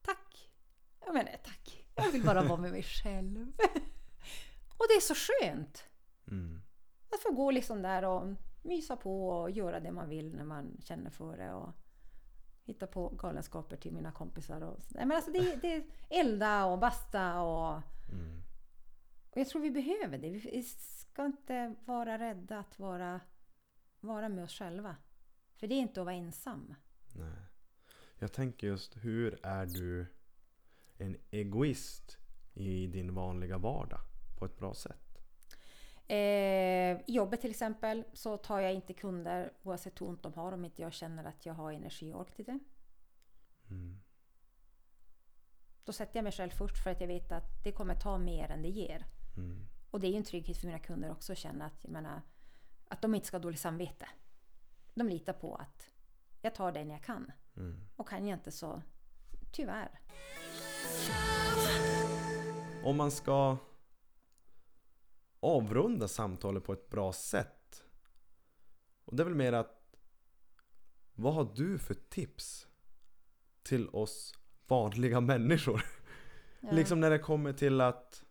tack! Ja men tack. Jag vill bara vara med mig själv. och det är så skönt! Mm. Att få gå liksom där och mysa på och göra det man vill när man känner för det. Och hitta på galenskaper till mina kompisar. Och, nej, men alltså det, det är elda och basta och, Mm. och jag tror vi behöver det. Vi ska inte vara rädda att vara, vara med oss själva. För det är inte att vara ensam. Nej. Jag tänker just, hur är du en egoist i din vanliga vardag på ett bra sätt? Eh, jobbet till exempel så tar jag inte kunder oavsett hur ont de har om inte jag känner att jag har energi och ork till det. Mm. Då sätter jag mig själv först för att jag vet att det kommer ta mer än det ger. Mm. Och det är ju en trygghet för mina kunder också att känna att, jag menar, att de inte ska ha dåligt samvete. De litar på att jag tar det när jag kan. Mm. Och kan jag inte så tyvärr. Om man ska avrunda samtalet på ett bra sätt. Och det är väl mer att vad har du för tips till oss vanliga människor? Ja. Liksom när det kommer till att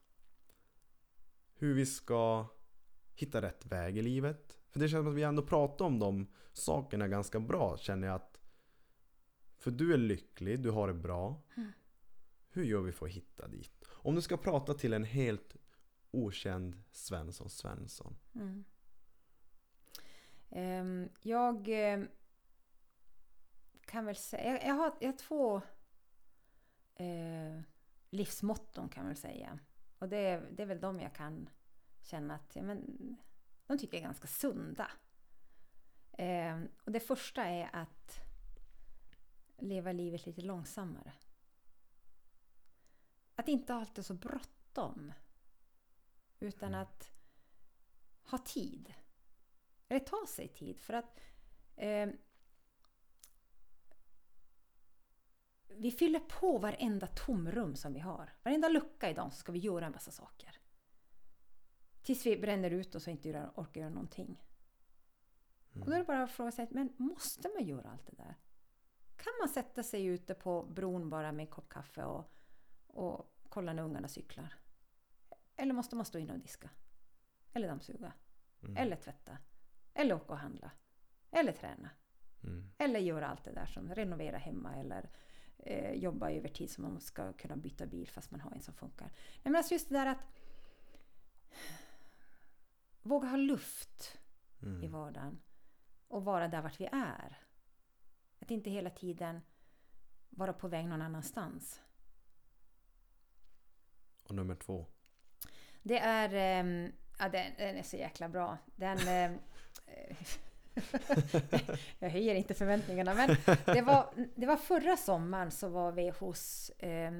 hur vi ska hitta rätt väg i livet. För det känns som att vi ändå pratar om de sakerna ganska bra känner jag att för du är lycklig, du har det bra. Hur gör vi för att hitta dit? Om du ska prata till en helt okänd Svensson Svensson. Mm. Ehm, jag ehm, kan väl säga, jag, jag, har, jag har två eh, livsmotton kan man väl säga. Och det är, det är väl de jag kan känna att ja, men, de tycker jag är ganska sunda. Ehm, och det första är att leva livet lite långsammare. Att inte alltid så bråttom. Utan att ha tid. Eller ta sig tid. För att eh, vi fyller på varenda tomrum som vi har. Varenda lucka i dagen så ska vi göra en massa saker. Tills vi bränner ut oss och inte gör, orkar göra någonting. Och då är det bara att fråga sig, men måste man göra allt det där? Kan man sätta sig ute på bron bara med en kopp kaffe och, och kolla när ungarna cyklar? Eller måste man stå inne och diska? Eller dammsuga? Mm. Eller tvätta? Eller åka och handla? Eller träna? Mm. Eller göra allt det där som renovera hemma eller eh, jobba övertid så man ska kunna byta bil fast man har en som funkar. Nej, men alltså just det där att våga ha luft i Mm. vardagen och vara där vart vi är. Att inte hela tiden vara på väg någon annanstans. Och nummer två. Det är... Eh, ja, den, den är så jäkla bra. Den... Eh, jag höjer inte förväntningarna men det var, det var förra sommaren så var vi hos eh,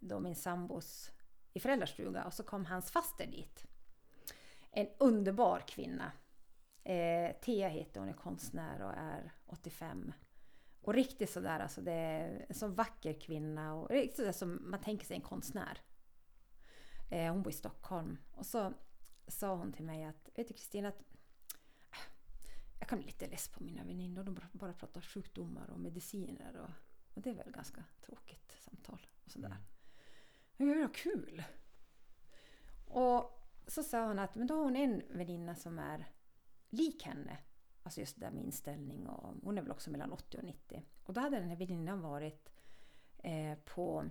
då min sambos i föräldrastuga och så kom hans faster dit. En underbar kvinna. Eh, Thea heter hon, är konstnär och är 85. Och riktigt sådär, alltså det är en så vacker kvinna och riktigt sådär som man tänker sig en konstnär. Eh, hon bor i Stockholm. Och så sa hon till mig att, vet du Kristina, att äh, jag kan bli lite less på mina väninnor. De bara- pratar sjukdomar och mediciner. Och, och det är väl ganska tråkigt samtal. Och sådär. Men jag vill ha kul. Och så sa hon att men då har hon en väninna som är lik henne. Alltså just det där med inställning och hon är väl också mellan 80 och 90. Och då hade den här väninnan varit eh, på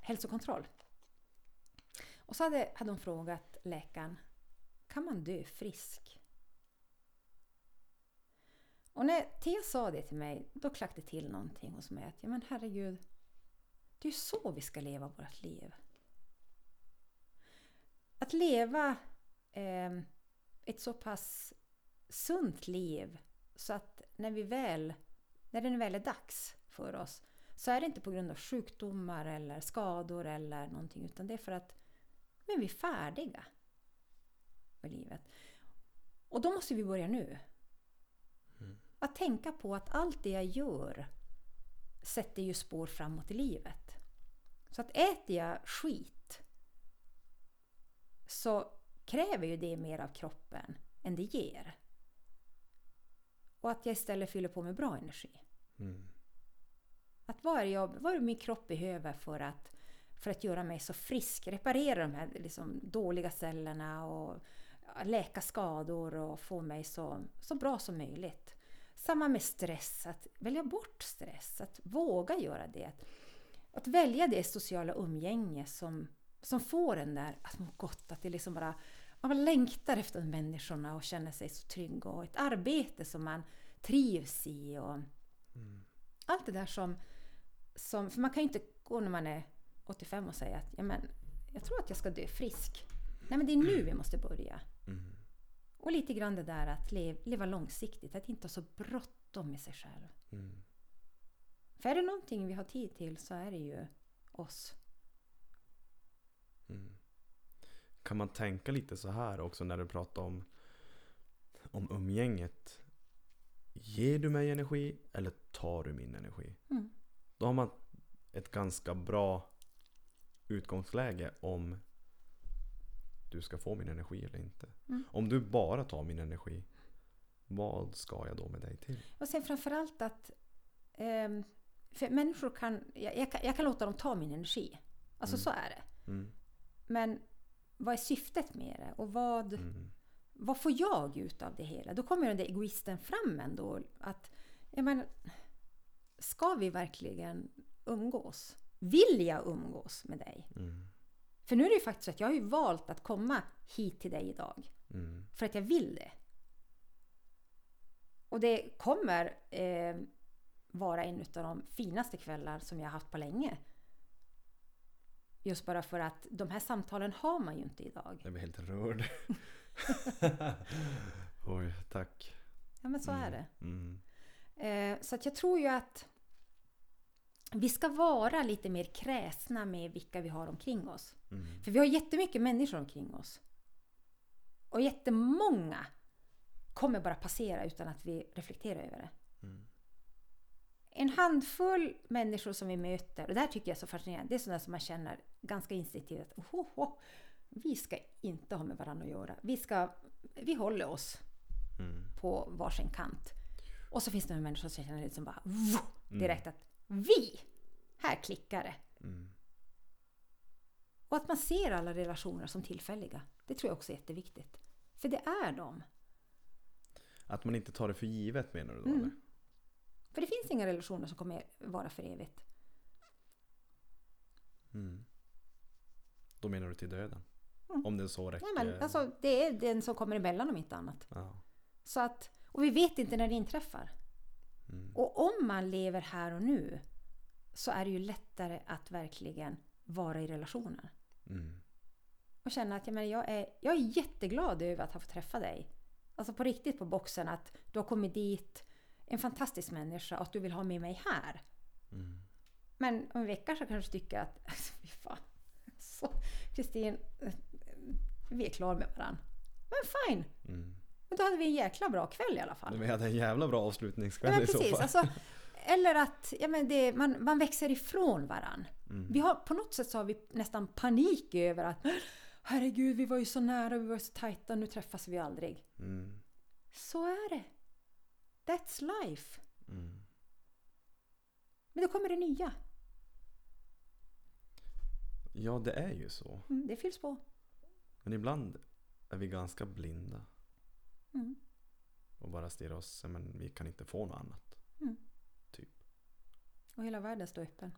hälsokontroll. Och så hade, hade hon frågat läkaren, kan man dö frisk? Och när Thea sa det till mig, då klack det till någonting hos mig. Att, ja men herregud, det är ju så vi ska leva vårt liv. Att leva eh, ett så pass sunt liv så att när vi väl, när det väl är dags för oss så är det inte på grund av sjukdomar eller skador eller någonting utan det är för att men vi är färdiga med livet. Och då måste vi börja nu. Att tänka på att allt det jag gör sätter ju spår framåt i livet. Så att äter jag skit så kräver ju det mer av kroppen än det ger. Och att jag istället fyller på med bra energi. Mm. Att vad är, jag, vad är min kropp behöver för att, för att göra mig så frisk? Reparera de här liksom, dåliga cellerna och läka skador och få mig så, så bra som möjligt. Samma med stress, att välja bort stress, att våga göra det. Att, att välja det sociala umgänge som, som får en där att må gott, att det liksom bara man längtar efter människorna och känner sig så trygg och ett arbete som man trivs i och Mm. allt det där som, som... För man kan ju inte gå när man är 85 och säga att ja, men, jag tror att jag ska dö frisk. Nej men det är nu vi måste börja. Mm. Och lite grann det där att lev, leva långsiktigt, att inte ha så bråttom med sig själv. Mm. För är det någonting vi har tid till så är det ju oss. Mm. Kan man tänka lite så här också när du pratar om, om umgänget? Ger du mig energi eller tar du min energi? Mm. Då har man ett ganska bra utgångsläge om du ska få min energi eller inte. Mm. Om du bara tar min energi, vad ska jag då med dig till? Och sen framförallt att... ehm, för människor kan jag, jag kan... jag kan låta dem ta min energi. Alltså Mm. så är det. Mm. Men vad är syftet med det? Och vad... Mm. vad får jag ut av det hela? Då kommer den där egoisten fram ändå. Att, jag menar, ska vi verkligen umgås? Vill jag umgås med dig? Mm. För nu är det ju faktiskt så att jag har ju valt att komma hit till dig idag. Mm. För att jag vill det. Och det kommer eh, vara en av de finaste kvällar som jag har haft på länge. Just bara för att de här samtalen har man ju inte idag. Jag blir helt rörd. Oj, tack. Ja men så är det. Mm. Eh, så att jag tror ju att vi ska vara lite mer kräsna med vilka vi har omkring oss. Mm. För vi har jättemycket människor omkring oss. Och jättemånga kommer bara passera utan att vi reflekterar över det. Mm. En handfull människor som vi möter, och det här tycker jag är så fascinerande, det är sådana som man känner ganska instinktivt att oh, oh, oh, vi ska inte ha med varandra att göra. Vi, ska, vi håller oss Mm. på varsin kant. Och så finns det människor som känner liksom bara "Vuh!" direkt att vi, här klickar det. Mm. Och att man ser alla relationer som tillfälliga. Det tror jag också är jätteviktigt. För det är de. Att man inte tar det för givet menar du då? Mm. Eller? För det finns inga relationer som kommer vara för evigt. Mm. Då menar du till döden? Mm. Om det så räcker? Nej, men, alltså, det är den som kommer emellan om inte annat. ja. Så att, och vi vet inte när det inträffar. Mm. Och om man lever här och nu så är det ju lättare att verkligen vara i relationer. Mm. Och känna att jag, menar, jag, är, jag är jätteglad över att ha fått träffa dig. Alltså på riktigt på boxen att du har kommit dit, en fantastisk människa och att du vill ha med mig här. Mm. Men om en vecka så kanske du tycker att, alltså, fy fan. Kristin, eh, vi är klara med varandra. Men fine, Mm. Men då hade vi en jäkla bra kväll i alla fall. Vi hade en jävla bra avslutningskväll Ja, men i så fall. Alltså, eller att ja, men det, man, man växer ifrån varann. Mm. Vi har, på något sätt så har vi nästan panik över att herregud, vi var ju så nära, vi var så tajta, nu träffas vi aldrig. Mm. Så är det. That's life. Mm. Men då kommer det nya. Ja, det är ju så. Mm, det fylls på. Men ibland är vi ganska blinda Mm. och bara stirrar oss, men vi kan inte få något annat. Och hela världen står öppen.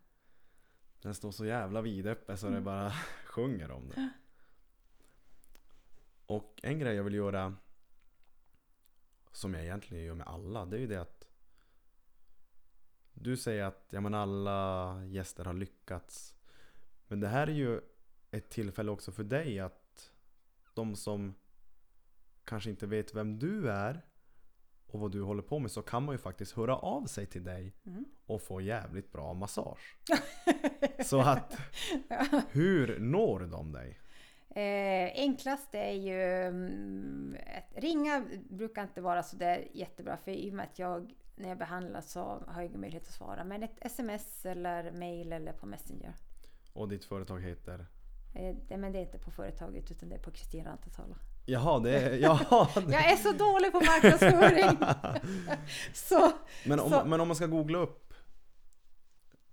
Den står så jävla vidöppen så det Mm. bara sjunger om det. Och en grej jag vill göra som jag egentligen gör med alla, det är ju det att du säger att ja, men alla gäster har lyckats. Men det här är ju ett tillfälle också för dig att de som kanske inte vet vem du är och vad du håller på med så kan man ju faktiskt höra av sig till dig Mm. och få jävligt bra massage. Så att hur når de dig? Eh, enklast är ju... mm, Ett, ringa brukar inte vara så där jättebra för i och med att jag när jag behandlas så har jag ingen möjlighet att svara. Men ett sms eller mail eller på Messenger. Och ditt företag heter? Eh, det, men det är inte på företaget utan det är på Kristina Rantatalo. Jaha, det är... Jaha, Jag är så dålig på marknadsföring! så, men, om, så- men om man ska googla upp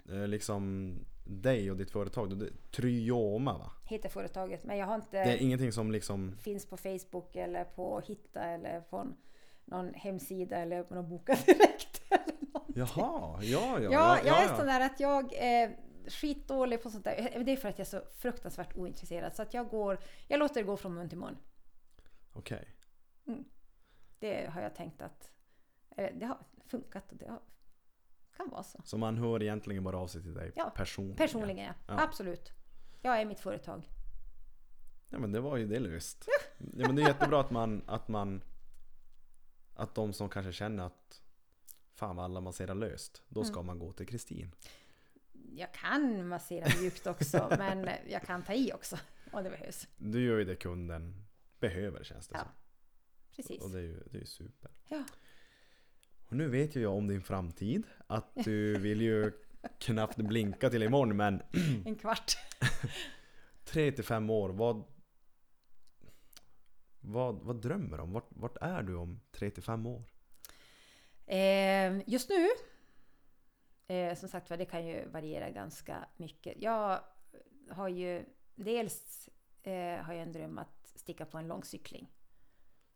eh, liksom dig och ditt företag, det, Tryoma va? heter företaget. Men jag har inte... Det är ingenting som liksom... finns på Facebook eller på Hitta eller på någon hemsida eller på någon boka direkt. eller någonting. Jaha, ja ja. Ja, jag är sån där att jag är skitdålig på sånt där. Det är för att jag är så fruktansvärt ointresserad. Så att jag går, jag låter det gå från mun till mun. Okej. Det har jag tänkt att det har funkat och det har, kan vara så. Så man hör egentligen bara av sig till dig Ja, personligen? Personligen ja. Ja. Absolut. Jag är mitt företag. Ja men det var ju det löst. Ja men det är jättebra att man, att man Att de som kanske känner att Fan vad alla masserar löst. Då ska Mm. man gå till Kristin. Jag kan massera mjukt också men jag kan ta i också om det behövs. Du gör ju det kunden behöver känns det Ja. som. Precis. Och det är ju det är ju super. Ja. Och nu vet ju jag om din framtid. Att du vill ju knappt blinka till imorgon men En kvart. tre till fem år, vad vad, vad drömmer du om? Vart, vart är du om tre till fem år? Eh, just nu, eh, som sagt det kan ju variera ganska mycket. Jag har ju dels eh, har jag en dröm att sticka på en lång cykling.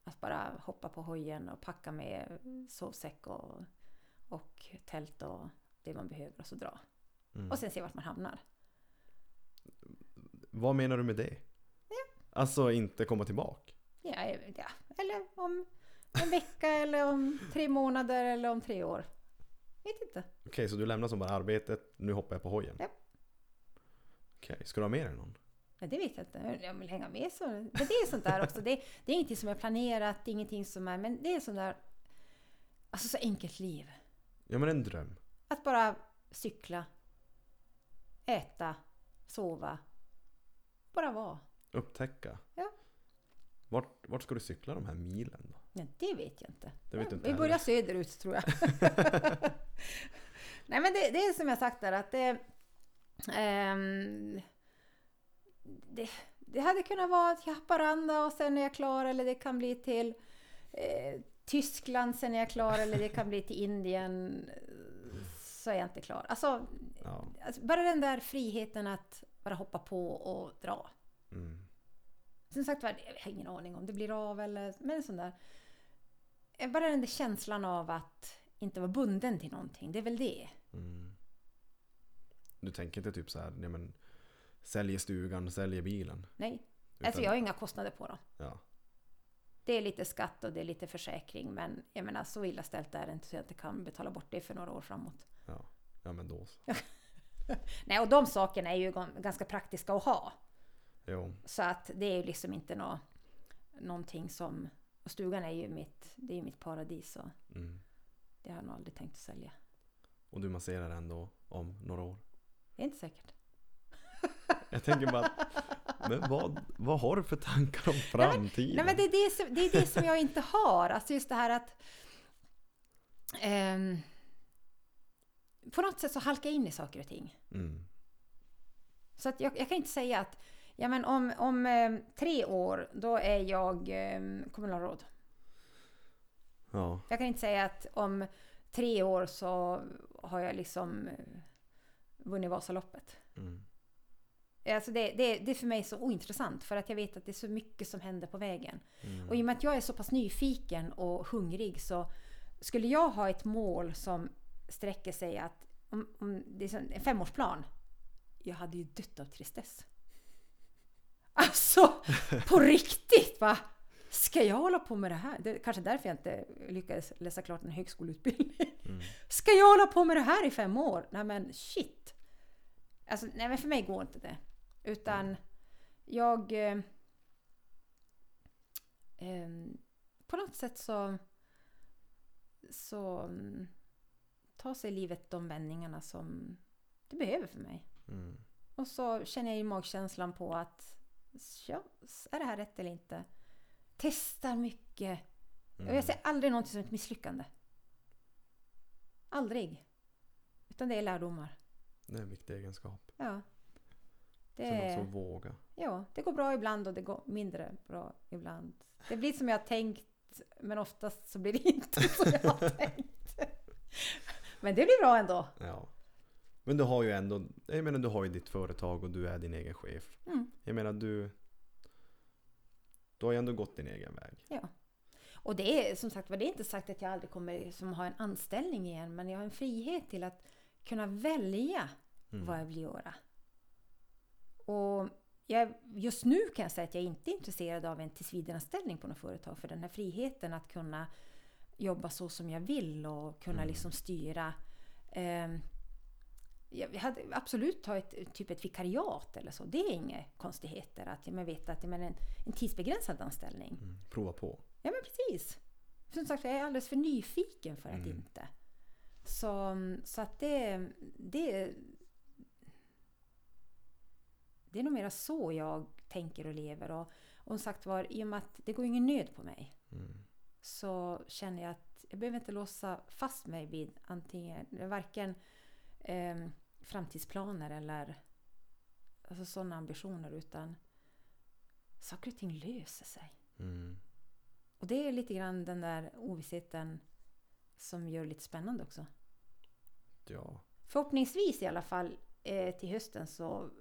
Att bara hoppa på hojen och packa med sovsäck och, och tält och det man behöver och så dra. Mm. Och sen se vart man hamnar. Vad menar du med det? Alltså inte komma tillbaka? Ja, ja, eller om en vecka eller om tre månader eller om tre år. Vet inte. Okej, så du lämnar som bara arbetet, nu hoppar jag på hojen? Ja. Okej, ska du ha med dig någon? Nej, det vet jag inte. Jag vill hänga med så. Men det är sånt där också. Det, det är ingenting som är planerat, det är ingenting som är... Men det är sånt där... Alltså så enkelt liv. Ja men en dröm. Att bara cykla, äta, sova. Bara vara. Upptäcka. Ja. Vart, vart ska du cykla de här milen då? Nej, det vet jag inte. Det vet du inte Vi heller. börjar söderut tror jag. Nej men det, det är som jag sagt där att det, ehm, det... Det hade kunnat vara till Haparanda och sen är jag klar eller det kan bli till eh, Tyskland sen är jag klar eller det kan bli till Indien. Så är jag inte klar. Alltså, Ja. alltså bara den där friheten att bara hoppa på och dra. Mm. Som sagt var, jag har ingen aning om det blir av eller... Men sån där... eh, Bara den där känslan av att inte vara bunden till någonting. Det är väl det. Mm. Du tänker inte typ så här, nej men Säljer stugan, säljer bilen? Nej. Utan- Alltså jag har inga kostnader på dem. Ja. Det är lite skatt och det är lite försäkring. Men jag menar så illa ställt är det inte så jag inte kan betala bort det för några år framåt. Ja, ja men då så. Nej, och de sakerna är ju gan- ganska praktiska att ha. Jo. Så att det är ju liksom inte nå, någonting som... Och stugan är ju mitt, det är ju mitt paradis och Mm. det har jag nog aldrig tänkt att sälja. Och du masserar ändå om några år? Det är inte säkert. Jag tänker bara, men vad, vad har du för tankar om framtiden? Nej men det är det, som, det är det som jag inte har. Alltså just det här att... ehm, på något sätt så halkar jag in i saker och ting. Mm. Så att jag, jag kan inte säga att ja, men om, om eh, tre år då är jag eh, kommunalråd. Ja. Jag kan inte säga att om tre år så har jag liksom eh, vunnit Vasaloppet. Mm. Alltså det, det, det är för mig så ointressant för att jag vet att det är så mycket som händer på vägen. Mm. Och i och med att jag är så pass nyfiken och hungrig så skulle jag ha ett mål som sträcker sig att om, om det är en femårsplan. Jag hade ju dött av tristess. Alltså, på riktigt va! Ska jag hålla på med det här? Det är kanske därför jag inte lyckades läsa klart en högskoleutbildning. Mm. Ska jag hålla på med det här i fem år? Nej men shit! Alltså, nej men för mig går inte det. Utan jag... Eh, ehm, på något sätt så... Så mm, tar sig livet de vändningarna som det behöver för mig. Mm. Och så känner jag ju magkänslan på att ja, är det här rätt eller inte? Testar mycket. Och Mm. jag ser aldrig någonting som ett misslyckande. Aldrig. Utan det är lärdomar. Det är en viktig egenskap. Ja. Det, Sen också våga. ja, det går bra ibland och det går mindre bra ibland. Det blir som jag tänkt, men oftast så blir det inte som jag har tänkt. Men det blir bra ändå. Ja. Men du har ju ändå, jag menar du har ju ditt företag och du är din egen chef. Mm. Jag menar du, du har ju ändå gått din egen väg. Ja. Och det är som sagt var, det är inte sagt att jag aldrig kommer som ha en anställning igen, men jag har en frihet till att kunna välja Mm. vad jag vill göra. Och jag, just nu kan jag säga att jag inte är intresserad av en tillsvidareanställning på något företag, för den här friheten att kunna jobba så som jag vill och kunna Mm. liksom styra. Eh, jag hade absolut ta ett, typ ett vikariat eller så. Det är inga konstigheter. Att man vet att men en, en tidsbegränsad anställning. Mm. Prova på. Ja men precis. Som sagt, jag är alldeles för nyfiken för att Mm. inte. Så, så att det, det... Det är nog mera så jag tänker och lever. Och, och sagt var, i och med att det går ingen nöd på mig. Mm. Så känner jag att jag behöver inte låsa fast mig vid antingen, varken eh, framtidsplaner eller alltså sådana ambitioner. Utan saker och ting löser sig. Mm. Och det är lite grann den där ovissheten som gör det lite spännande också. Ja. Förhoppningsvis i alla fall eh, till hösten så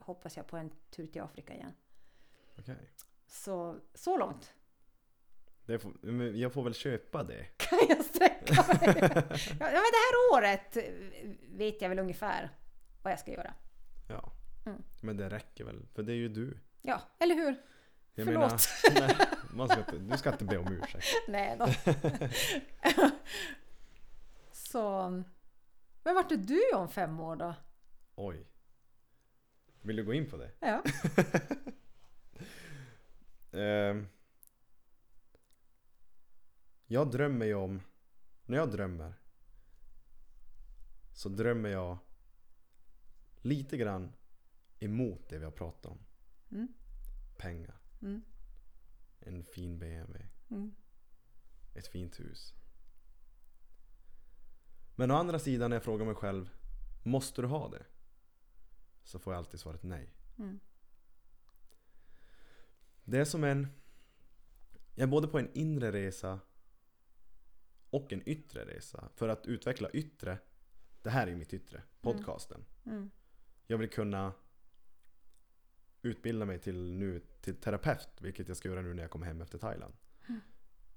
hoppas jag på en tur till Afrika igen. Okej. Så, så långt får, jag får väl köpa det. kan jag sträcka mig. ja, men det här året vet jag väl ungefär vad jag ska göra. Ja. Mm. Men det räcker väl, för det är ju du. Ja, eller hur? Jag Förlåt. Menar, nej, man ska inte, du ska inte be om ursäkt. Nej då. så... Men vart är du om fem år då? Oj. Vill du gå in på det? Ja. Ehm. jag drömmer ju om, när jag drömmer så drömmer jag lite grann emot det vi har pratat om. Mm. Pengar, Mm. en fin BMW, Mm. ett fint hus. Men å andra sidan när jag frågar mig själv, måste du ha det? Så får jag alltid svaret nej. Mm. Det är som en... Jag är både på en inre resa och en yttre resa. För att utveckla yttre, det här är mitt yttre, podcasten. Mm. Jag vill kunna utbilda mig till nu till terapeut, vilket jag ska göra nu när jag kommer hem efter Thailand.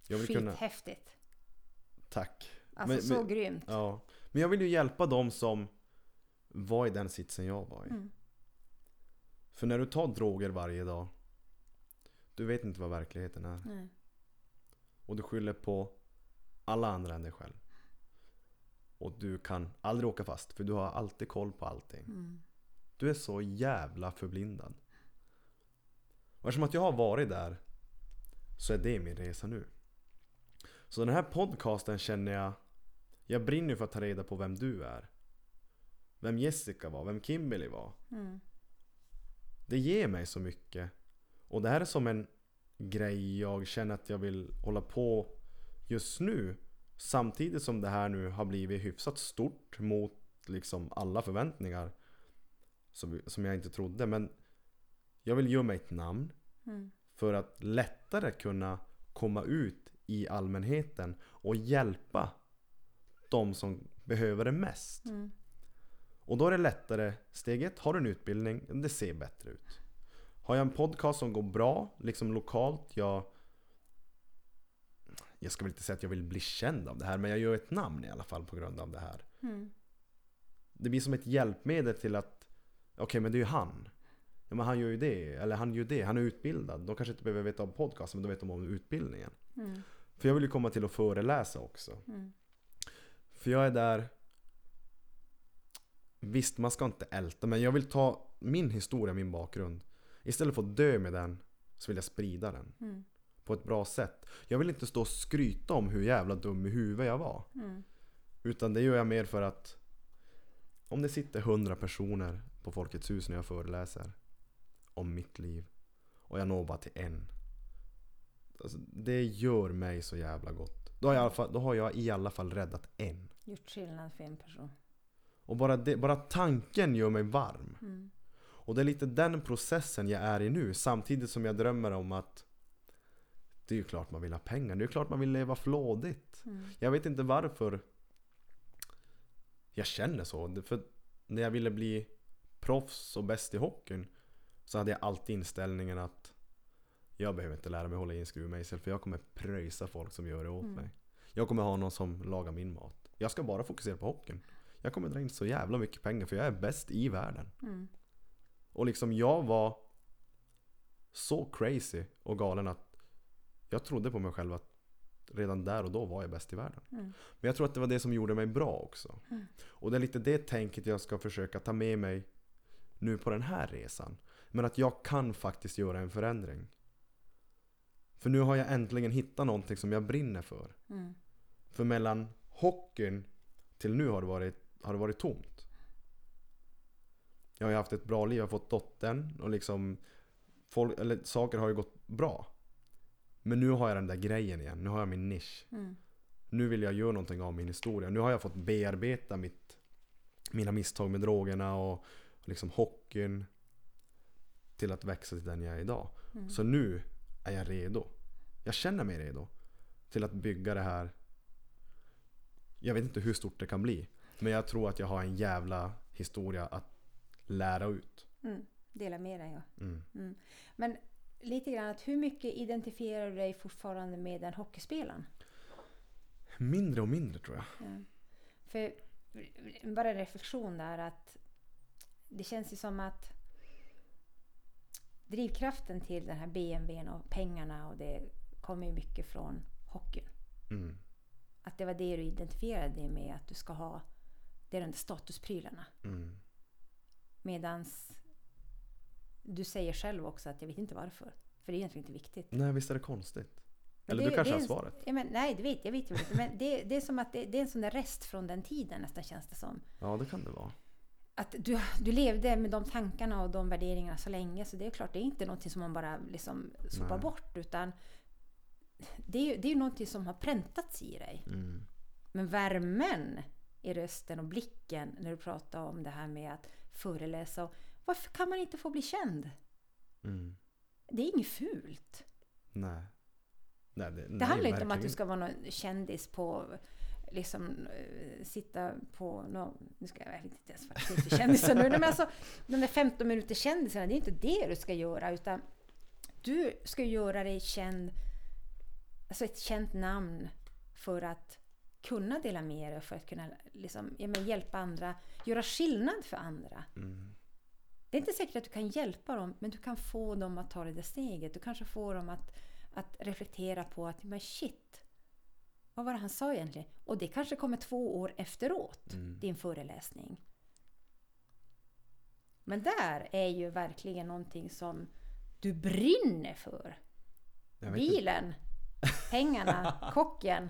Jag vill kunna... Skithäftigt. Tack. Alltså Men- så men- grymt. Ja. Men jag vill ju hjälpa dem som var i den sitsen jag var i. Mm. För när du tar droger varje dag, du vet inte vad verkligheten är. Nej. Och du skyller på alla andra än dig själv. Och du kan aldrig åka fast för du har alltid koll på allting. Mm. Du är så jävla förblindad. Och eftersom att jag har varit där så är det min resa nu. Så den här podcasten känner jag Jag brinner för att ta reda på vem du är. Vem Jessica var, vem Kimberly var. Mm. Det ger mig så mycket. Och det här är som en grej jag känner att jag vill hålla på just nu. Samtidigt som det här nu har blivit hyfsat stort mot liksom alla förväntningar. Som, som jag inte trodde. Men jag vill göra mig ett namn. Mm. För att lättare kunna komma ut i allmänheten och hjälpa de som behöver det mest. Mm. Och då är det lättare. Steg ett, har du en utbildning, det ser bättre ut. Har jag en podcast som går bra, liksom lokalt, jag... Jag ska väl inte säga att jag vill bli känd av det här, men jag gör ett namn i alla fall på grund av det här. Mm. Det blir som ett hjälpmedel till att, okej men det är ju han. Ja men han gör ju det, eller han gör det, han är utbildad. De kanske inte behöver veta om podcasten, men de vet om, om utbildningen. Mm. För jag vill ju komma till att föreläsa också. Mm. För jag är där Visst, man ska inte älta, men jag vill ta min historia, min bakgrund. Istället för att dö med den, så vill jag sprida den. Mm. På ett bra sätt. Jag vill inte stå och skryta om hur jävla dum i huvudet jag var. Mm. Utan det gör jag mer för att om det sitter hundra personer på Folkets hus när jag föreläser om mitt liv och jag når bara till en. Alltså, det gör mig så jävla gott. Då har, jag i alla fall, då har jag i alla fall räddat en. Gjort skillnad för en person. Och bara, det, bara tanken gör mig varm. Mm. Och det är lite den processen jag är i nu. Samtidigt som jag drömmer om att det är ju klart man vill ha pengar. Det är ju klart man vill leva flådigt. Mm. Jag vet inte varför jag känner så. För när jag ville bli proffs och bäst i hockeyn så hade jag alltid inställningen att jag behöver inte lära mig hålla i en skruvmejsel för jag kommer pröjsa folk som gör det åt Mm. mig. Jag kommer ha någon som lagar min mat. Jag ska bara fokusera på hockeyn. Jag kommer dra in så jävla mycket pengar för jag är bäst i världen. Mm. Och liksom jag var så crazy och galen att jag trodde på mig själv att redan där och då var jag bäst i världen. Mm. Men jag tror att det var det som gjorde mig bra också. Mm. Och det är lite det tänket jag ska försöka ta med mig nu på den här resan. Men att jag kan faktiskt göra en förändring. För nu har jag äntligen hittat någonting som jag brinner för. Mm. För mellan hockeyn till nu har det varit, har det varit tomt. Jag har ju haft ett bra liv, jag har fått dottern och liksom folk, eller, Saker har ju gått bra. Men nu har jag den där grejen igen, nu har jag min nisch. Mm. Nu vill jag göra någonting av min historia. Nu har jag fått bearbeta mitt, mina misstag med drogerna och liksom hockeyn till att växa till den jag är idag. Mm. Så nu är jag redo. Jag känner mig redo till att bygga det här. Jag vet inte hur stort det kan bli. Men jag tror att jag har en jävla historia att lära ut. Mm. Dela med dig. Ja. Mm. Mm. Men lite grann, att hur mycket identifierar du dig fortfarande med den hockeyspelaren? Mindre och mindre tror jag. Ja. För bara en reflektion där att det känns ju som att drivkraften till den här BMWn och pengarna och det kommer ju mycket från hockeyn. Mm. Att det var det du identifierade dig med, att du ska ha det är de där statusprylarna. Mm. Medans du säger själv också att jag vet inte varför. För det är egentligen inte viktigt. Nej visst är det konstigt? Eller det- du kanske har svaret? Ja, men, nej, det vet jag vet inte. Men det, det är som att det, det är en sån där rest från den tiden nästan känns det som. Ja det kan det vara. Att du, du levde med de tankarna och de värderingarna så länge så det är klart, det är inte någonting som man bara liksom sopar Nej. bort utan det är ju det är någonting som har präntats i dig. Mm. Men värmen i rösten och blicken när du pratar om det här med att föreläsa. Och, varför kan man inte få bli känd? Mm. Det är inget fult. Nej. Nej, det, Det handlar inte om att du ska vara någon kändis på liksom eh, sitta på någon, nu ska jag, jag vet inte ens vad det för kändisar nu, Nej, men alltså de där 15 minuter kändisarna, det är inte det du ska göra utan du ska göra dig känd, alltså ett känt namn för att kunna dela med dig och för att kunna liksom, ja, hjälpa andra, göra skillnad för andra. Mm. Det är inte säkert att du kan hjälpa dem, men du kan få dem att ta det där steget. Du kanske får dem att, att reflektera på att men shit, vad var det han sa egentligen? Och det kanske kommer två år efteråt, Mm. din föreläsning. Men där är ju verkligen någonting som du brinner för. Bilen, pengarna, kocken.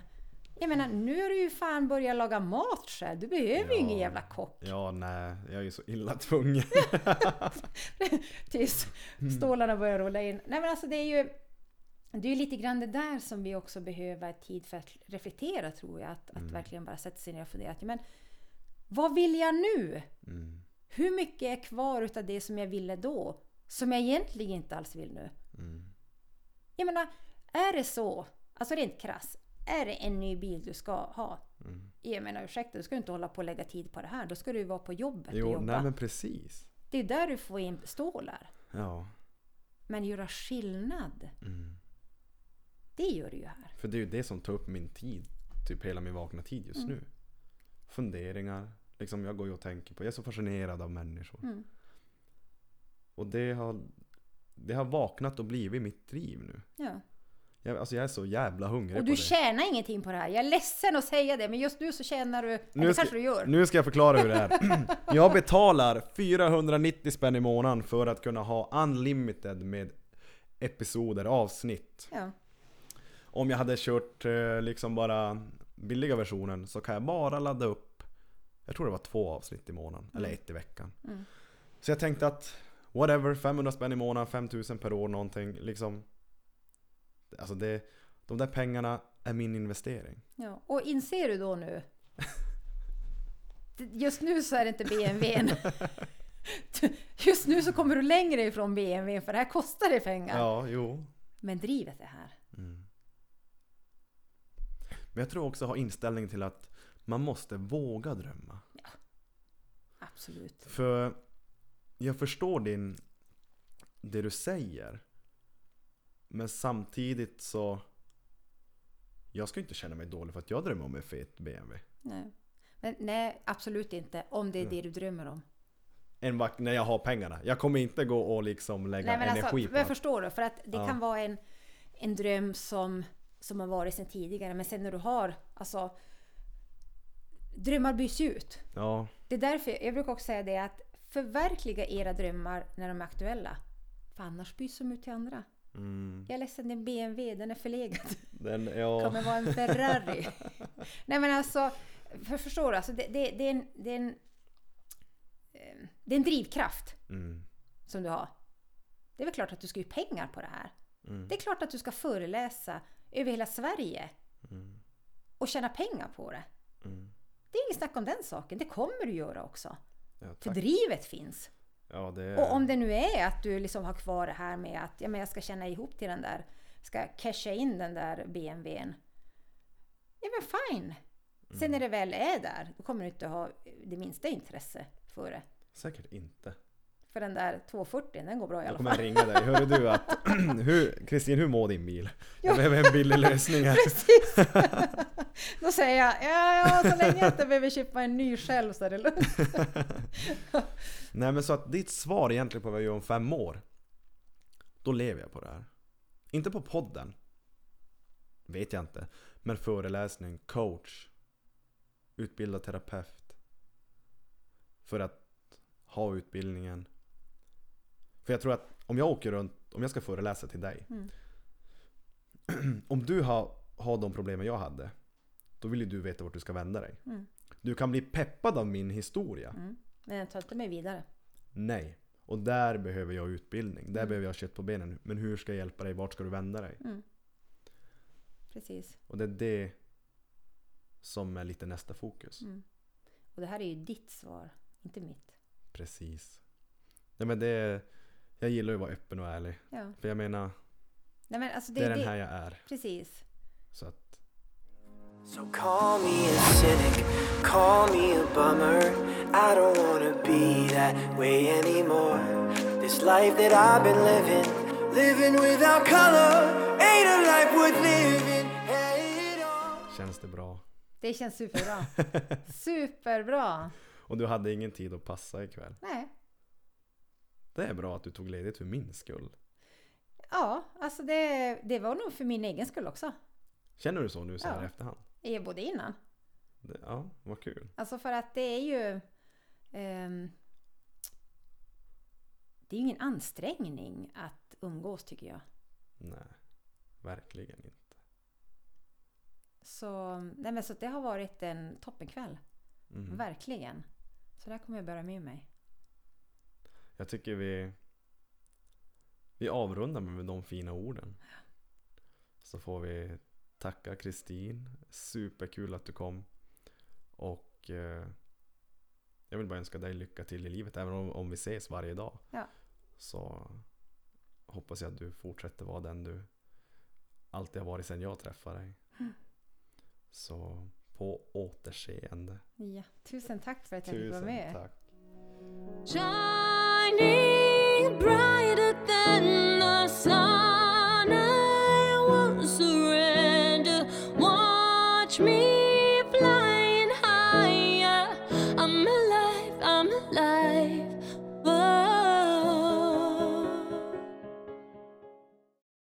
Jag menar, nu har du ju fan börjat laga mat själv. Du behöver ju Ja. ingen jävla kock. Ja, nej. Jag är ju så illa tvungen. tills stålarna börjar rulla in. Nej men alltså det är ju det är lite grann det där som vi också behöver tid för att reflektera tror jag. Att, att verkligen bara sätta sig ner och fundera. att, Men vad vill jag nu? Mm. Hur mycket är kvar utav det som jag ville då? Som jag egentligen inte alls vill nu. Mm. Jag menar, är det så, alltså rent krass, är det en ny bil du ska ha? Mm. Jag menar ursäkta, du ska inte hålla på och lägga tid på det här. Då ska du ju vara på jobbet och Jo, jobba. nej men precis. Det är där du får in stålar. Ja. Men göra skillnad, Mm. det gör du ju här. För det är ju det som tar upp min tid. Typ hela min vakna tid just Mm. nu. Funderingar. Liksom jag går ju och tänker på. Jag är så fascinerad av människor. Mm. Och det har, det har vaknat och blivit mitt driv nu. Ja. Jag, alltså jag är så jävla hungrig Och på du det. tjänar ingenting på det här. Jag är ledsen att säga det, men just nu så tjänar du... Nu det ska- kanske du gör. Nu ska jag förklara hur det är. Jag betalar 490 spänn i månaden för att kunna ha unlimited med episoder, avsnitt. Ja. Om jag hade kört eh, liksom bara billiga versionen så kan jag bara ladda upp Jag tror det var två avsnitt i månaden, eller ett i veckan. Mm. Så jag tänkte att whatever, 500 spänn i månaden, 5000 per år någonting liksom. Alltså det, De där pengarna är min investering. Ja. Och inser du då nu? Just nu så är det inte BMWn. Just nu så kommer du längre ifrån BMW för det här kostar dig pengar. Ja, jo. Men drivet är här. Mm. Men jag tror också ha inställning till att man måste våga drömma. Absolut. För jag förstår din, det du säger. Men samtidigt så, jag ska inte känna mig dålig för att jag drömmer om en fet BMW. Nej. Men nej, absolut inte. Om det är det du drömmer om. En vack, när jag har pengarna. Jag kommer inte gå och liksom lägga Nej, men energi alltså, på jag att- förstår du. För att det Ja. kan vara en, en dröm som, som har varit sedan tidigare. Men sen när du har, alltså... Drömmar byts ut. Ja, Det är därför jag brukar också säga det att förverkliga era drömmar när de är aktuella. För annars byts de ut till andra. Mm, Jag är ledsen, en BMW, den är förlegad. den, ja. kommer vara en Ferrari. Nej men alltså, för, förstår du? Alltså, det, det, det, är en, det, är en, eh, det är en drivkraft Mm, som du har. Det är väl klart att du ska ju pengar på det här. mm, Det är klart att du ska föreläsa över hela Sverige mm, och tjäna pengar på det. mm. Det är inget snack om den saken. Det kommer du göra också. Ja, För drivet finns. Ja, det. Och om det nu är att du liksom har kvar det här med att ja, men jag ska känna ihop till den där, ska casha in den där BMWn. Ja men fine. Sen när det väl är där, då kommer du inte ha det minsta intresse för det. Säkert inte. För den där 240, den går bra i Jag alla kommer fall. ringa dig. Hörru du att... hur, Kristin, hur mår din bil? Jag behöver en billig lösning här. Precis! Då säger jag, ja, ja så länge jag inte behöver köpa en ny själv så är det lugnt. Nej men så att ditt svar egentligen på vad jag gör om fem år. Då lever jag på det här. Inte på podden. Vet jag inte. Men föreläsning, coach. Utbildad terapeut. För att ha utbildningen. För jag tror att om jag åker runt, om jag ska föreläsa till dig. Mm. om du har, har de problemen jag hade. Då vill ju du veta vart du ska vända dig. Mm. Du kan bli peppad av min historia. Mm. Men jag tar inte mig vidare. Nej. Och där behöver jag utbildning. Där Mm. behöver jag kött på benen. Men hur ska jag hjälpa dig? Vart ska du vända dig? Mm. Precis. Och det är det som är lite nästa fokus. Mm. Och det här är ju ditt svar, inte mitt. Precis. Nej men det är, Jag gillar ju att vara öppen och ärlig. Ja. För jag menar, Nej, men alltså det, det, är den här jag är. Precis. Så att, So call me a cynic, call me a bummer. I don't wanna be that way anymore. This life that I've been living, living without color, ain't a life worth living känns det bra. Det känns superbra. Superbra! Och du hade ingen tid att passa ikväll. Nej. Det är bra att du tog ledigt för min skull. Ja, alltså det, det var nog för min egen skull också. Känner du så nu så här Ja. efterhand? Eh, Både innan. Det, ja, vad kul. Alltså för att det är ju... ehm, det är ju ingen ansträngning att umgås tycker jag. Nej, verkligen inte. Så, nej men så det har varit en toppenkväll. Mm. Verkligen. Så där kommer jag bära med mig. Jag tycker vi Vi avrundar med de fina orden. Så får vi tacka Kristin. Superkul att du kom. Och eh, jag vill bara önska dig lycka till i livet. Även om, om vi ses varje dag. Ja. Så hoppas jag att du fortsätter vara den du alltid har varit sedan jag träffade dig. Så på återseende. Ja, tusen tack för att jag fick vara Tusen med. tack. shining brighter than the sun.